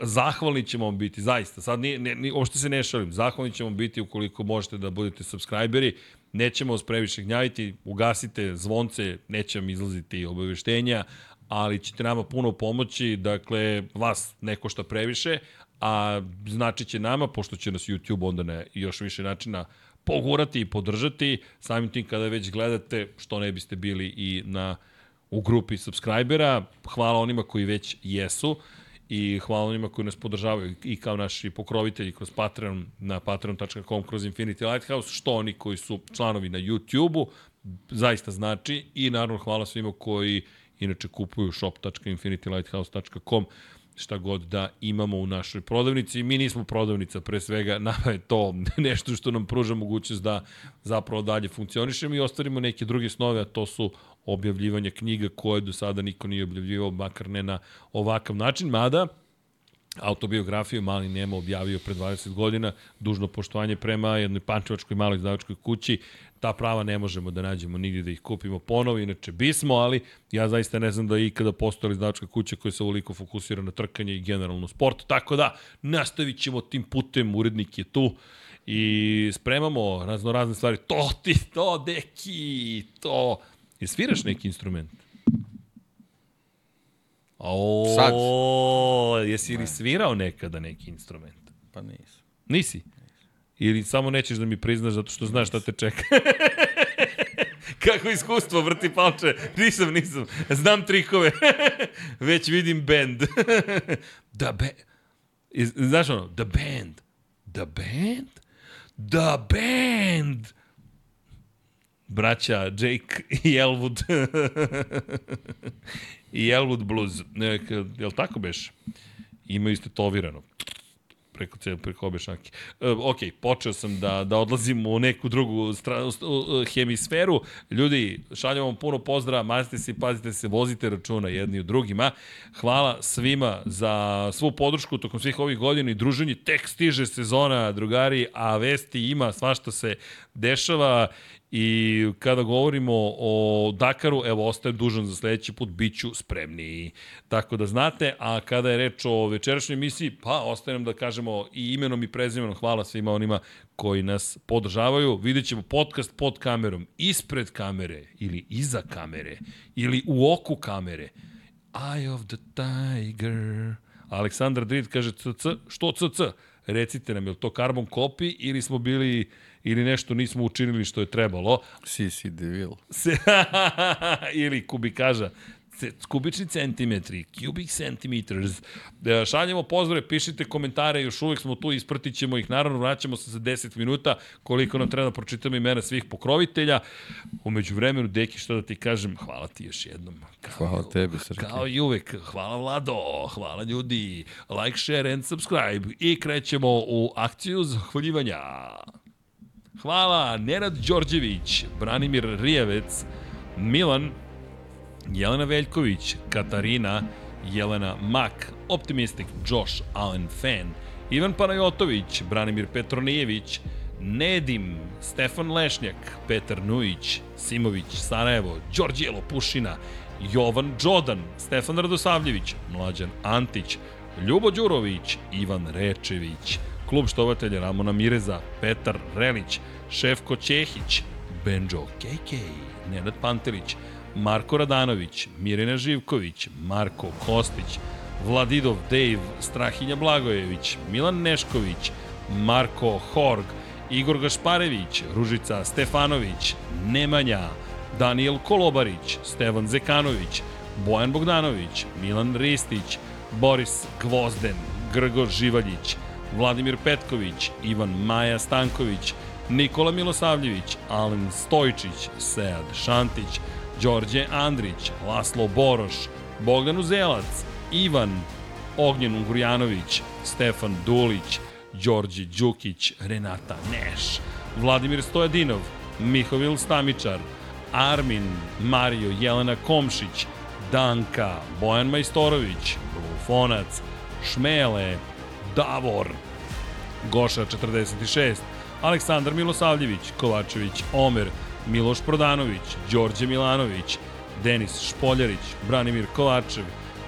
zahvalni ćemo vam biti, zaista. Sad nije, ne, nije, uopšte se ne šalim, zahvalni ćemo biti ukoliko možete da budete subscriberi. Nećemo vas previše gnjaviti, ugasite zvonce, neće vam izlaziti obaveštenja, ali ćete nama puno pomoći, dakle, vas neko šta previše, a znači će nama, pošto će nas YouTube onda na još više načina pogurati i podržati, samim tim kada već gledate, što ne biste bili i na u grupi subscribera. Hvala onima koji već jesu i hvala onima koji nas podržavaju i kao naši pokrovitelji kroz Patreon na patreon.com kroz Infinity Lighthouse, što oni koji su članovi na YouTube-u, zaista znači. I naravno hvala svima koji inače kupuju shop.infinitylighthouse.com šta god da imamo u našoj prodavnici. Mi nismo prodavnica, pre svega, nama je to nešto što nam pruža mogućnost da zapravo dalje funkcionišemo i ostvarimo neke druge snove, a to su objavljivanje knjiga koje do sada niko nije objavljivao, makar ne na ovakav način, mada autobiografiju Mali Nemo objavio pre 20 godina, dužno poštovanje prema jednoj pančevačkoj maloj izdavačkoj kući. Ta prava ne možemo da nađemo nigdje da ih kupimo ponovo, inače bismo, ali ja zaista ne znam da je ikada postojala izdavačka kuća koja se ovoliko fokusira na trkanje i generalno sport. Tako da, nastavit ćemo tim putem, urednik je tu i spremamo razno razne stvari. To ti, to, deki, to. I sviraš neki instrument? O, Sad. jesi li svirao nekada neki instrument? Pa nisam. Nisi? Ili samo nećeš da mi priznaš zato što znaš šta te čeka? Kako iskustvo vrti palče? Nisam, nisam. Znam trikove. Već vidim band. the band. Znaš ono? The band. The band? The band! Braća Jake i Elwood. I Elwood Blues. Neka, jel tako beš? Imaju istetovirano preko, preko obe šanke. E, ok, počeo sam da, da odlazim u neku drugu stranu, hemisferu. Ljudi, šaljamo vam puno pozdrava, mazite se pazite se, vozite računa jedni u drugima. Hvala svima za svu podršku tokom svih ovih godina i druženje. Tek stiže sezona, drugari, a vesti ima, svašta se dešava I kada govorimo o Dakaru, evo, ostajem dužan za sledeći put, bit ću spremniji. Tako da znate, a kada je reč o večerašnjoj emisiji, pa ostajem da kažemo i imenom i prezimenom hvala svima onima koji nas podržavaju. Vidjet ćemo podcast pod kamerom, ispred kamere ili iza kamere ili u oku kamere. Eye of the Tiger. Aleksandar Drid kaže CC, što CC? Recite nam, je to carbon copy ili smo bili ili nešto nismo učinili što je trebalo. CC DeVille. ili kubikaža kubični centimetri, cubic centimeters. E, šaljemo pozdrave, pišite komentare, još uvijek smo tu, ispratit ćemo ih, naravno vraćamo se za 10 minuta, koliko nam treba da pročitamo imena svih pokrovitelja. Umeđu vremenu, Deki, što da ti kažem, hvala ti još jednom. Kao, hvala tebi, Srki. Kao i uvek, hvala Vlado, hvala ljudi, like, share and subscribe i krećemo u akciju zahvaljivanja. Hvala, Nenad Đorđević, Branimir Rijevec, Milan, Jelena Veljković, Katarina, Jelena Mak, Optimistic, Josh Allen Fan, Ivan Panajotović, Branimir Petronijević, Nedim, Stefan Lešnjak, Petar Nujić, Simović, Sarajevo, Đorđijelo Pušina, Jovan Đodan, Stefan Radosavljević, Mlađan Antić, Ljubo Đurović, Ivan Rečević, klub štovatelja Ramona Mireza, Petar Relić, Šefko Ćehić, Benjo KK, Nenad Pantelić, Marko Radanović, Mirina Živković, Marko Kostić, Vladidov Dave, Strahinja Blagojević, Milan Nešković, Marko Horg, Igor Gašparević, Ružica Stefanović, Nemanja, Daniel Kolobarić, Stevan Zekanović, Bojan Bogdanović, Milan Ristić, Boris Gvozden, Grgo Živaljić, Vladimir Petković, Ivan Maja Stanković, Nikola Milosavljević, Alen Stojčić, Sead Šantić, Đorđe Andrić, Laslo Boroš, Bogdan Uzelac, Ivan Ognjen Ungurjanović, Stefan Dulić, Đorđe Đukić, Renata Neš, Vladimir Stojadinov, Mihovil Stamičar, Armin, Mario Jelena Komšić, Danka, Bojan Majstorović, Blufonac, Šmele, Davor, Goša 46, Aleksandar Milosavljević, Kovačević, Omer, Miloš Prodanović, Đorđe Milanović, Denis Špoljarić, Branimir Kovačev,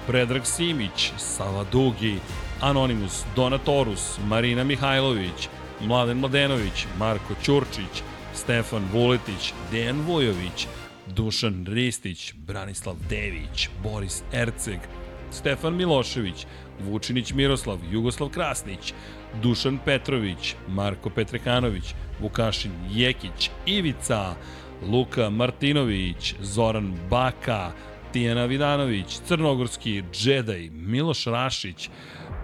Predrag Simić, Sava Dugi, Anonimus, Donatorus, Marina Mihajlović, Mladen Mladenović, Marko Ćurčić, Stefan Vuletić, Dejan Vujović, Dušan Ristić, Branislav Dević, Boris Erceg, Stefan Milošević, Vučinić Miroslav, Jugoslav Krasnić, Dušan Petrović, Marko Petrekanović, Vukašin Jekić, Ivica, Luka Martinović, Zoran Baka, Tijana Vidanović, Crnogorski Džedaj, Miloš Rašić,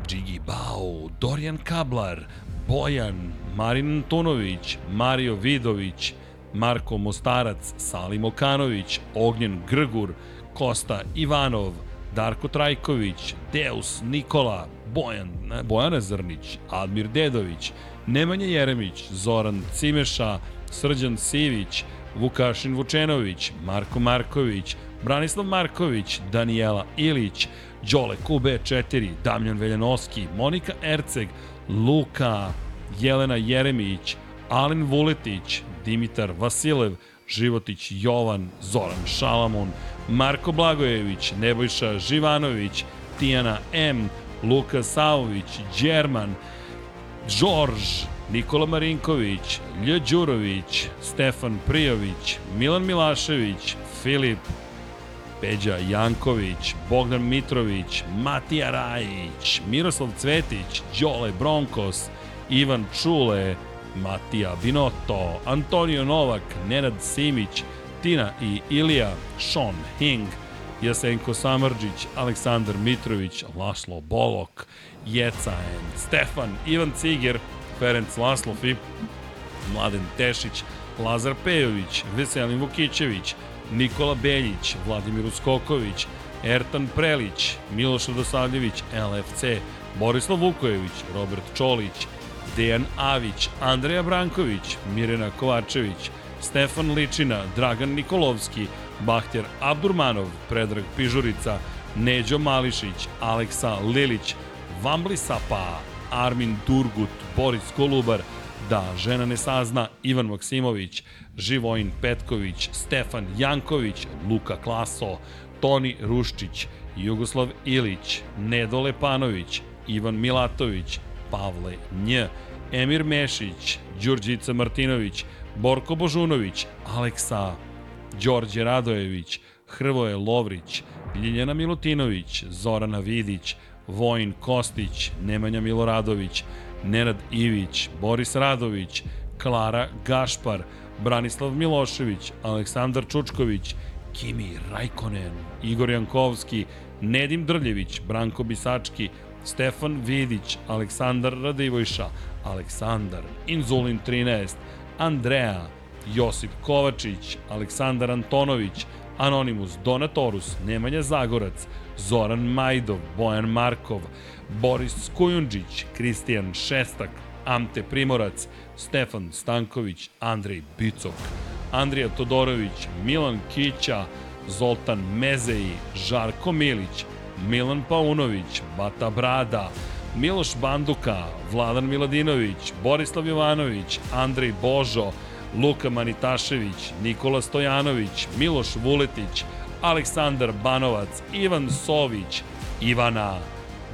Džigi Bao, Dorijan Kablar, Bojan, Marin Antunović, Mario Vidović, Marko Mostarac, Salim Okanović, Ognjen Grgur, Kosta Ivanov, Darko Trajković, Deus Nikola, Bojan, Bojana Zrnić, Admir Dedović, Nemanja Jeremić, Zoran Cimeša, Srđan Sivić, Vukašin Vučenović, Marko Marković, Branislav Marković, Danijela Ilić, Đole QB4, Damljan Veljanovski, Monika Erceg, Luka, Jelena Jeremić, Alin Vuletić, Dimitar Vasilev, Životić Jovan, Zoran Šalamun, Marko Blagojević, Nebojša Živanović, Tijana M, Luka Savović, Đerman, Đorž, Nikola Marinković, Lj. Đurović, Stefan Prijović, Milan Milašević, Filip, Peđa Janković, Bogdan Mitrović, Matija Rajić, Miroslav Cvetić, Đole Bronkos, Ivan Čule, Matija Binotto, Antonio Novak, Nenad Simić, Tina i Ilija, Sean Hing, Jasenko Samrđić, Aleksandar Mitrović, Laslo Bolok, Jecaen, Stefan, Ivan Ciger, Ferenc Laslov i Mladen Tešić, Lazar Pejović, Veselin Vukićević, Nikola Beljić, Vladimir Uskoković, Ertan Prelić, Miloš Radosavljević, LFC, Borislav Vukojević, Robert Čolić, Dejan Avić, Andreja Branković, Mirena Kovačević, Stefan Ličina, Dragan Nikolovski, Bahtjer Abdurmanov, Predrag Pižurica, Neđo Mališić, Aleksa Lilić, Vambli Sapa, Armin Durgut, Boris Kolubar, Da žena ne sazna, Ivan Maksimović, Živojin Petković, Stefan Janković, Luka Klaso, Toni Ruščić, Jugoslav Ilić, Nedo Lepanović, Ivan Milatović, Pavle Nj, Emir Mešić, Đurđica Martinović, Borko Božunović, Aleksa, Đorđe Radojević, Hrvoje Lovrić, Ljiljana Milutinović, Zorana Vidić, Vojin Kostić, Nemanja Miloradović, Nenad Ivić, Boris Radović, Klara Gašpar, Branislav Milošević, Aleksandar Čučković, Kimi Rajkonen, Igor Jankovski, Nedim Drljević, Branko Bisački, Stefan Vidić, Aleksandar Radivojša, Aleksandar, Inzulin 13, Andreja, Josip Kovačić, Aleksandar Antonović, Anonimus Donatorus, Nemanja Zagorac, Zoran Majdov, Bojan Markov, Boris Kujundžić, Kristijan Šestak, Amte Primorac, Stefan Stanković, Andrej Bicok, Andrija Todorović, Milan Kića, Zoltan Mezeji, Žarko Milić, Milan Paunović, Bata Brada, Miloš Banduka, Vladan Miladinović, Borislav Jovanović, Andrej Božo, Luka Manitašević, Nikola Stojanović, Miloš Vuletić, Aleksandar Banovac, Ivan Sović, Ivana,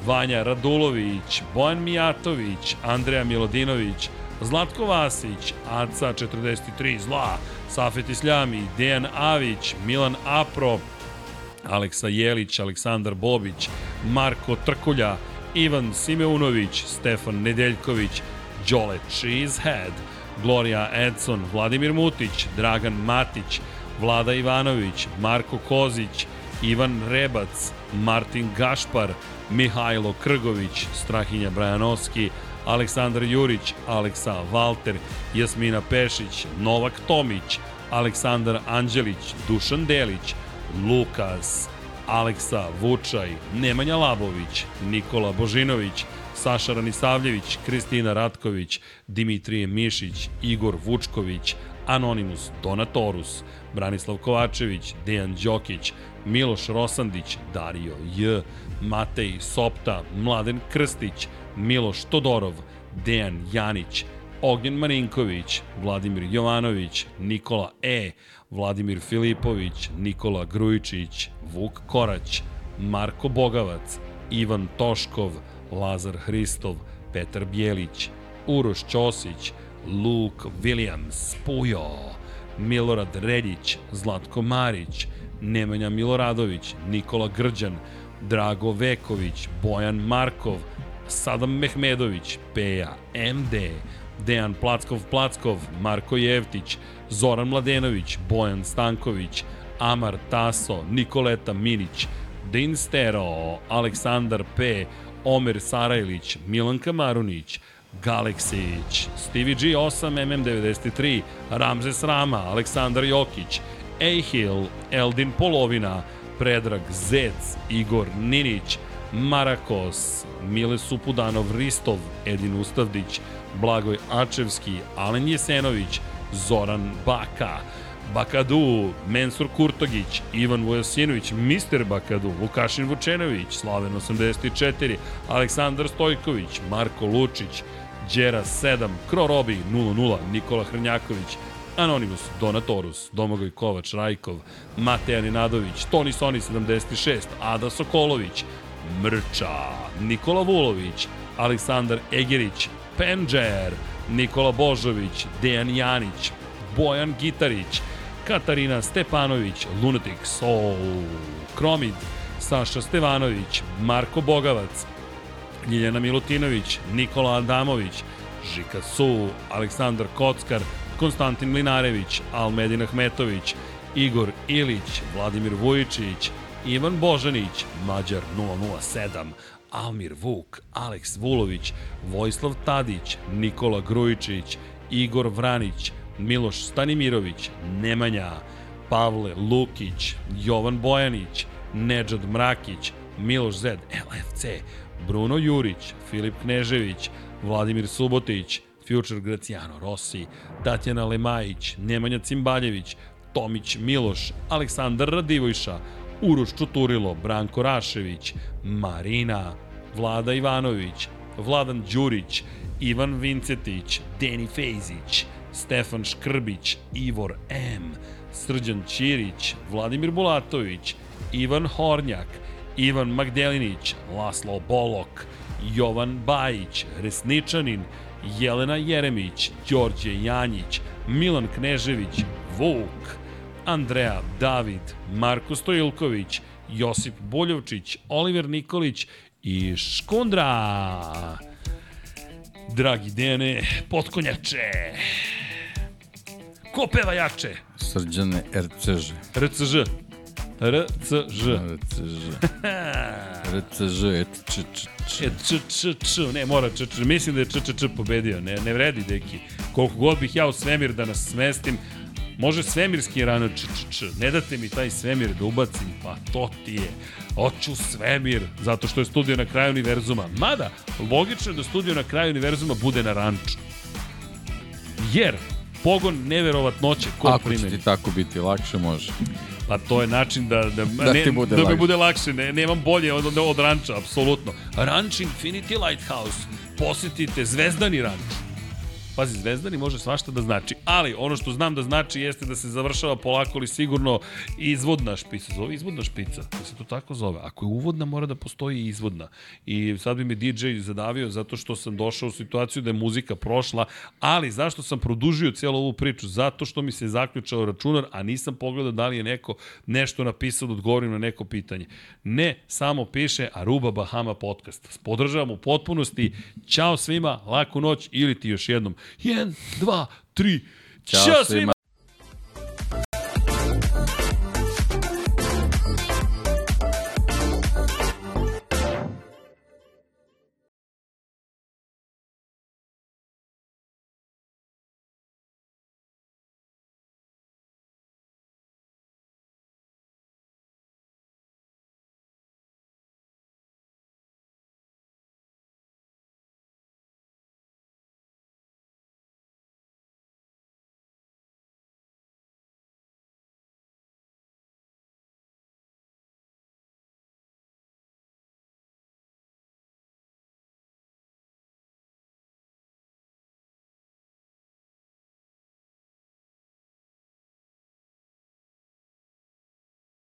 Vanja Radulović, Bojan Mijatović, Andreja Milodinović, Zlatko Vasić, Aca 43 Zla, Safet Isljami, Dejan Avić, Milan Apro, Aleksa Jelić, Aleksandar Bobić, Marko Trkulja, Ivan Simeunović, Stefan Nedeljković, Đole Cheesehead, Gloria Edson, Vladimir Mutić, Dragan Matić, Vlada Ivanović, Marko Kozić, Ivan Rebac, Martin Gašpar, Mihajlo Krgović, Strahinja Brajanovski, Aleksandar Jurić, Aleksa Valter, Jasmina Pešić, Novak Tomić, Aleksandar Anđelić, Dušan Delić, Lukas, Aleksa Vučaj, Nemanja Labović, Nikola Božinović, Saša Ranisavljević, Kristina Ratković, Dimitrije Mišić, Igor Vučković, Anonimus Donatorus, Branislav Kovačević, Dejan Đokić, Miloš Rosandić, Dario J, Matej Sopta, Mladen Krstić, Miloš Todorov, Dejan Janić, Ognjen Marinković, Vladimir Jovanović, Nikola E, Vladimir Filipović, Nikola Grujičić, Vuk Korać, Marko Bogavac, Ivan Toškov, Lazar Hristov, Petar Bjelić, Uroš Ćosić, Luke Williams, Pujo, Milorad Reljić, Zlatko Marić, Nemanja Miloradović, Nikola Grđan, Drago Veković, Bojan Markov, Sadam Mehmedović, Peja, MD, Dejan Plackov-Plackov, Marko Jevtić, Zoran Mladenović, Bojan Stanković, Amar Taso, Nikoleta Minić, Din Stero, Aleksandar P, Omer Sarajlić, Milanka Marunić, Galeksić, Stevie G 8 MM93, Ramzes Rama, Aleksandar Jokić, Ehil, Eldin Polovina, Predrag Zec, Igor Ninić, Marakos, Mile Supudanov Ristov, Edin Ustavdić, Blagoj Ačevski, Alen Jesenović, Zoran Baka, Bakadu, Mensur Kurtogić, Ivan Vujasinović, Mr. Bakadu, Vukašin Vučenović, Slaven 84, Aleksandar Stojković, Marko Lučić, Đera 7, Kro Robi 00, Nikola Hrnjaković, Anonimus, Donatorus, Domagoj Kovač, Rajkov, Mateja Nenadović, Toni Soni 76, Ada Sokolović, Mrča, Nikola Vulović, Aleksandar Egerić, Penđer, Nikola Božović, Dejan Janić, Bojan Gitarić, Katarina Stepanović, Lunatic Soul, Kromid, Saša Stevanović, Marko Bogavac, Ljiljana Milutinović, Nikola Adamović, Žika Su, Aleksandar Kockar, Konstantin Mlinarević, Almedin Ahmetović, Igor Ilić, Vladimir Vujičić, Ivan Božanić, Mađar 007, Almir Vuk, Aleks Vulović, Vojislav Tadić, Nikola Grujičić, Igor Vranić, Miloš Stanimirović, Nemanja, Pavle Lukić, Jovan Bojanić, Nedžad Mrakić, Miloš Zed, LFC, Bruno Jurić, Filip Knežević, Vladimir Subotić, Future Graciano Rossi, Tatjana Lemajić, Nemanja Cimbaljević, Tomić Miloš, Aleksandar Radivojša, Uroš Čuturilo, Branko Rašević, Marina, Vlada Ivanović, Vladan Đurić, Ivan Vincetić, Deni Fejzić, Stefan Škrbić, Ivor M, Srđan Ćirić, Vladimir Bulatović, Ivan Hornjak, Ivan Magdelinić, Laslo Bolok, Jovan Bajić, Resničanin, Jelena Jeremić, Đorđe Janjić, Milan Knežević, Vuk, Andreja David, Marko Stojilković, Josip Boljovčić, Oliver Nikolić i Škundra. Dragi Dene, potkonjače. Ko peva jače? Srđane RCŽ. RCŽ. RCŽ. RCŽ. RCŽ, et č, č, č. E, č, č, č, ne, mora č, č, mislim da je č, č, č pobedio, ne, ne vredi, deki. Koliko god bih ja u svemir da nas smestim, može svemirski rano č, č, č, ne date mi taj svemir da ubacim, pa to ti je. Hoću svemir, zato što je studio na kraju univerzuma. Mada, logično je da studio na kraju univerzuma bude na ranču. Jer, pogon neverovatnoće kod Ako će primjeni. ti tako biti lakše, može. Pa to je način da, da, Da ne, bude da mi lakše. bude lakše. Ne, nemam bolje od, od, od ranča, apsolutno. Ranč Infinity Lighthouse. Posetite Zvezdani ranč. Pazi, Zvezdani može svašta da znači, ali ono što znam da znači jeste da se završava polako ali sigurno izvodna špica. Zove izvodna špica, da se to tako zove. Ako je uvodna, mora da postoji i izvodna. I sad bi me DJ zadavio zato što sam došao u situaciju da je muzika prošla, ali zašto sam produžio cijelu ovu priču? Zato što mi se zaključao računar, a nisam pogledao da li je neko nešto napisao da odgovorim na neko pitanje. Ne, samo piše Aruba Bahama podcast. Podržavam u potpunosti. Ćao svima, laku noć ili ti još jednom. 1, 2, 3. Ćao Ćao svima.